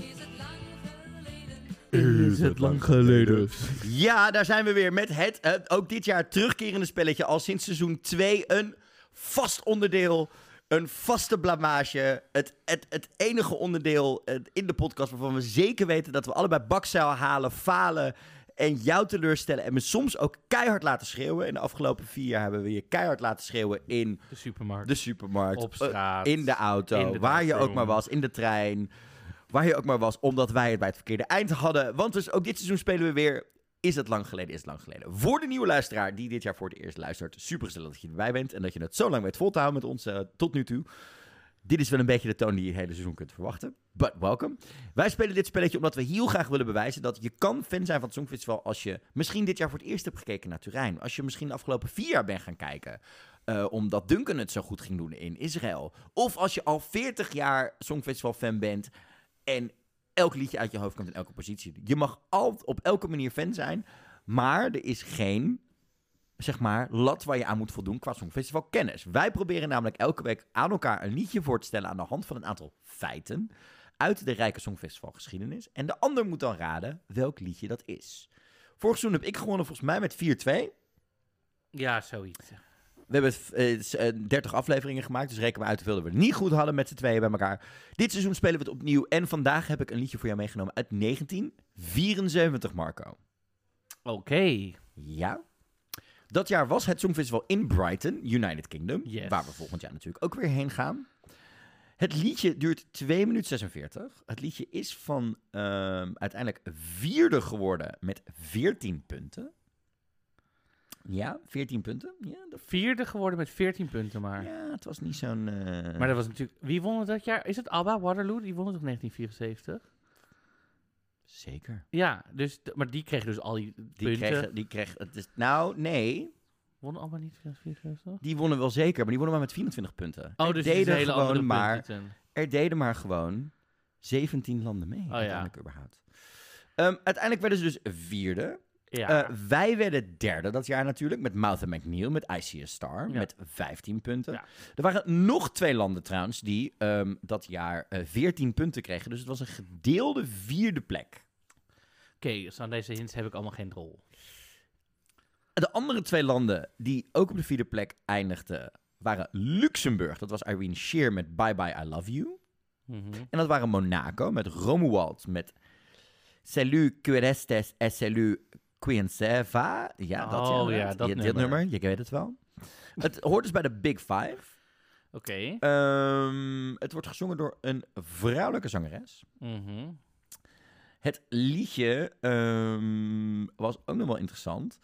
Is het lang geleden? Is het lang geleden? Ja, daar zijn we weer met het eh, ook dit jaar terugkerende spelletje. Al sinds seizoen 2 een vast onderdeel. Een vaste blamage. Het, het, het enige onderdeel in de podcast waarvan we zeker weten dat we allebei bakzeil halen, falen. En jou teleurstellen. En me soms ook keihard laten schreeuwen. In de afgelopen vier jaar hebben we je keihard laten schreeuwen in De supermarkt. de supermarkt. Op straat. in de auto. in de waar je ook maar was. In de trein. Waar je ook maar was. Omdat wij het bij het verkeerde eind hadden. Want dus ook dit seizoen spelen we weer. Is het lang geleden? Is het lang geleden? Voor de nieuwe luisteraar die dit jaar voor het eerst luistert. Super gezellig dat je erbij bent. En dat je het zo lang weet vol te houden met ons eh, tot nu toe. Dit is wel een beetje de toon die je het hele seizoen kunt verwachten. But welcome. Wij spelen dit spelletje omdat we heel graag willen bewijzen dat je kan fan zijn van het Songfestival als je misschien dit jaar voor het eerst hebt gekeken naar Turijn. Als je misschien de afgelopen vier jaar bent gaan kijken. eh, omdat Duncan het zo goed ging doen in Israël. Of als je al 40 jaar Songfestival fan bent en elk liedje uit je hoofd komt in elke positie. Je mag altijd op elke manier fan zijn, maar er is geen zeg maar, lat waar je aan moet voldoen qua Songfestival kennis. Wij proberen namelijk elke week aan elkaar een liedje voor te stellen aan de hand van een aantal feiten uit de Rijke Songfestival geschiedenis. En de ander moet dan raden welk liedje dat is. Vorig seizoen heb ik gewonnen volgens mij met 4-2. Ja, zoiets. We hebben eh, s- eh, 30 afleveringen gemaakt, dus reken maar uit hoeveel we het niet goed hadden met z'n tweeën bij elkaar. Dit seizoen spelen we het opnieuw en vandaag heb ik een liedje voor jou meegenomen uit 1974, Marco. Oké. Ja. Dat jaar was het Songfestival in Brighton, United Kingdom, Yes. waar we volgend jaar natuurlijk ook weer heen gaan. Het liedje duurt 2 minuten 46. Het liedje is van ehm, uiteindelijk vierde geworden met 14 punten. Ja, 14 punten. Ja, dat, Vierde geworden met 14 punten maar. ja het was niet zo'n... eh, Maar dat was natuurlijk... Wie won het dat jaar? Is het ABBA, Waterloo? Die won het toch 1974? Zeker. Ja, dus, maar die kreeg dus al die, Die punten. kregen, die kreeg, het is, nou, nee, Won ABBA niet 2074? die wonnen wel zeker, maar die wonnen maar met 24 punten. Oh, er dus deden hele gewoon andere maar, punten. er deden maar gewoon 17 landen mee. Oh, ja. uiteindelijk überhaupt. Um, uiteindelijk werden ze dus vierde. Ja. Eh, wij werden derde dat jaar natuurlijk, met Martha McNeil, met I See a Star, Ja. met 15 punten. Ja. Er waren nog twee landen trouwens die ehm, dat jaar eh 14 punten kregen. Dus het was een gedeelde vierde plek. Oké, dus aan deze hints heb ik allemaal geen rol. De andere twee landen die ook op de vierde plek eindigden, waren Luxemburg. Dat was Irene Shear met Bye Bye I Love You. Mhm. En dat waren Monaco met Romuald met Salut Cuerestes et Salut Quienseva. Ja, dat, Oh, ja, dat, dat nummer. nummer. Je weet het wel. het hoort dus bij de Big Five. Oké. Ehm, het wordt gezongen door een vrouwelijke zangeres. Mhm. Het liedje ehm, was ook nog wel interessant.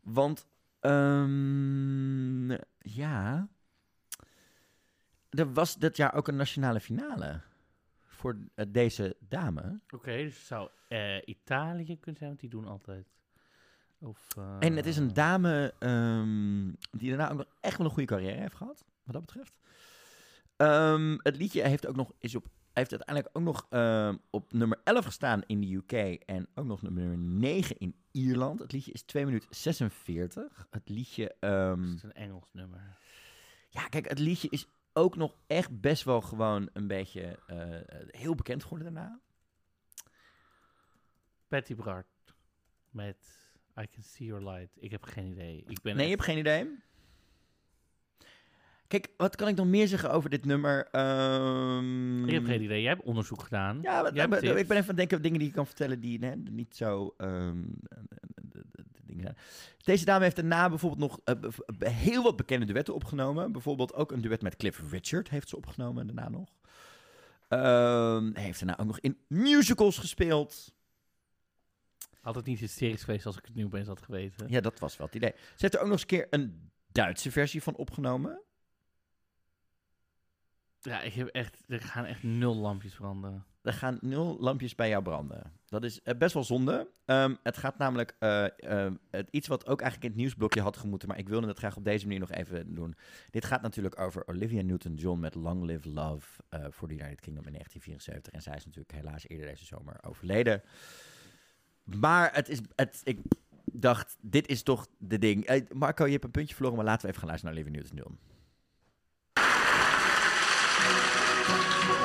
Want, ehm, ja. Er was dit jaar ook een nationale finale. Voor eh, deze dame. Oké, dus het zou eh, Italië kunnen zijn, want die doen altijd. Of, eh, En het is een dame ehm, die daarna ook nog echt wel een goede carrière heeft gehad. Wat dat betreft. Ehm, het liedje heeft ook nog, is op, heeft uiteindelijk ook nog ehm, op nummer 11 gestaan in de UK. En ook nog nummer 9 in Ierland. Het liedje is 2 minuten 46. Het liedje. Het is een Engels nummer. ja, kijk, het liedje is ook nog echt best wel gewoon een beetje eh, heel bekend geworden daarna. Patty Bart met I Can See Your Light. Ik heb geen idee. Ik ben Nee, je hebt geen idee? Kijk, wat kan ik nog meer zeggen over dit nummer? Ehm, Ik heb geen idee. Jij hebt onderzoek gedaan. Ja, maar- maar- ik ben even aan het denken dingen die ik kan vertellen die hè, niet zo ehm, de- de- de- de dingen zijn. Deze dame heeft daarna bijvoorbeeld nog eh, heel wat bekende duetten opgenomen. Bijvoorbeeld ook een duet met Cliff Richard heeft ze opgenomen daarna nog. Ehm, heeft daarna ook nog in musicals gespeeld. Had het niet hysterisch geweest als ik het nu opeens had geweten. Ja, dat was wel het idee. Ze heeft er ook nog eens een keer een Duitse versie van opgenomen. Ja, ik heb echt, er gaan echt nul lampjes branden. Er gaan nul lampjes bij jou branden. Dat is eh, best wel zonde. Ehm, het gaat namelijk eh, ehm, het, iets wat ook eigenlijk in het nieuwsblokje had gemoeten, maar ik wilde het graag op deze manier nog even doen. Dit gaat natuurlijk over Olivia Newton-John met Long Live Love eh, voor de United Kingdom in 1974. En zij is natuurlijk helaas eerder deze zomer overleden. Maar het is, het, ik dacht, dit is toch de ding. Eh, Marco, je hebt een puntje verloren, maar laten we even gaan luisteren naar Olivia Newton-John. Long,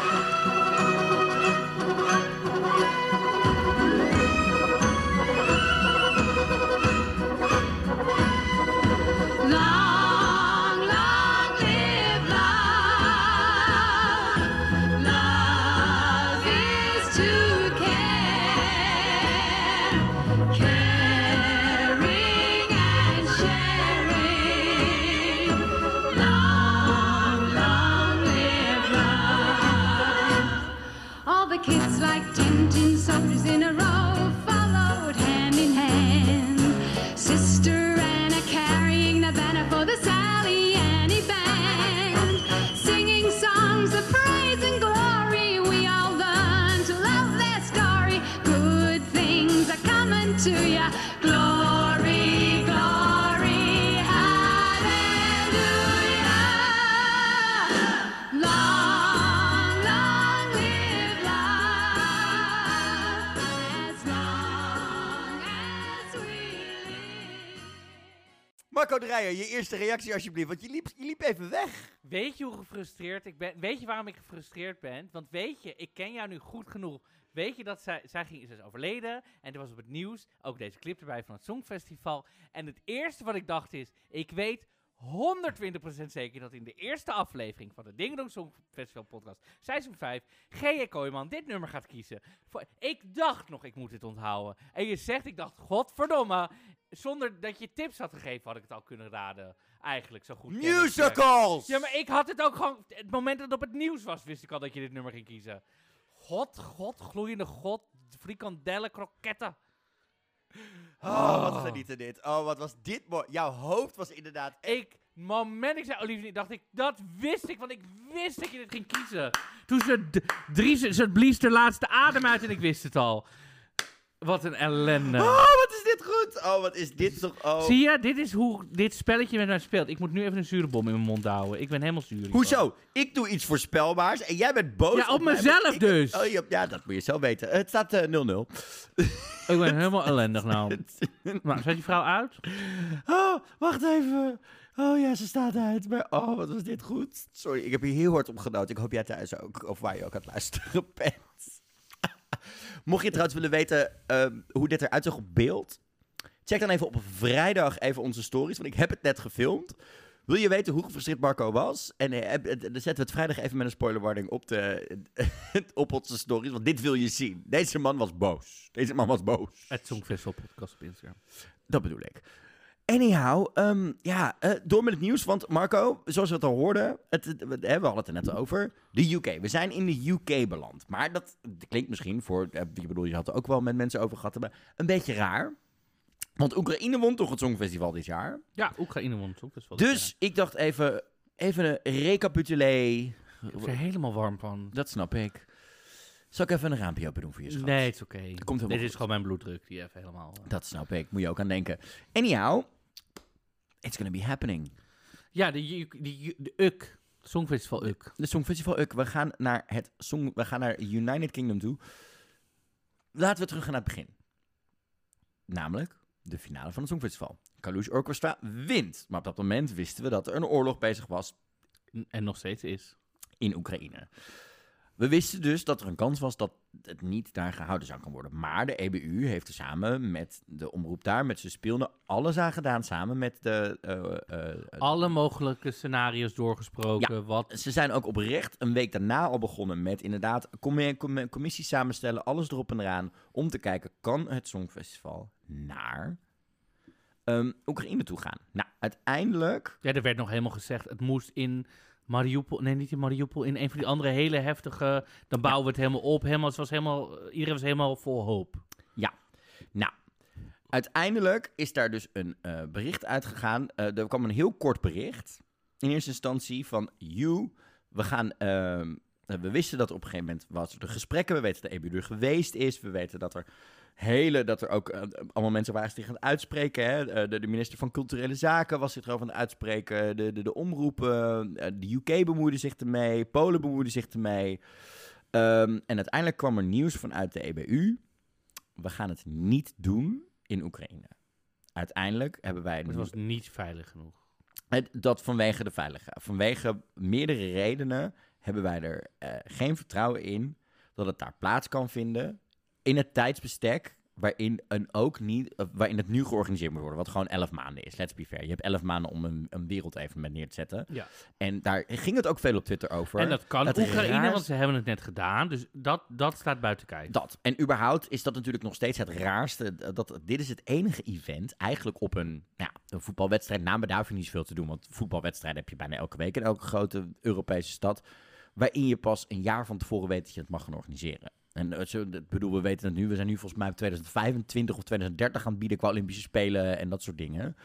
Marco je eerste reactie alsjeblieft, want je liep, je liep even weg. Weet je hoe gefrustreerd ik ben? Weet je waarom ik gefrustreerd ben? Want weet je, ik ken jou nu goed genoeg. Weet je dat zij, zij ging, is overleden en er was op het nieuws ook deze clip erbij van het Songfestival. En het eerste wat ik dacht is, ik weet 120% zeker dat in de eerste aflevering van de Ding Dong Songfestival podcast, seizoen 5, G.J. Kooijman dit nummer gaat kiezen. Voor, ik dacht nog, ik moet dit onthouden. En je zegt, ik dacht, godverdomme, zonder dat je tips had gegeven had ik het al kunnen raden. Eigenlijk, zo goed. Musicals! Ja, maar ik had het ook gewoon... Het moment dat het op het nieuws was, wist ik al dat je dit nummer ging kiezen. God, god, gloeiende god, frikandellen, kroketten. Oh, wat genieten dit. Oh, wat was dit mooi. Jouw hoofd was inderdaad... Ik, moment ik zei Olivier, dacht ik, dat wist ik, want ik wist dat je dit ging kiezen. Toen ze drie, ze, blies de laatste adem uit en ik wist het al. Wat een ellende. Oh, wat dit goed. Oh, wat is dit toch... Oh. Zie je, dit is hoe dit spelletje met mij speelt. Ik moet nu even een zure bom in mijn mond houden. Ik ben helemaal zuur. Hoezo? Ik doe iets voorspelbaars en jij bent boos Ja, op mij, mezelf ik- dus. Oh, ja, ja, dat moet je zelf weten. Het staat eh, 0-0. Ik ben helemaal ellendig nou. Nou, zet die vrouw uit? Oh, wacht even. Oh ja, ze staat uit. Maar oh, wat was dit goed. Sorry, ik heb hier heel hard op genoten. Ik hoop jij thuis ook. Of waar je ook aan het luisteren bent. Mocht je trouwens willen weten ehm, hoe dit eruit zag op beeld. Check dan even op vrijdag even onze stories. Want ik heb het net gefilmd. Wil je weten hoe gefrustreerd Marco was? En eh, eh, dan zetten we het vrijdag even met een spoilerwarning op, de, op onze stories. Want dit wil je zien. Deze man was boos. Deze man was boos. Het Songfestival podcast op Instagram. Dat bedoel ik. Anyhow, ehm, ja, eh, door met het nieuws. Want Marco, zoals we het al hoorden, het, het- we, we hadden het er net over. De UK. We zijn in de UK beland. Maar dat klinkt misschien voor, ik bedoel, je had er ook wel met mensen over gehad een beetje raar. Want Oekraïne won toch het Songfestival dit jaar. Ja, Oekraïne won het Songfestival. Dus ik dacht even, even een recapitulé. Ik word er helemaal warm van. Dat snap ik. Zal ik even een raampje open doen voor je schat? Nee, het is oké. Dit is gewoon mijn bloeddruk die even helemaal... eh. Dat snap ik. Moet je ook aan denken. Anyhow, it's gonna be happening. Ja, de, de UK. Songfestival UK. De Songfestival Uk. We gaan naar het Song, we gaan naar United Kingdom toe. Laten we terug gaan naar het begin. Namelijk de finale van het Songfestival. Kalush Orchestra wint. Maar op dat moment wisten we dat er een oorlog bezig was En nog steeds is. in Oekraïne. We wisten dus dat er een kans was dat het niet daar gehouden zou kunnen worden. Maar de EBU heeft er samen met de omroep daar, met ze speelden, alles aan gedaan samen met de... eh, eh, Alle mogelijke scenario's doorgesproken. Wat Ze zijn ook oprecht een week daarna al begonnen met inderdaad commi- commi- commissies samenstellen, alles erop en eraan, om te kijken, kan het Songfestival naar ehm, Oekraïne toe gaan? Nou, uiteindelijk, Ja, er werd nog helemaal gezegd, het moest in Mariupol, nee niet in Mariupol, in een van die andere hele heftige, dan bouwen we het helemaal op, helemaal, het was helemaal, iedereen was helemaal vol hoop. nou, uiteindelijk is daar dus een eh, bericht uitgegaan. Eh, er kwam een heel kort bericht, in eerste instantie van you, we gaan... ehm, we wisten dat op een gegeven moment was er gesprekken. We weten dat de EBU er geweest is. We weten dat er hele, dat er ook eh, allemaal mensen waren zich aan het uitspreken. Hè? Eh, De, de minister van Culturele Zaken was zich erover aan het uitspreken. De, de, de omroepen, eh, de UK bemoeide zich ermee. Polen bemoeide zich ermee. Ehm, en uiteindelijk kwam er nieuws vanuit de EBU. We gaan het niet doen in Oekraïne. Uiteindelijk hebben wij Het was niet veilig genoeg. het, dat vanwege de veiligheid. Vanwege meerdere redenen hebben wij er geen vertrouwen in dat het daar plaats kan vinden in het tijdsbestek waarin, een ook niet, eh, waarin het nu georganiseerd moet worden. Wat gewoon elf maanden is, let's be fair. Je hebt elf maanden om een, een wereldevenement neer te zetten. Ja. En daar ging het ook veel op Twitter over. En dat kan Het Oekraïne, want ze hebben het net gedaan, dus dat, dat staat buiten kijf. Dat. En überhaupt is dat natuurlijk nog steeds het raarste. Dat, dit is het enige event, eigenlijk op een, nou, ja, een voetbalwedstrijd. Namen daar hoef je niet zoveel te doen, want voetbalwedstrijden heb je bijna elke week in elke grote Europese stad. Waarin je pas een jaar van tevoren weet dat je het mag gaan organiseren. En eh, ik bedoel, we weten het nu. We zijn nu volgens mij 2025 of 2030 aan het bieden qua Olympische Spelen en dat soort dingen.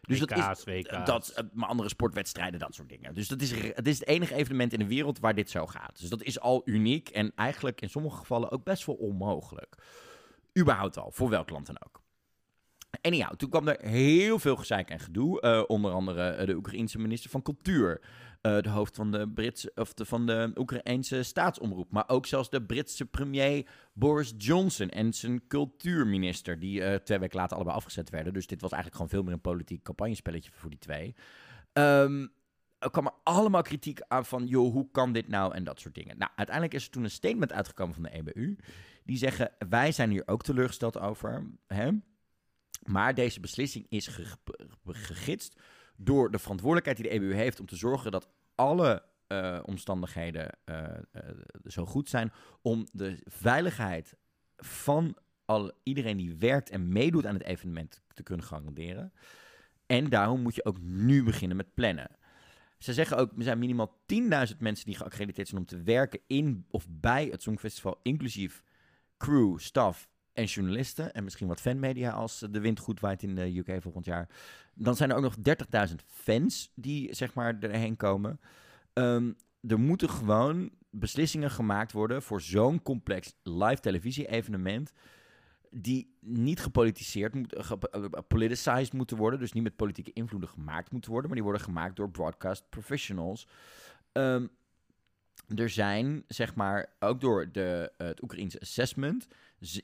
Dus dat is, WK's, WK's. dat, eh, maar andere sportwedstrijden, dat soort dingen. Dus dat is, het is het enige evenement in de wereld waar dit zo gaat. Dus dat is al uniek en eigenlijk in sommige gevallen ook best wel onmogelijk. Überhaupt al, voor welk land dan ook. Anyhow, toen kwam er heel veel gezeik en gedoe. eh, onder andere de Oekraïense minister van Cultuur. Eh, de hoofd van de, Britse, of de, van de Oekraïense staatsomroep. Maar ook zelfs de Britse premier Boris Johnson en zijn cultuurminister. Die eh, twee weken later allebei afgezet werden. Dus dit was eigenlijk gewoon veel meer een politiek campagnespelletje voor die twee. Ehm, er kwam er allemaal kritiek aan van, joh, hoe kan dit nou en dat soort dingen. Nou, uiteindelijk is er toen een statement uitgekomen van de EBU. Die zeggen, wij zijn hier ook teleurgesteld over. Hè? Maar deze beslissing is ge- door de verantwoordelijkheid die de EBU heeft om te zorgen dat alle eh, omstandigheden eh, eh, zo goed zijn om de veiligheid van al, iedereen die werkt en meedoet aan het evenement te kunnen garanderen. En daarom moet je ook nu beginnen met plannen. Ze zeggen ook, er zijn minimaal 10.000 mensen die geaccrediteerd zijn om te werken in of bij het Songfestival, inclusief crew, staf en journalisten. En misschien wat fanmedia als de wind goed waait in de UK volgend jaar. Dan zijn er ook nog 30.000 fans die zeg maar erheen komen. Ehm, er moeten gewoon beslissingen gemaakt worden voor zo'n complex live televisie-evenement. Die niet gepolitiseerd, moet, eh, politicized moeten worden. Dus niet met politieke invloeden gemaakt moeten worden. Maar die worden gemaakt door broadcast professionals. Ehm, er zijn, zeg maar, ook door de, eh, het Oekraïense assessment,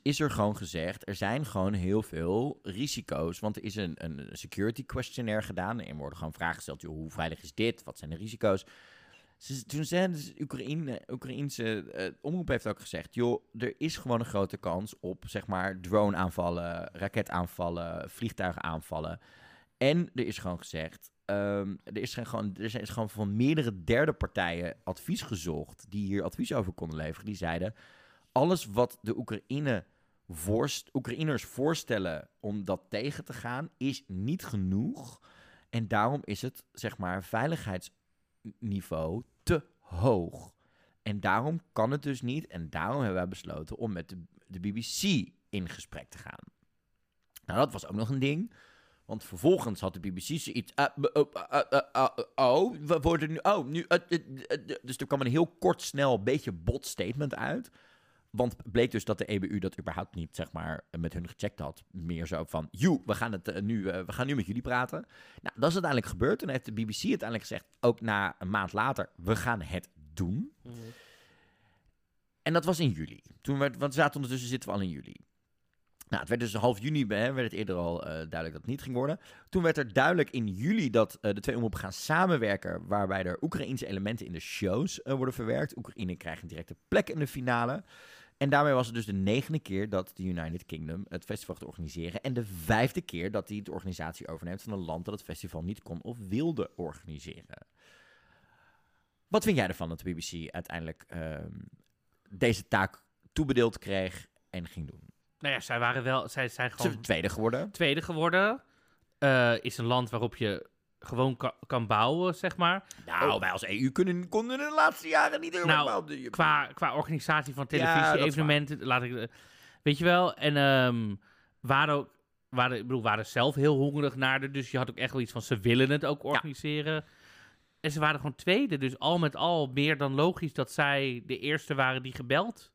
is er gewoon gezegd, er zijn gewoon heel veel risico's. Want er is een, een security questionnaire gedaan. En er worden gewoon vragen gesteld, joh, hoe veilig is dit? Wat zijn de risico's? Toen zei de Oekraïne, Oekraïense eh, omroep heeft ook gezegd, joh, er is gewoon een grote kans op, zeg maar, drone-aanvallen, raketaanvallen, vliegtuigaanvallen. En er is gewoon gezegd, ehm, er, is gewoon, er is gewoon van meerdere derde partijen advies gezocht die hier advies over konden leveren. Die zeiden, alles wat de Oekraïne voorst, Oekraïners voorstellen om dat tegen te gaan, is niet genoeg. En daarom is het, zeg maar, veiligheidsniveau te hoog. En daarom kan het dus niet. En daarom hebben wij besloten om met de, de BBC in gesprek te gaan. Nou, dat was ook nog een ding. Want vervolgens had de BBC zoiets. eh, oh, eh, eh, oh, we worden nu. Oh, nu. dus er kwam een heel kort, snel, beetje bot statement uit. Want bleek dus dat de EBU dat überhaupt niet, zeg maar, met hun gecheckt had. Meer zo van, joe, we gaan, het, nu, we gaan nu met jullie praten. Nou, dat is uiteindelijk gebeurd. Toen heeft de BBC uiteindelijk gezegd, ook na een maand later, we gaan het doen. En dat was in juli. Toen werd, want we zaten ondertussen zitten we al in juli. Nou, het werd dus half juni, hè, werd het eerder al eh, duidelijk dat het niet ging worden. Toen werd er duidelijk in juli dat eh, de twee omroepen gaan samenwerken, waarbij er Oekraïense elementen in de shows eh, worden verwerkt. Oekraïne krijgt een directe plek in de finale. En daarmee was het dus de negende keer dat de United Kingdom het festival gaat organiseren. En de vijfde keer dat hij de organisatie overneemt van een land dat het festival niet kon of wilde organiseren. Wat vind jij ervan dat de BBC uiteindelijk ehm, deze taak toebedeeld kreeg en ging doen? Nou ja, zij waren wel, zij zijn gewoon tweede geworden. tweede geworden. Eh, is een land waarop je gewoon ka- kan bouwen, zeg maar. Nou, wij als EU kunnen, konden de laatste jaren niet helemaal Nou, op de... Qua, qua organisatie van Ja, televisie-evenementen, laat ik... eh, Weet je wel, en ehm waren ook... Waren, ik bedoel, waren zelf heel hongerig naar de, dus je had ook echt wel iets van, ze willen het ook organiseren. En ze waren gewoon tweede, dus al met al meer dan logisch dat zij de eerste waren die gebeld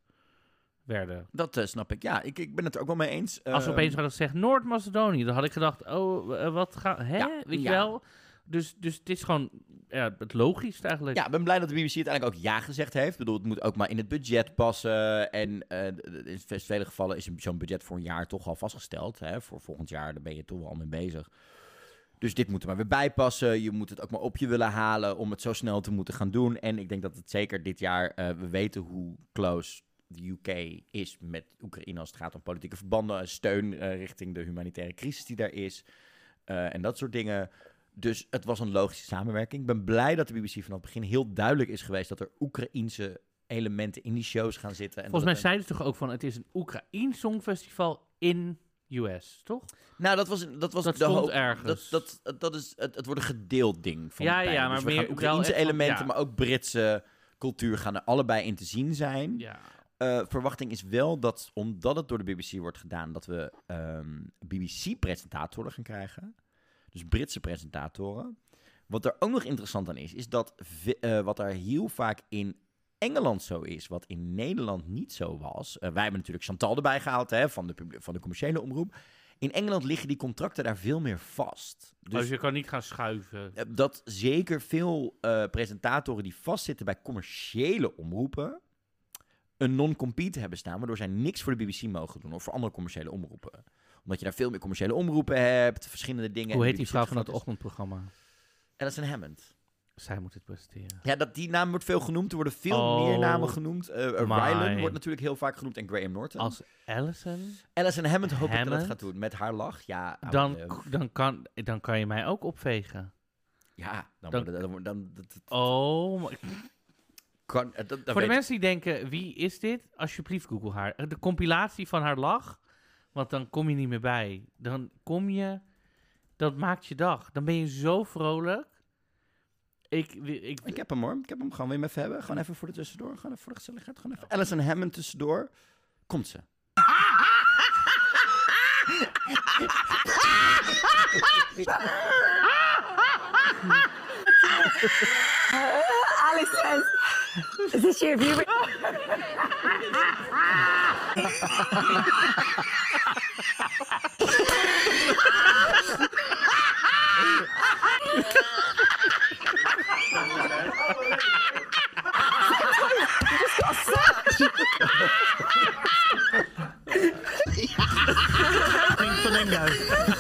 werden. Dat eh, snap ik. Ja, ik, ik ben het er ook wel mee eens. Als Ehm, opeens hadden gezegd Noord-Macedonië, dan had ik gedacht, oh, eh, wat gaat, hè, Ja, weet je wel? Dus, dus het is gewoon ja, het logisch eigenlijk. Ja, ik ben blij dat de BBC uiteindelijk ook ja gezegd heeft. Ik bedoel, het moet ook maar in het budget passen. En d- in vele gevallen is zo'n budget voor een jaar toch al vastgesteld. Hè? Voor volgend jaar, daar ben je toch wel al mee bezig. Dus dit moet er maar weer bijpassen. Je moet het ook maar op je willen halen om het zo snel te moeten gaan doen. En ik denk dat het zeker dit jaar, we weten hoe close de UK is met Oekraïne als het gaat om politieke verbanden. en Steun eh, richting de humanitaire crisis die daar is. eh, en dat soort dingen. Dus het was een logische samenwerking. Ik ben blij dat de BBC vanaf het begin heel duidelijk is geweest dat er Oekraïense elementen in die shows gaan zitten. En Volgens mij zeiden ze toch ook van, het is een Oekraïns songfestival in US, toch? Nou, dat was, dat was Dat de hoop. ergens. Dat, dat, dat is, het, het wordt een gedeeld ding van Ja, ja, Dus maar we meer Oekraïense van- elementen, ja. maar ook Britse cultuur gaan er allebei in te zien zijn. Ja. Eh, verwachting is wel dat, omdat het door de BBC wordt gedaan, dat we ehm, BBC-presentatoren gaan krijgen. Dus Britse presentatoren. Wat er ook nog interessant aan is, is dat eh, wat er heel vaak in Engeland zo is, wat in Nederland niet zo was. eh, wij hebben natuurlijk Chantal erbij gehaald hè, van, de, van de commerciële omroep. In Engeland liggen die contracten daar veel meer vast. Dus, Dus je kan niet gaan schuiven. dat zeker veel presentatoren die vastzitten bij commerciële omroepen een non-compete hebben staan, waardoor zij niks voor de BBC mogen doen of voor andere commerciële omroepen. Omdat je daar veel meer commerciële omroepen hebt, verschillende dingen. Hoe heet die vrouw van is. ochtendprogramma? Alison Hammond. Zij moet het presenteren. Ja, dat, die naam wordt veel genoemd. Er worden veel Oh meer namen genoemd. My. Rylan wordt natuurlijk heel vaak genoemd en Graham Norton. Als Allison, Alison Hammond hoop ik dat het Hammond? gaat doen. Met haar lach. Ja, oude dan, dan, kan, dan kan je mij ook opvegen. ja dan, dan- het- dan, dan, Oh, maar- kan, eh, dat, dat voor de mensen die denken, wie is dit? Alsjeblieft, google haar. De compilatie van haar lach, want dan kom je niet meer bij. Dan kom je, dat maakt je dag. Dan ben je zo vrolijk. Ik, ik, ik. Heb hem hoor. Ik heb hem. Gaan we hem even hebben? Gewoon even voor de tussendoor. Gewoon even voor de gezelligheid. Gewoon even. Alison Hammond tussendoor. Komt ze. Alice is this your view? Pink flamingo.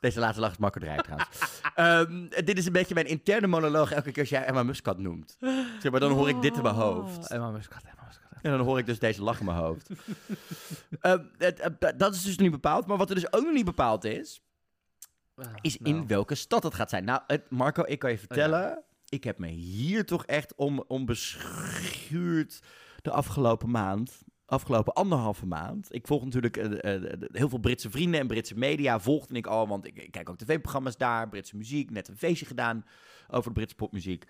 Deze laatste lach is Marco Drij trouwens. Ehm, dit is een beetje mijn interne monoloog elke keer als jij Emma Muscat noemt. Zeg maar, dan hoor ik dit in mijn hoofd. Oh, Emma Muscat, Emma Muscat. En dan hoor ik dus deze lach in mijn hoofd. Ehm, eh, dat is dus nog niet bepaald. Maar wat er dus ook nog niet bepaald is, is nou. in welke stad het gaat zijn. Nou, het, Marco, ik kan je vertellen. Ik heb me hier toch echt om, om beschuurd de afgelopen maand. Afgelopen anderhalve maand. Ik volg natuurlijk eh, eh, heel veel Britse vrienden en Britse media. Volgde ik al, want ik, ik kijk ook tv-programma's daar. Britse muziek. Net een feestje gedaan over de Britse popmuziek.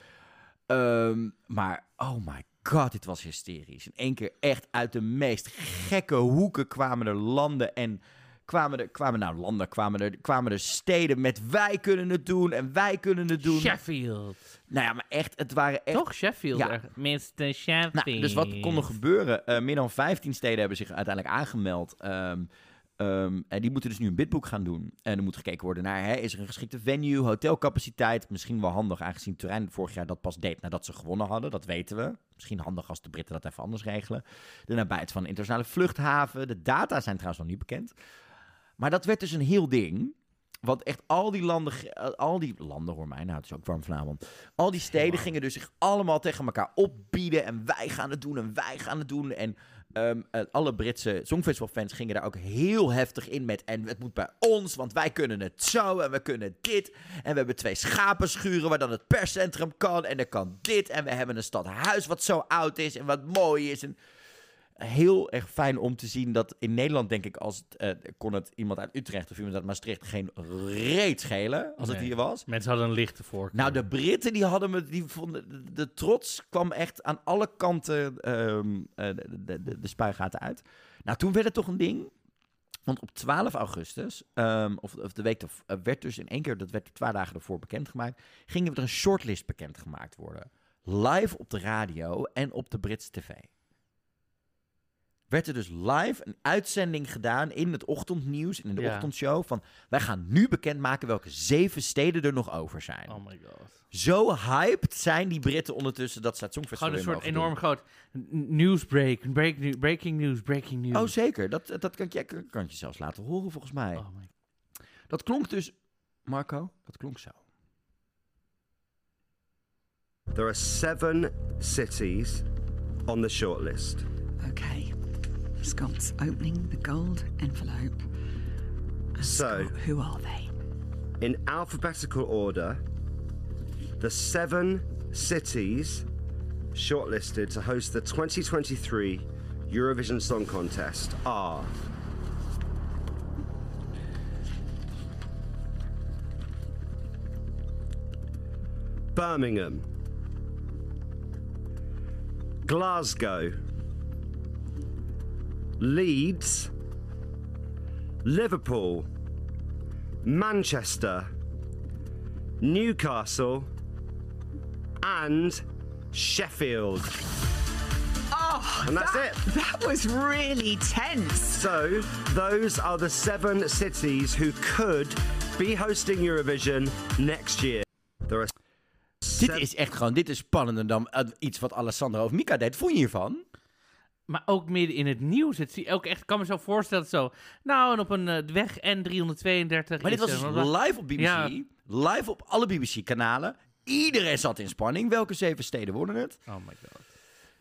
Ehm, maar, oh my god, dit was hysterisch. In één keer echt uit de meest gekke hoeken kwamen er landen en kwamen er, kwamen nou landen, kwamen er, kwamen er steden met wij kunnen het doen en wij kunnen het doen. Sheffield. Nou ja, maar echt, het waren echt... Toch Sheffield? Ja. Mr. Sheffield. Nou, dus wat kon er gebeuren? Eh, meer dan 15 steden hebben zich uiteindelijk aangemeld. Ehm, ehm, en die moeten dus nu een bidboek gaan doen. En er moet gekeken worden naar, hè, is er een geschikte venue, hotelcapaciteit? Misschien wel handig, aangezien Turijn vorig jaar dat pas deed nadat ze gewonnen hadden. Dat weten we. Misschien handig als de Britten dat even anders regelen. De nabijheid van een internationale vluchthaven. De data zijn trouwens nog niet bekend. Maar dat werd dus een heel ding. Want echt al die landen, al die landen, hoor mij, nou het is ook warm vanavond. Al die steden gingen dus zich allemaal tegen elkaar opbieden. En wij gaan het doen en wij gaan het doen. En ehm, eh, alle Britse Songfestival-fans gingen daar ook heel heftig in met. En het moet bij ons, want wij kunnen het zo en we kunnen dit. En we hebben twee schapenschuren waar dan het perscentrum kan. En er kan dit. En we hebben een stadhuis wat zo oud is en wat mooi is. En heel erg fijn om te zien dat in Nederland, denk ik, als het, eh, kon het iemand uit Utrecht of iemand uit Maastricht geen reet schelen als het hier was. Mensen hadden een lichte voorkeur. Nou, de Britten die hadden me, die vonden, de, trots kwam echt aan alle kanten ehm, eh, de, de, de, de spuigaten uit. Nou, toen werd het toch een ding. Want op 12 augustus, ehm, of, of de week erv- eh, werd dus in één keer, dat werd twee dagen ervoor bekendgemaakt, ging er een shortlist bekendgemaakt worden. Live op de radio en op de Britse tv. Werd er dus live een uitzending gedaan in het ochtendnieuws en in de Ja. ochtendshow van wij gaan nu bekendmaken welke zeven steden er nog over zijn. Oh my god. Zo hyped zijn die Britten ondertussen dat Songfestival Gewoon een soort enorm groot n- newsbreak. Break, breaking news, breaking news. Oh, zeker. Dat, dat kan, je, kan je zelfs laten horen, volgens mij. Oh my Dat klonk dus... Marco, dat klonk zo. There are seven cities on the shortlist. Okay. Scott's opening the gold envelope. And So- Scott, who are they? In alphabetical order, the seven cities shortlisted to host the 2023 Eurovision Song Contest are Birmingham, Glasgow, Leeds, Liverpool, Manchester, Newcastle, and Sheffield. Oh, And that's that, it. That was really tense. So, those are the seven cities who could be hosting Eurovision next year. There are Dit is echt gewoon, dit is spannender dan iets wat Alessandro of Mika deed. Vond je hiervan? Maar ook midden in het nieuws. Het zie ook echt, ik kan me zo voorstellen, zo. Nou, en op een eh, weg N332. Maar dit was dus live op BBC. Ja. Live op alle BBC-kanalen. Iedereen zat in spanning. Welke zeven steden worden het? Oh my god.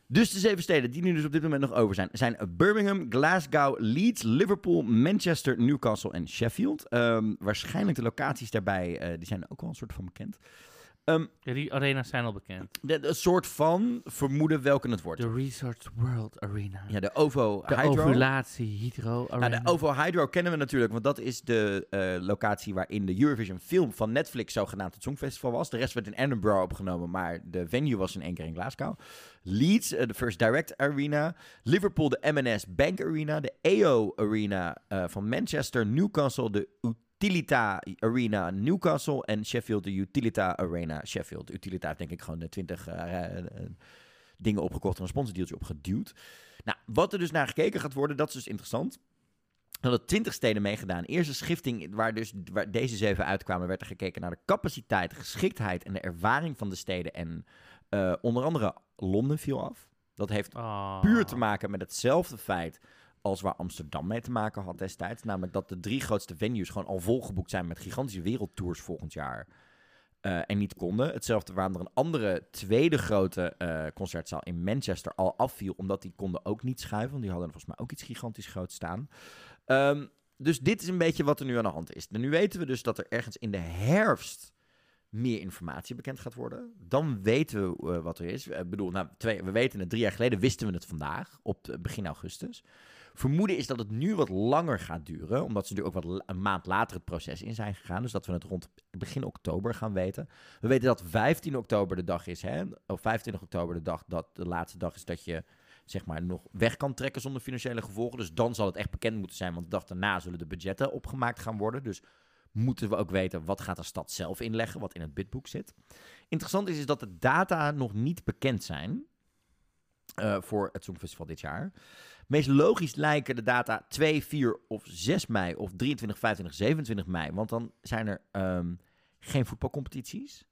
Dus de zeven steden die nu dus op dit moment nog over zijn, zijn Birmingham, Glasgow, Leeds, Liverpool, Manchester, Newcastle en Sheffield. Ehm, waarschijnlijk de locaties daarbij, eh, die zijn ook wel een soort van bekend. Ehm, Ja, die arena's zijn al bekend. de, de soort van vermoeden welke het wordt. De Research World Arena. Ja, de OVO de Hydro. ovulatie Hydro Arena. Nou, de OVO Hydro kennen we natuurlijk, want dat is de eh, locatie waarin de Eurovision film van Netflix zogenaamd het Songfestival was. De rest werd in Edinburgh opgenomen, maar de venue was in één keer in Glasgow. Leeds, eh, de First Direct Arena. Liverpool, de M&S Bank Arena. De EO Arena eh, van Manchester. Newcastle, de Utilita Arena Newcastle. En Sheffield, de Utilita Arena Sheffield. Utilita heeft denk ik gewoon de 20 eh, eh, dingen opgekocht en een sponsordeeltje opgeduwd. Nou, wat er dus naar gekeken gaat worden, dat is dus interessant. Er hadden 20 steden meegedaan. Eerste schifting, waar dus waar deze zeven uitkwamen, werd er gekeken naar de capaciteit, geschiktheid en de ervaring van de steden. En eh, onder andere Londen viel af. Dat heeft Ah. puur te maken met hetzelfde feit als waar Amsterdam mee te maken had destijds. Namelijk dat de drie grootste venues gewoon al volgeboekt zijn met gigantische wereldtours volgend jaar. eh, en niet konden. Hetzelfde waarom er een andere tweede grote eh, concertzaal in Manchester al afviel. Omdat die konden ook niet schuiven. Want die hadden volgens mij ook iets gigantisch groot staan. Ehm, dus dit is een beetje wat er nu aan de hand is. Nu weten we dus dat er ergens in de herfst meer informatie bekend gaat worden. Dan weten we eh, wat er is. Ik bedoel, nou, we weten het drie jaar geleden, wisten we het vandaag, op begin augustus. Vermoeden is dat het nu wat langer gaat duren, omdat ze natuurlijk ook wat een maand later het proces in zijn gegaan. Dus dat we het rond begin oktober gaan weten. We weten dat 15 oktober de dag is, hè? of 25 oktober de dag dat de laatste dag is dat je zeg maar nog weg kan trekken zonder financiële gevolgen. Dus dan zal het echt bekend moeten zijn, want de dag daarna zullen de budgetten opgemaakt gaan worden. Dus moeten we ook weten wat gaat de stad zelf inleggen, wat in het bidboek zit. Interessant is, is dat de data nog niet bekend zijn eh, voor het Songfestival dit jaar. Meest logisch lijken de data 2, 4 of 6 mei of 23, 25, 27 mei. Want dan zijn er ehm, geen voetbalcompetities.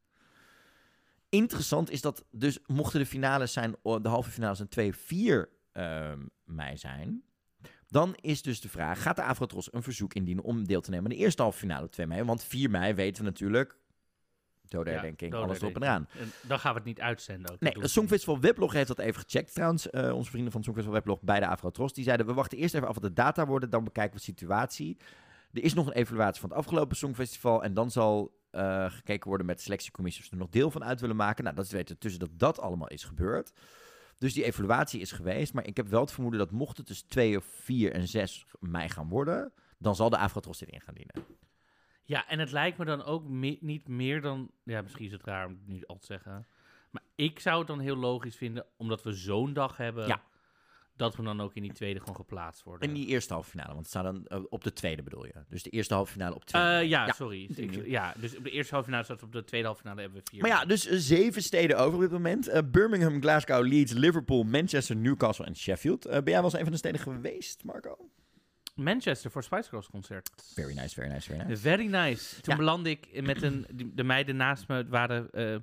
Interessant is dat dus mochten de finales zijn, de halve finales een 2, 4 ehm, mei zijn. Dan is dus de vraag, gaat de Afrotros een verzoek indienen om deel te nemen aan de eerste halve finale op 2 mei? Want 4 mei weten we natuurlijk, Ja, alles erop en eraan. En dan gaan we het niet uitzenden ook. Nee, het Songfestival Weblog heeft dat even gecheckt. Trouwens, eh, onze vrienden van het Songfestival Weblog bij de Afrotros, die zeiden, we wachten eerst even af wat de data worden, dan bekijken we de situatie. Er is nog een evaluatie van het afgelopen Songfestival en dan zal eh, gekeken worden met de selectiecommissie of ze er nog deel van uit willen maken. Nou, dat is weten tussen dat dat allemaal is gebeurd. Dus die evaluatie is geweest, maar ik heb wel het vermoeden dat mocht het dus 2 of 4 en 6 mei gaan worden, dan zal de Afrotros dit in gaan dienen. Ja, en het lijkt me dan ook me- niet meer dan... Ja, misschien is het raar om het nu al te zeggen. Maar ik zou het dan heel logisch vinden, omdat we zo'n dag hebben... Ja. dat we dan ook in die tweede gewoon geplaatst worden. En die eerste halve finale, want het staat dan eh, op de tweede bedoel je. Dus de eerste halve finale op 2 Eh, ja, sorry. Ik- ja, dus op de eerste halve finale staat op de tweede halve finale hebben we vier. Maar ja, dus eh, zeven steden over op dit moment. Birmingham, Glasgow, Leeds, Liverpool, Manchester, Newcastle en Sheffield. Ben jij wel eens een van de steden geweest, Marco? Manchester voor Spice Girls concert. Very nice, very nice, very nice. Very nice. Toen Ja. ik met een... De meiden naast me waren eh,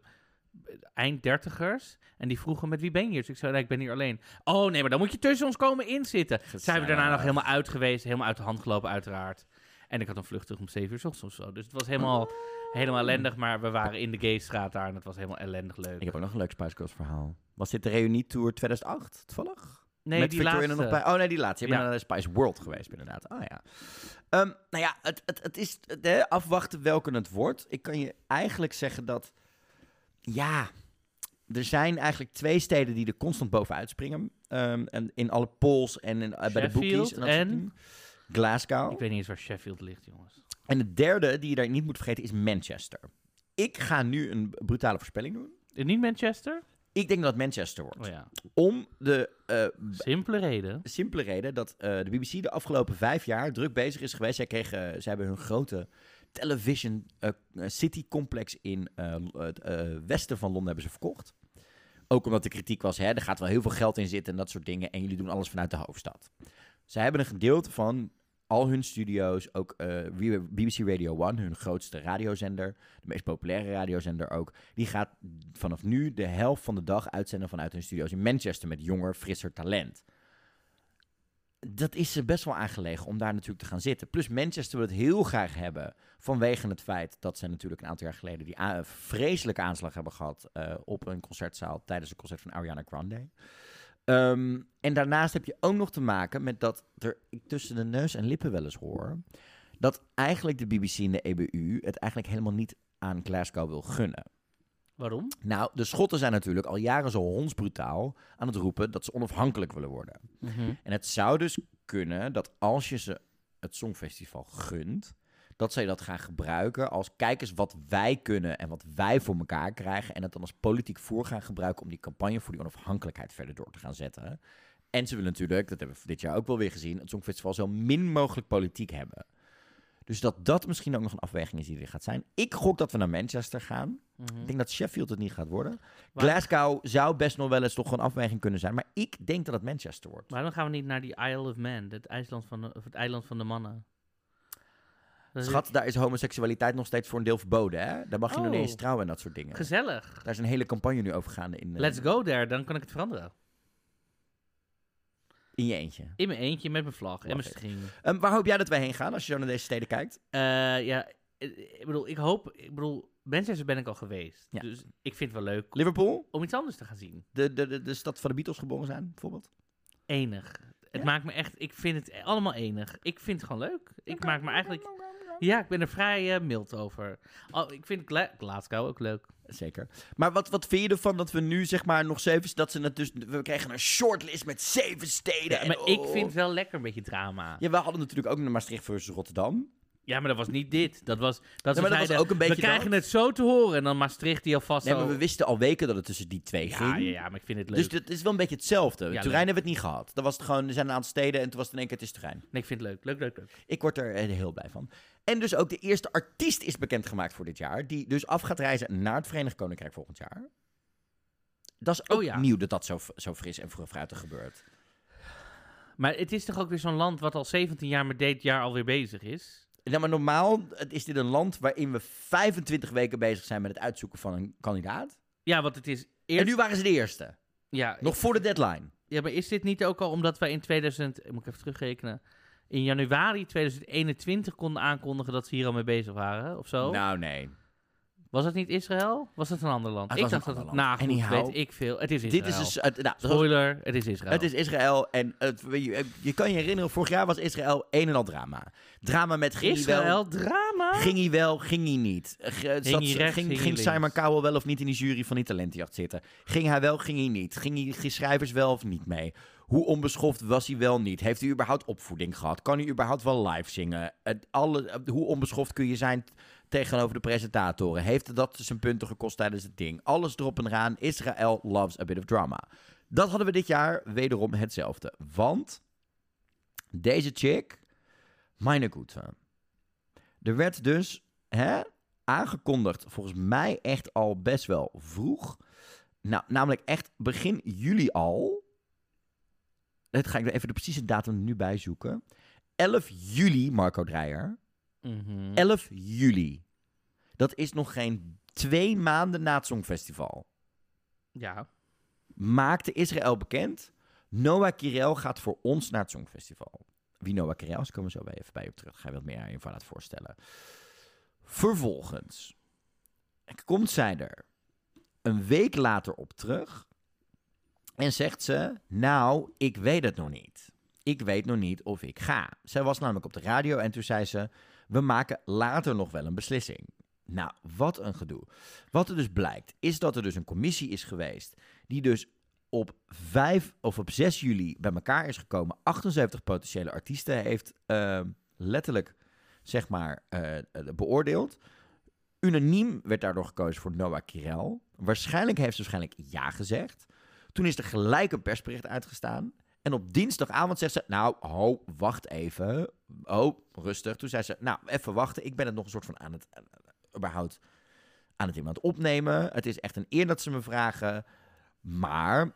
eind dertigers. En die vroegen met wie ben je hier? Dus ik zei, nee, ik ben hier alleen. Oh nee, maar dan moet je tussen ons komen inzitten. Zijn we daarna nog helemaal uit geweest. Helemaal uit de hand gelopen, uiteraard. En ik had een vlucht terug om 7 uur 's ochtends of zo. Dus het was helemaal, helemaal ellendig. Maar we waren in de Gaystraat daar en het was helemaal ellendig leuk. Ik heb ook nog een leuk Spice Girls verhaal. Was dit de reunietour 2008, toevallig? Nee, Met die Victoria laatste. nog bij? Oh nee, die laatste. Je bent Ja. naar de Spice World geweest, inderdaad. Oh ja. Ehm, nou ja, het, het, het is het, hè, afwachten welke het wordt. Ik kan je eigenlijk zeggen dat... Ja, er zijn eigenlijk twee steden die er constant bovenuit springen. Ehm, en in alle polls en in, eh, bij de bookies. En. Glasgow. Ik weet niet eens waar Sheffield ligt, jongens. En de derde die je daar niet moet vergeten is Manchester. Ik ga nu een brutale voorspelling doen. En niet Manchester? Ik denk dat Manchester wordt. Oh ja. Om de eh, Simpele reden. simpele reden dat eh, de BBC de afgelopen vijf jaar druk bezig is geweest. Zij, kregen, zij hebben hun grote television eh, city complex in eh, het eh, westen van Londen hebben ze verkocht. Ook omdat de kritiek was, hè, er gaat wel heel veel geld in zitten en dat soort dingen. En jullie doen alles vanuit de hoofdstad. Zij hebben een gedeelte van al hun studio's, ook eh, BBC Radio 1, hun grootste radiozender, de meest populaire radiozender ook, die gaat vanaf nu de helft van de dag uitzenden vanuit hun studio's in Manchester met jonger, frisser talent. Dat is ze best wel aangelegen om daar natuurlijk te gaan zitten. Plus Manchester wil het heel graag hebben vanwege het feit dat ze natuurlijk een aantal jaar geleden die vreselijke aanslag hebben gehad eh, op een concertzaal tijdens een concert van Ariana Grande. Ehm, en daarnaast heb je ook nog te maken met dat er ik tussen de neus en lippen wel eens hoor. Dat eigenlijk de BBC en de EBU het eigenlijk helemaal niet aan Glasgow wil gunnen. Waarom? Nou, de Schotten zijn natuurlijk al jaren zo hondsbrutaal aan het roepen dat ze onafhankelijk willen worden. En het zou dus kunnen dat als je ze het Songfestival gunt, dat zij dat gaan gebruiken als kijk eens wat wij kunnen en wat wij voor elkaar krijgen. En het dan als politiek voer gaan gebruiken om die campagne voor die onafhankelijkheid verder door te gaan zetten. En ze willen natuurlijk, dat hebben we dit jaar ook wel weer gezien, het Songfestival zo min mogelijk politiek hebben. Dus dat dat misschien ook nog een afweging is die er gaat zijn. Ik gok dat we naar Manchester gaan. Ik denk dat Sheffield het niet gaat worden. Glasgow zou best nog wel eens toch een afweging kunnen zijn. Maar ik denk dat het Manchester wordt. Waarom gaan we niet naar die Isle of Man, het, IJsland van de, of het eiland van de mannen? Is Schat, daar is homoseksualiteit nog steeds voor een deel verboden, hè? Daar mag je nog Oh. niet eens trouwen en dat soort dingen. gezellig. Daar is een hele campagne nu over gaande in, eh, Let's go there, dan kan ik het veranderen. in je eentje. In mijn eentje, met mijn vlag en mijn string. Ehm, waar hoop jij dat wij heen gaan als je zo naar deze steden kijkt? Eh, ja, ik bedoel, ik hoop, ik bedoel, Manchester ben ik al geweest. Ja. Dus ik vind het wel leuk Liverpool? om iets anders te gaan zien. De, de, de, de stad van de Beatles geboren zijn, bijvoorbeeld? Enig. Het Ja? maakt me echt, ik vind het allemaal enig. Ik vind het gewoon leuk. Ik maak me eigenlijk, ja, ik ben er vrij eh, mild over. Oh, ik vind Gla Glasgow ook leuk. Zeker. Maar wat, wat vind je ervan dat we nu zeg maar nog zeven... Dat ze het dus, we kregen een shortlist met zeven steden. Ja, en, maar ik oh. vind het wel lekker een beetje drama. Ja, we hadden natuurlijk ook naar Maastricht versus Rotterdam. Ja, maar dat was niet dit. Dat was, dat maar dat was ook een beetje We krijgen dat. het zo te horen en dan Maastricht die alvast Nee, maar we wisten al weken dat het tussen die twee ja, ging. ja, ja, maar ik vind het leuk. Dus het is wel een beetje hetzelfde. Ja, Turijn leuk. hebben we het niet gehad. Dan was het gewoon, er zijn een aantal steden en toen was het in één keer het is Turijn. Nee, ik vind het leuk. Leuk, leuk, leuk. Ik word er eh, heel blij van. En dus ook de eerste artiest is bekendgemaakt voor dit jaar. Die dus af gaat reizen naar het Verenigd Koninkrijk volgend jaar. Dat is ook Oh ja. nieuw dat dat zo, zo fris en vroeg fruitig gebeurt. Maar het is toch ook weer zo'n land wat al 17 jaar met dit jaar alweer bezig is? Ja, maar normaal is dit een land waarin we 25 weken bezig zijn met het uitzoeken van een kandidaat. Ja, want het is eerst... En nu waren ze de eerste. ja, Nog voor de deadline. ja, maar is dit niet ook al omdat wij in 2000... Moet ik even terugrekenen. In januari 2021 konden aankondigen dat ze hier al mee bezig waren, of zo? Nou, nee. Was het niet Israël? Was het een ander land? Het ik dacht een dat het... Nou, goed, Anyhow, weet ik veel. Het is Israël. Dit is dus... het- nou, Spoiler, het is Israël. Het is Israël en het, je, je kan je herinneren, vorig jaar was Israël een en al drama. Drama met ging hij wel, Israël, drama? ging hij wel, ging hij niet. G- zat- hij rechts, ging ging ging? Simon Cowell wel of niet in die jury van die talentenjacht zitten? Ging hij wel, ging hij niet? Ging hij ging schrijvers wel of niet mee? Hoe onbeschoft was hij wel niet? Heeft hij überhaupt opvoeding gehad? Kan hij überhaupt wel live zingen? Het, alle, hoe onbeschoft kun je zijn tegenover de presentatoren? Heeft dat zijn punten gekost tijdens het ding? Alles erop en eraan. Israël loves a bit of drama. Dat hadden we dit jaar wederom hetzelfde. Want deze chick, meine Gute. Er werd dus hè, aangekondigd, volgens mij echt al best wel vroeg. Nou, namelijk echt begin juli al. Het ga ik er even de precieze datum nu bij zoeken. 11 juli, Marco Dreyer. Mhm. 11 juli. Dat is nog geen twee maanden na het Songfestival. Ja. Maakte Israël bekend. Noah Kirel gaat voor ons naar het Songfestival. Wie Noah Kirel is, komen we zo weer even bij op terug. Ga je wat meer aan je van laten voorstellen. Vervolgens komt zij er een week later op terug. En zegt ze, nou, ik weet het nog niet. Ik weet nog niet of ik ga. Zij was namelijk op de radio en toen zei ze, we maken later nog wel een beslissing. Nou, wat een gedoe. Wat er dus blijkt, is dat er dus een commissie is geweest die dus op 5 of op 6 juli bij elkaar is gekomen. 78 potentiële artiesten heeft eh, letterlijk, zeg maar, eh, eh, beoordeeld. Unaniem werd daardoor gekozen voor Noah Kirel. Waarschijnlijk heeft ze waarschijnlijk ja gezegd. Toen is er gelijk een persbericht uitgestaan. En op dinsdagavond zegt ze, nou, ho, wacht even. Oh, rustig. Toen zei ze, nou, even wachten. Ik ben het nog een soort van aan het, überhaupt aan het iemand opnemen. Het is echt een eer dat ze me vragen. Maar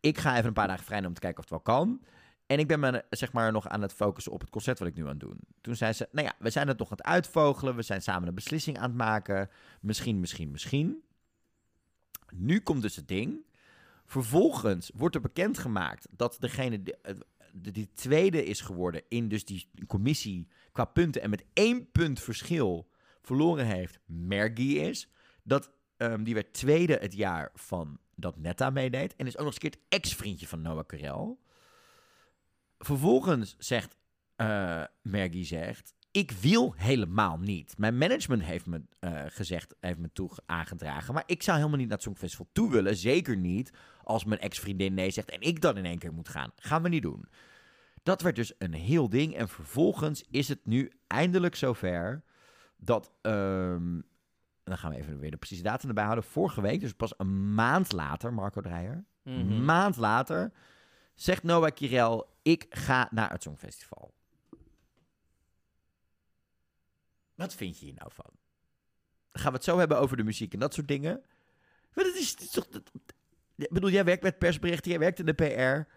ik ga even een paar dagen vrij nemen om te kijken of het wel kan. En ik ben me zeg maar nog aan het focussen op het concert wat ik nu aan het doen. Toen zei ze, nou ja, we zijn het nog aan het uitvogelen. We zijn samen een beslissing aan het maken. Misschien, misschien, misschien. Nu komt dus het ding. Vervolgens wordt er bekendgemaakt dat degene die, eh, die, tweede is geworden in dus die commissie qua punten en met één punt verschil verloren heeft, Mergy is. Dat, ehm, die werd tweede het jaar van dat Netta meedeed. En is ook nog eens een keer het ex-vriendje van Noah Carell. Vervolgens zegt Mergy zegt, ik wil helemaal niet. Mijn management heeft me eh, gezegd, heeft me toe aangedragen, maar ik zou helemaal niet naar het Songfestival toe willen. Zeker niet als mijn ex-vriendin nee zegt en ik dan in één keer moet gaan. Gaan we niet doen. Dat werd dus een heel ding. En vervolgens is het nu eindelijk zover dat. en dan gaan we even weer de precieze datum erbij houden. Vorige week, dus pas een maand later, Marco Dreyer. Een Mhm. maand later zegt Noah Kirel: Ik ga naar het Songfestival. Wat vind je hier nou van? Gaan we het zo hebben over de muziek en dat soort dingen? Maar dat is toch. Bedoel, jij werkt met persberichten, jij werkt in de PR.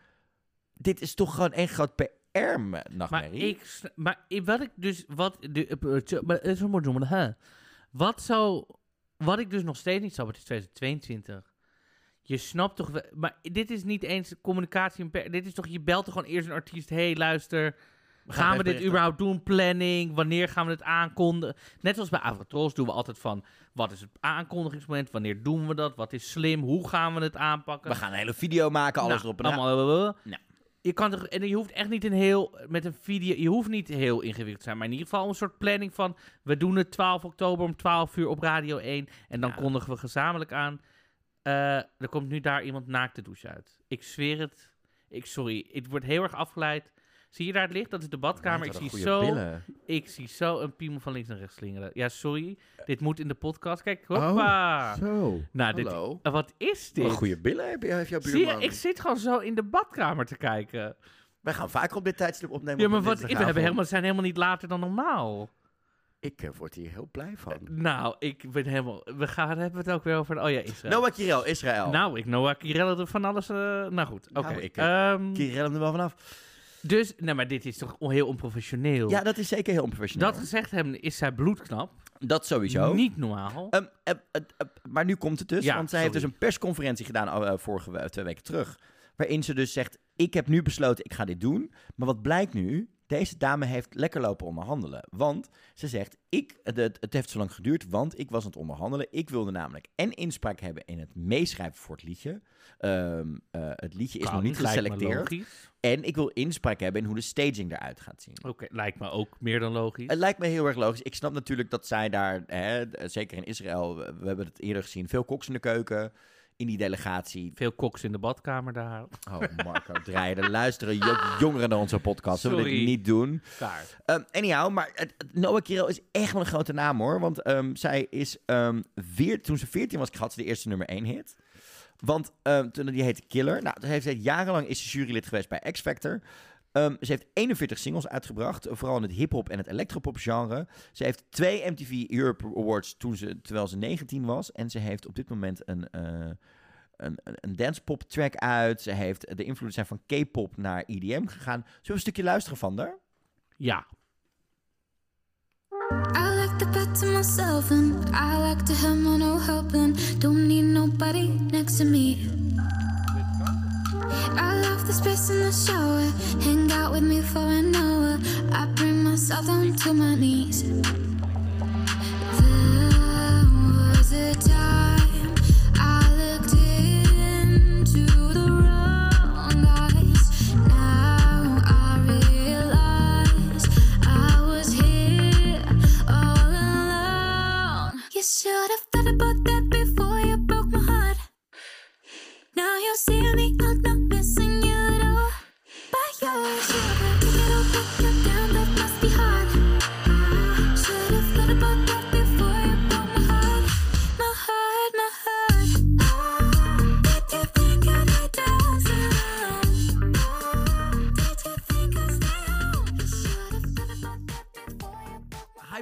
Dit is toch gewoon één groot Maar PR-nachtmerrie? ik, sn- maar ik- wat ik dus, wat, de, maar, wat zou, wat ik dus nog steeds niet snap, het is 2022. Je snapt toch, maar dit is niet eens communicatie, dit is toch, je belt toch gewoon eerst een artiest, hey luister, gaan gaan we dit überhaupt doen, planning, wanneer gaan we het aankondigen? Net zoals bij Avrotros doen we altijd van, wat is het aankondigingsmoment, wanneer doen we dat, wat is slim, hoe gaan we het aanpakken? We gaan een hele video maken, alles Nou, erop en allemaal, eh, Nou. Je kan toch, en je hoeft echt niet een heel, met een video, je hoeft niet heel ingewikkeld te zijn, maar in ieder geval een soort planning van, we doen het 12 oktober om 12 uur op Radio 1 en dan Ja. kondigen we gezamenlijk aan. Eh, er komt nu daar iemand naakt de douche uit. Ik zweer het. Ik, sorry, het wordt heel erg afgeleid. Zie je daar het licht? Dat is de badkamer. Ik zie, zo, billen. ik zie zo een piemel van links naar rechts slingeren. Ja, sorry. Dit moet in de podcast. Kijk, Oh, hoppa. Zo. nou, dit, Hallo. eh, wat is dit? Wat goede billen heb je, heeft jouw Zie je, buurman. ik zit gewoon zo in de badkamer te kijken. Wij gaan vaker op dit tijdstip opnemen. Ja, maar wat, we hebben helemaal, zijn helemaal niet later dan normaal. Ik eh, word hier heel blij van. Nou, ik ben helemaal... We gaan, hebben we het ook weer over... Oh ja, Israël. Noah Kirel, Israël. Nou, ik Noah Kirel er van alles... eh, nou goed, oké. Nou, ik, eh, Ehm, Kirel hem er wel vanaf. Dus, nou, maar dit is toch heel onprofessioneel. Ja, dat is zeker heel onprofessioneel. dat gezegd hebben, is zij bloedknap. dat sowieso. Niet normaal. Ehm, eh, eh, maar nu komt het dus, Ja, want zij heeft dus een persconferentie gedaan eh, vorige we- twee weken terug. Waarin ze dus zegt, ik heb nu besloten, ik ga dit doen. Maar wat blijkt nu? Deze dame heeft lekker lopen onderhandelen. Want ze zegt, ik, het, heeft zo lang geduurd, want ik was aan het onderhandelen. Ik wilde namelijk en inspraak hebben in het meeschrijven voor het liedje. Ehm, eh, het liedje is Kan, nog niet geselecteerd. En ik wil inspraak hebben in hoe de staging eruit gaat zien. Oké, lijkt me ook meer dan logisch. Het lijkt me heel erg logisch. Ik snap natuurlijk dat zij daar, hè, zeker in Israël, we we hebben het eerder gezien, veel koks in de keuken. In die delegatie. Veel koks in de badkamer daar. Oh, Marco draaien. Er luisteren jo- jongeren naar onze podcast. Zullen we dit Sorry. niet doen? Daar. Um, anyhow, maar het- het- Noah Kirel is echt wel een grote naam hoor. Want ehm, zij is ehm, weer, toen ze 14 was, had ze de eerste nummer 1 hit. Want ehm, toen die heette Killer. Nou, toen heeft jarenlang is ze jurylid geweest bij X Factor. Ehm, ze heeft 41 singles uitgebracht, vooral in het hip-hop en het electropop genre. Ze heeft twee MTV Europe Awards toen ze, terwijl ze 19 was. En ze heeft op dit moment een, eh een, een, dancepop track uit. Ze heeft de invloeden zijn van K-pop naar EDM gegaan. Zullen we een stukje luisteren van haar? Ja. I like to better myself and I like to have my no helping. Don't need nobody next to me. I love the space in the shower. Hang out with me for an hour. I bring myself down to my knees. There was a time I looked into the wrong eyes. Now I realize I was here all along. You should have thought about that before you broke my heart. Now you see me, I'm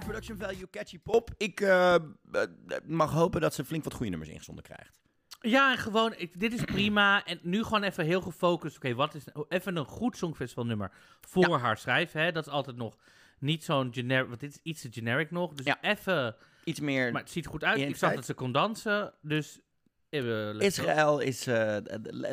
production value, catchy pop. Ik eh, eh, mag hopen dat ze flink wat goede nummers ingezonden krijgt. Ja, en gewoon, ik, dit is prima. En nu gewoon even heel gefocust. Oké, wat is even een goed songfestivalnummer voor haar schrijven? Hè? Dat is altijd nog niet zo'n generic, want dit is iets te generic nog. Dus Ja. even, Iets meer... maar het ziet er goed uit. Ik zag dat ze kon dansen, dus... Israël is, eh,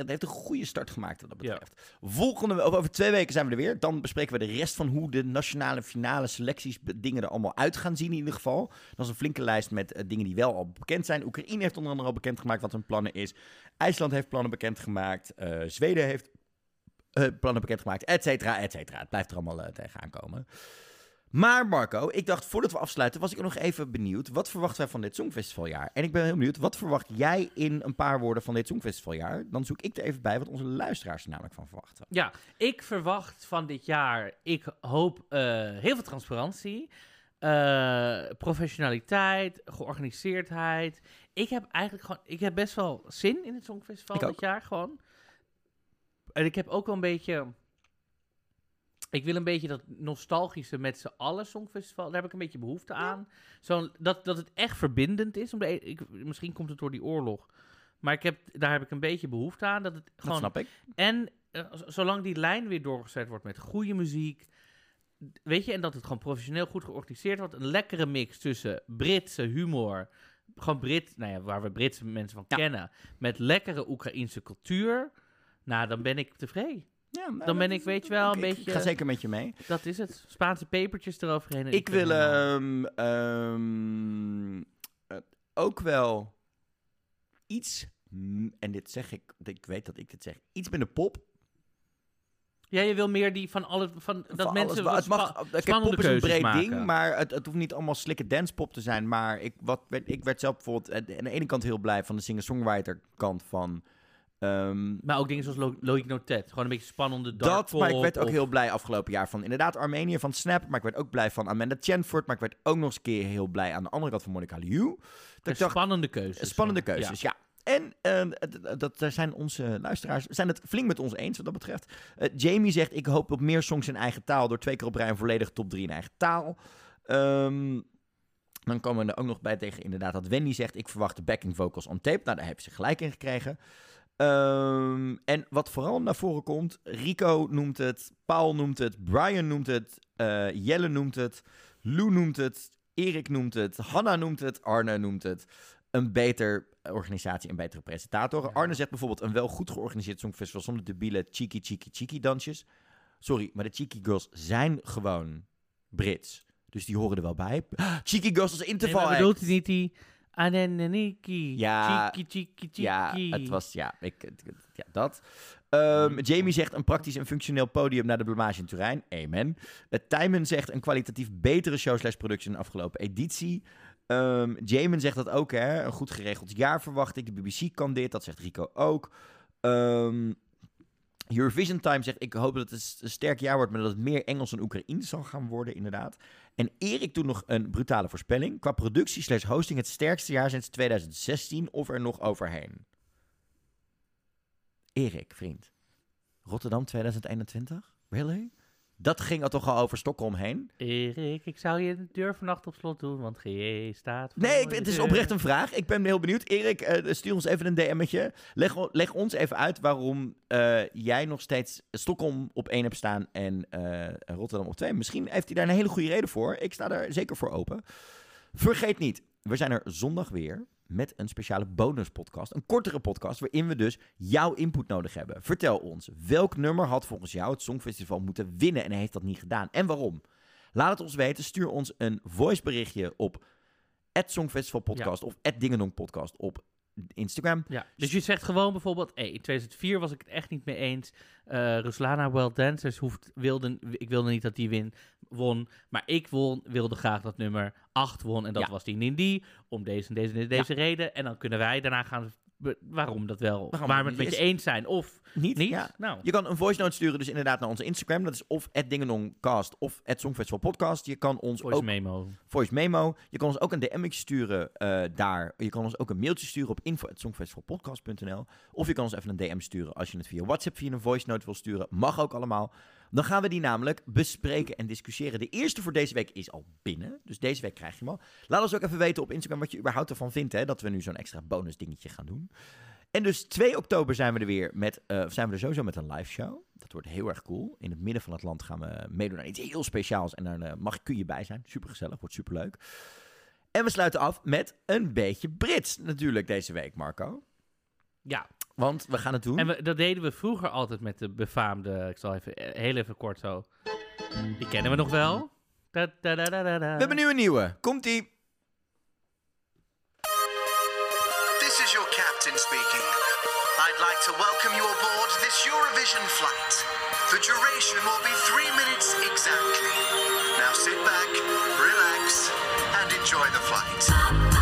heeft een goede start gemaakt wat dat betreft. Volgende, over twee weken zijn we er weer. Dan bespreken we de rest van hoe de nationale finale selecties dingen er allemaal uit gaan zien in ieder geval. Dat is een flinke lijst met eh, dingen die wel al bekend zijn. Oekraïne heeft onder andere al bekendgemaakt wat hun plannen is. IJsland heeft plannen bekendgemaakt. Eh Zweden heeft plannen bekendgemaakt, et cetera, et cetera. Het blijft er allemaal tegenaan komen. Maar Marco, ik dacht voordat we afsluiten, was ik nog even benieuwd. Wat verwachten wij van dit Songfestivaljaar? En ik ben heel benieuwd, wat verwacht jij in een paar woorden van dit Songfestivaljaar? Dan zoek ik er even bij wat onze luisteraars er namelijk van verwachten. Ja, ik verwacht van dit jaar, ik hoop eh, heel veel transparantie, eh, professionaliteit, georganiseerdheid. Ik heb eigenlijk gewoon, ik heb best wel zin in het Songfestival dit jaar gewoon. En ik heb ook wel een beetje, ik wil een beetje dat nostalgische met z'n allen Songfestival, daar heb ik een beetje behoefte aan. Zo, dat, dat het echt verbindend is. Om de, e- ik, misschien komt het door die oorlog. Maar ik heb, daar heb ik een beetje behoefte aan. Dat het Dat gewoon snap ik. en eh, zolang die lijn weer doorgezet wordt met goede muziek. Weet je, en dat het gewoon professioneel goed georganiseerd wordt. Een lekkere mix tussen Britse humor. Gewoon Brit, nou ja, waar we Britse mensen van Ja. kennen. Met lekkere Oekraïense cultuur. Nou, dan ben ik tevreden. Ja, nou, Dan ben ik, weet je wel, een ik- Ik beetje- ga zeker met je mee. Dat is het. Spaanse pepertjes eroverheen. en Ik wil ehm, ehm, eh, ook wel iets, en dit zeg ik, ik weet dat ik dit zeg, iets met de pop. Ja, je wil meer die van alle... Van, dat Van mensen alles, wat het mag, spa- kijk, spannende pop is een breed maken. ding, maar het, het hoeft niet allemaal slikke dancepop te zijn. Maar ik, wat, werd- ik werd zelf bijvoorbeeld aan de ene kant heel blij van de singer-songwriter kant van... ehm, Maar ook dingen zoals Lo- Loïc Notet. Gewoon een beetje spannende dat, dark maar ik werd ook of- heel blij afgelopen jaar van inderdaad Armenië van Snap. Maar ik werd ook blij van Amanda Chanford. Maar ik werd ook nog eens een keer heel blij aan de andere kant van Monica Liu. Dat dacht, spannende keuzes. Spannende keuzes, ja. En ehm, dat, daar zijn onze luisteraars zijn het flink met ons eens wat dat betreft. Eh, Jamie zegt, ik hoop op meer songs in eigen taal... door twee keer op rij een volledige top 3 in eigen taal. Ehm, dan komen we er ook nog bij tegen inderdaad dat Wendy zegt... ik verwacht de backing vocals on tape. Nou, daar heeft ze gelijk in gekregen. Ehm, en wat vooral naar voren komt... Rico noemt het, Paul noemt het, Brian noemt het... eh, Jelle noemt het, Lou noemt het... Erik noemt het, Hanna noemt het, Arne noemt het een beter organisatie en betere presentatoren. Arne zegt bijvoorbeeld een wel goed georganiseerd songfestival zonder debiele cheeky cheeky cheeky dansjes. Sorry, maar de cheeky girls zijn gewoon Brits. Dus die horen er wel bij. Cheeky girls als Nee, interval act. bedoelt hij niet die... Aneniki. Ja, Chiki, chiki, chiki. Ja, het was, ja, ik, ja dat. Ehm, Jamie zegt een praktisch en functioneel podium naar de blamage in Turijn. Amen. Uh, Tijmen zegt een kwalitatief betere show slash productie dan de afgelopen editie. Jamin zegt dat ook, hè. Een goed geregeld jaar verwacht ik. De BBC kan dit, dat zegt Rico ook. Ehm, Eurovision Time zegt, ik hoop dat het een sterk jaar wordt, maar dat het meer Engels en Oekraïens zal gaan worden, inderdaad. En Erik doet nog een brutale voorspelling. Qua productie slash hosting het sterkste jaar sinds 2016 of er nog overheen. Erik, vriend. Rotterdam 2021? Really? Dat ging er toch al over Stockholm heen? Erik, ik zou je de deur vannacht op slot doen, want GE staat voor Nee, ik, het is oprecht een vraag. Ik ben heel benieuwd. Erik, eh, stuur ons even een DM'tje. Leg, leg ons even uit waarom eh, jij nog steeds Stockholm op één hebt staan en eh, Rotterdam op twee. Misschien heeft hij daar een hele goede reden voor. Ik sta er zeker voor open. Vergeet niet, we zijn er zondag weer met een speciale bonuspodcast. Een kortere podcast waarin we dus jouw input nodig hebben. Vertel ons, welk nummer had volgens jou het Songfestival moeten winnen en heeft dat niet gedaan? En waarom? Laat het ons weten. Stuur ons een voiceberichtje op Songfestivalpodcast of Dingendong podcast op Instagram. Ja, dus je zegt gewoon bijvoorbeeld, hey, in 2004 was ik het echt niet mee eens. Eh Ruslana Wild Dancers hoeft, wilde, ik wilde niet dat die win, won, maar ik won, wilde graag dat nummer 8 won en dat Ja. was die Nindi, om deze en deze en deze reden. En dan kunnen wij daarna gaan, waarom dat wel, Waarom waar we het met je eens zijn of Niet? niet. Ja. Nou, Je kan een voice note sturen dus inderdaad naar onze Instagram. Dat is of @dingendongcast of @songfestivalpodcast. Je kan ons voice ook memo. voice memo. Je kan ons ook een DM'tje sturen eh, daar. Je kan ons ook een mailtje sturen op info@songfestivalpodcast.nl. Of je kan ons even een DM sturen als je het via WhatsApp via een voice note wil sturen. Mag ook allemaal. Dan gaan we die namelijk bespreken en discussiëren. De eerste voor deze week is al binnen. Dus deze week krijg je hem al. Laat ons ook even weten op Instagram wat je überhaupt ervan vindt. Hè, dat we nu zo'n extra bonus dingetje gaan doen. En dus 2 oktober zijn we er weer met, eh, zijn we er sowieso met een live show. Dat wordt heel erg cool. In het midden van het land gaan we meedoen aan iets heel speciaals. En daar eh, mag, kun je bij zijn. Super gezellig, wordt super leuk. En we sluiten af met een beetje Brits natuurlijk deze week, Marco. Ja, Want we gaan het doen. en we, dat deden we vroeger altijd met de befaamde... Ik zal even, eh, heel even kort zo... Die kennen we nog wel. Da, da, da, da, da, da. We hebben nu een nieuwe. Komt-ie. This is your captain speaking. I'd like to welcome you aboard this Eurovision flight. The duration will be three minutes exactly. Now sit back, relax, and enjoy the flight.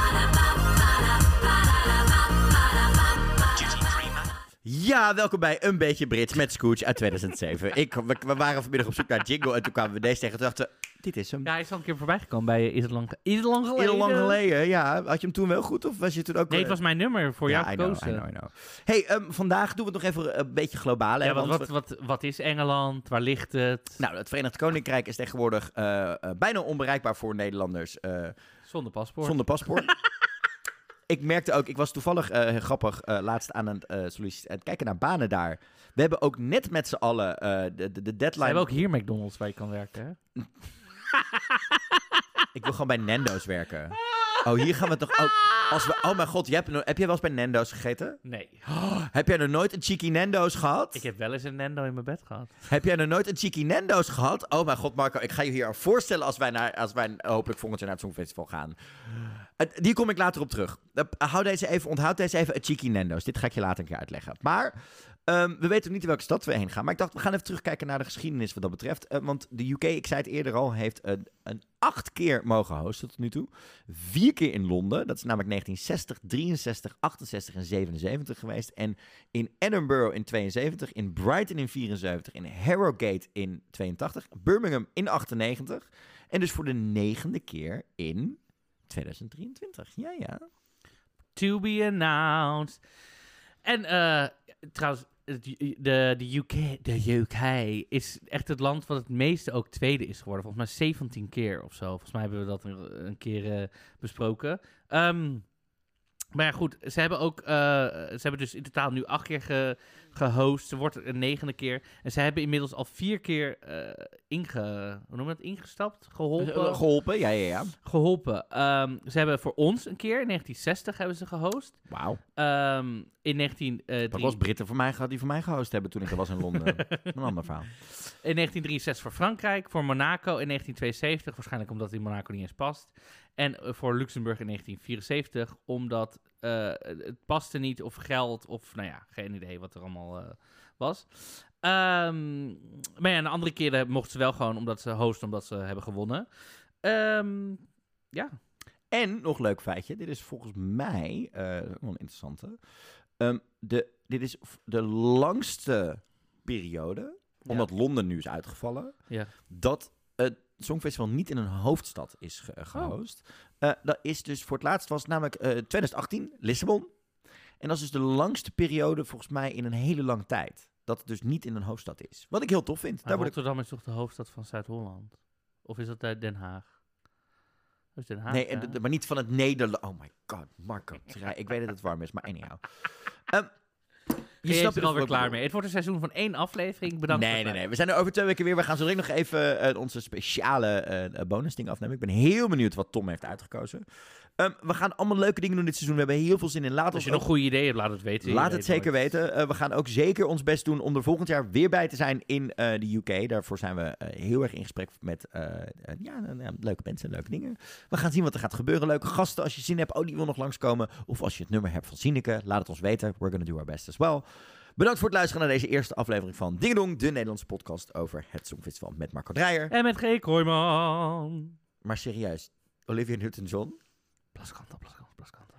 Ja, welkom bij Een Beetje Brits met Scooch uit 2007. Ik, we, we waren vanmiddag op zoek naar jingle en toen kwamen we deze tegen. Toen dachten dit is hem. Ja, hij is al een keer voorbij gekomen bij Is het lang, is het lang geleden? Heel lang geleden, ja. Had je hem toen wel goed of was je toen ook... Nee, het was mijn nummer voor ja, jou I know, gekozen. I know, I know. Hey, ehm, vandaag doen we het nog even een beetje globaal. hè, Ja, wat, want wat, wat, wat is Engeland? Waar ligt het? Nou, het Verenigd Koninkrijk is tegenwoordig eh, eh, bijna onbereikbaar voor Nederlanders eh, Zonder paspoort. zonder paspoort. ik merkte ook, ik was toevallig eh, grappig eh, laatst aan het, eh, aan het kijken naar banen daar. We hebben ook net met z'n allen de, de, de We deadline. hebben ook hier McDonald's waar je kan werken, hè? Ik wil gewoon bij Nando's werken. Oh, hier gaan we toch ook. Als we, oh mijn god, jij hebt, nog- heb jij wel eens bij Nando's gegeten? Nee. Heb jij nog nooit een cheeky Nando's gehad? Ik heb wel eens een Nando in mijn bed gehad. Heb jij nog nooit een cheeky Nando's gehad? Oh mijn god, Marco, ik ga je hier aan voorstellen als wij, naar, als wij hopelijk volgend jaar naar het Songfestival gaan. Die kom ik later op terug. Eh, Hou deze even, onthoud deze even, het cheeky Nando's. Dit ga ik je later een keer uitleggen. Maar ehm, we weten niet in welke stad we heen gaan. Maar ik dacht, we gaan even terugkijken naar de geschiedenis wat dat betreft. Eh, want de UK, ik zei het eerder al, heeft een, een acht keer mogen hosten tot nu toe. Vier keer in Londen. Dat is namelijk 1960, 63, 68 en 77 geweest. En in Edinburgh in 72, in Brighton in 74, in Harrogate in 82, Birmingham in 98. En dus voor de negende keer in 2023. Ja, ja. To be announced. En eh, trouwens, de, de, UK, de UK is echt het land wat het meeste ook tweede is geworden. Volgens mij 17 keer of zo. Volgens mij hebben we dat een, een keer eh, besproken. Ehm, maar ja, goed. Ze hebben ook. eh, ze hebben dus in totaal nu acht keer ge, gehost. Ze wordt een negende keer. En ze hebben inmiddels al vier keer eh, inge, hoe noem je dat? ingestapt? Geholpen? Eh, Geholpen, ja, ja, ja. geholpen. Ehm, ze hebben voor ons een keer, in 1960 hebben ze gehost. Wauw. Ehm, in, 19, eh, Dat was Britten voor mij gehad die voor mij gehost hebben toen ik er was in Londen. een ander verhaal. in 1963 voor Frankrijk, voor Monaco in 1972, waarschijnlijk omdat die Monaco niet eens past. En eh, voor Luxemburg in 1974, omdat eh, het paste niet of geld of, nou ja, geen idee wat er allemaal eh, was. Ehm, maar ja, een andere keren mochten ze wel gewoon omdat ze hosten, omdat ze hebben gewonnen. Ehm, ja, En nog leuk feitje. Dit is volgens mij wel een interessante. Ehm, de, dit is de langste periode, omdat Londen nu is uitgevallen, ja. dat het Songfestival niet in een hoofdstad is ge- gehost. Eh, dat is dus voor het laatst was namelijk eh, 2018, Lissabon. En dat is dus de langste periode volgens mij in een hele lange tijd. Dat het dus niet in een hoofdstad is. Wat ik heel tof vind. Maar Daar word ik... Rotterdam is toch de hoofdstad van Zuid-Holland? Of is dat uit Den Haag? Den Haag, Nee, en de- maar niet van het Nederland. Oh my god, Marco. Ik weet dat het warm is, maar anyhow. Ehm Je snapt snapt er alweer klaar mee. Het wordt een seizoen van één aflevering. Bedankt. Nee, voor nee, nee. We zijn er over twee weken weer. We gaan zo direct nog even eh, onze speciale bonus ding afnemen. Ik ben heel benieuwd wat Tom heeft uitgekozen. Ehm, we gaan allemaal leuke dingen doen dit seizoen. We hebben heel veel zin in. Laat Als ons je ook- nog goede ideeën hebt, laat het weten. Laat het zeker nooit. weten. Eh, we gaan ook zeker ons best doen om er volgend jaar weer bij te zijn in eh, de UK. Daarvoor zijn we eh, heel erg in gesprek met ja, nou, nou, leuke mensen, leuke dingen. We gaan zien wat er gaat gebeuren. Leuke gasten. Als je zin hebt, oh, die wil nog langskomen. Of als je het nummer hebt van Sineke, laat het ons weten. We're gonna do our best as well. Bedankt voor het luisteren naar deze eerste aflevering van Ding Dong, de Nederlandse podcast over het Songfestival met Marco Dreyer. En met G. Kooijman. Maar serieus, Olivia Newton-John? Plaskanten, plaskanten, plaskanten.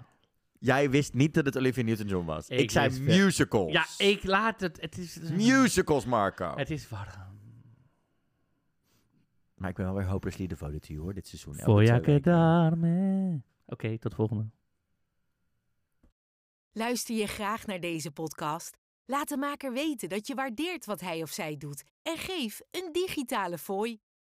Jij wist niet dat het Olivia Newton-John was. Ik, Ik zei musicals. Ja, ik laat het. Het is, Musicals, Marco. het is warm. Maar ik ben wel weer hopelessly devoted to you, hoor, dit seizoen. Elke Voy twee a weken. quedarme. Oké, tot de volgende. Luister je graag naar deze podcast? Laat de maker weten dat je waardeert wat hij of zij doet en geef een digitale fooi.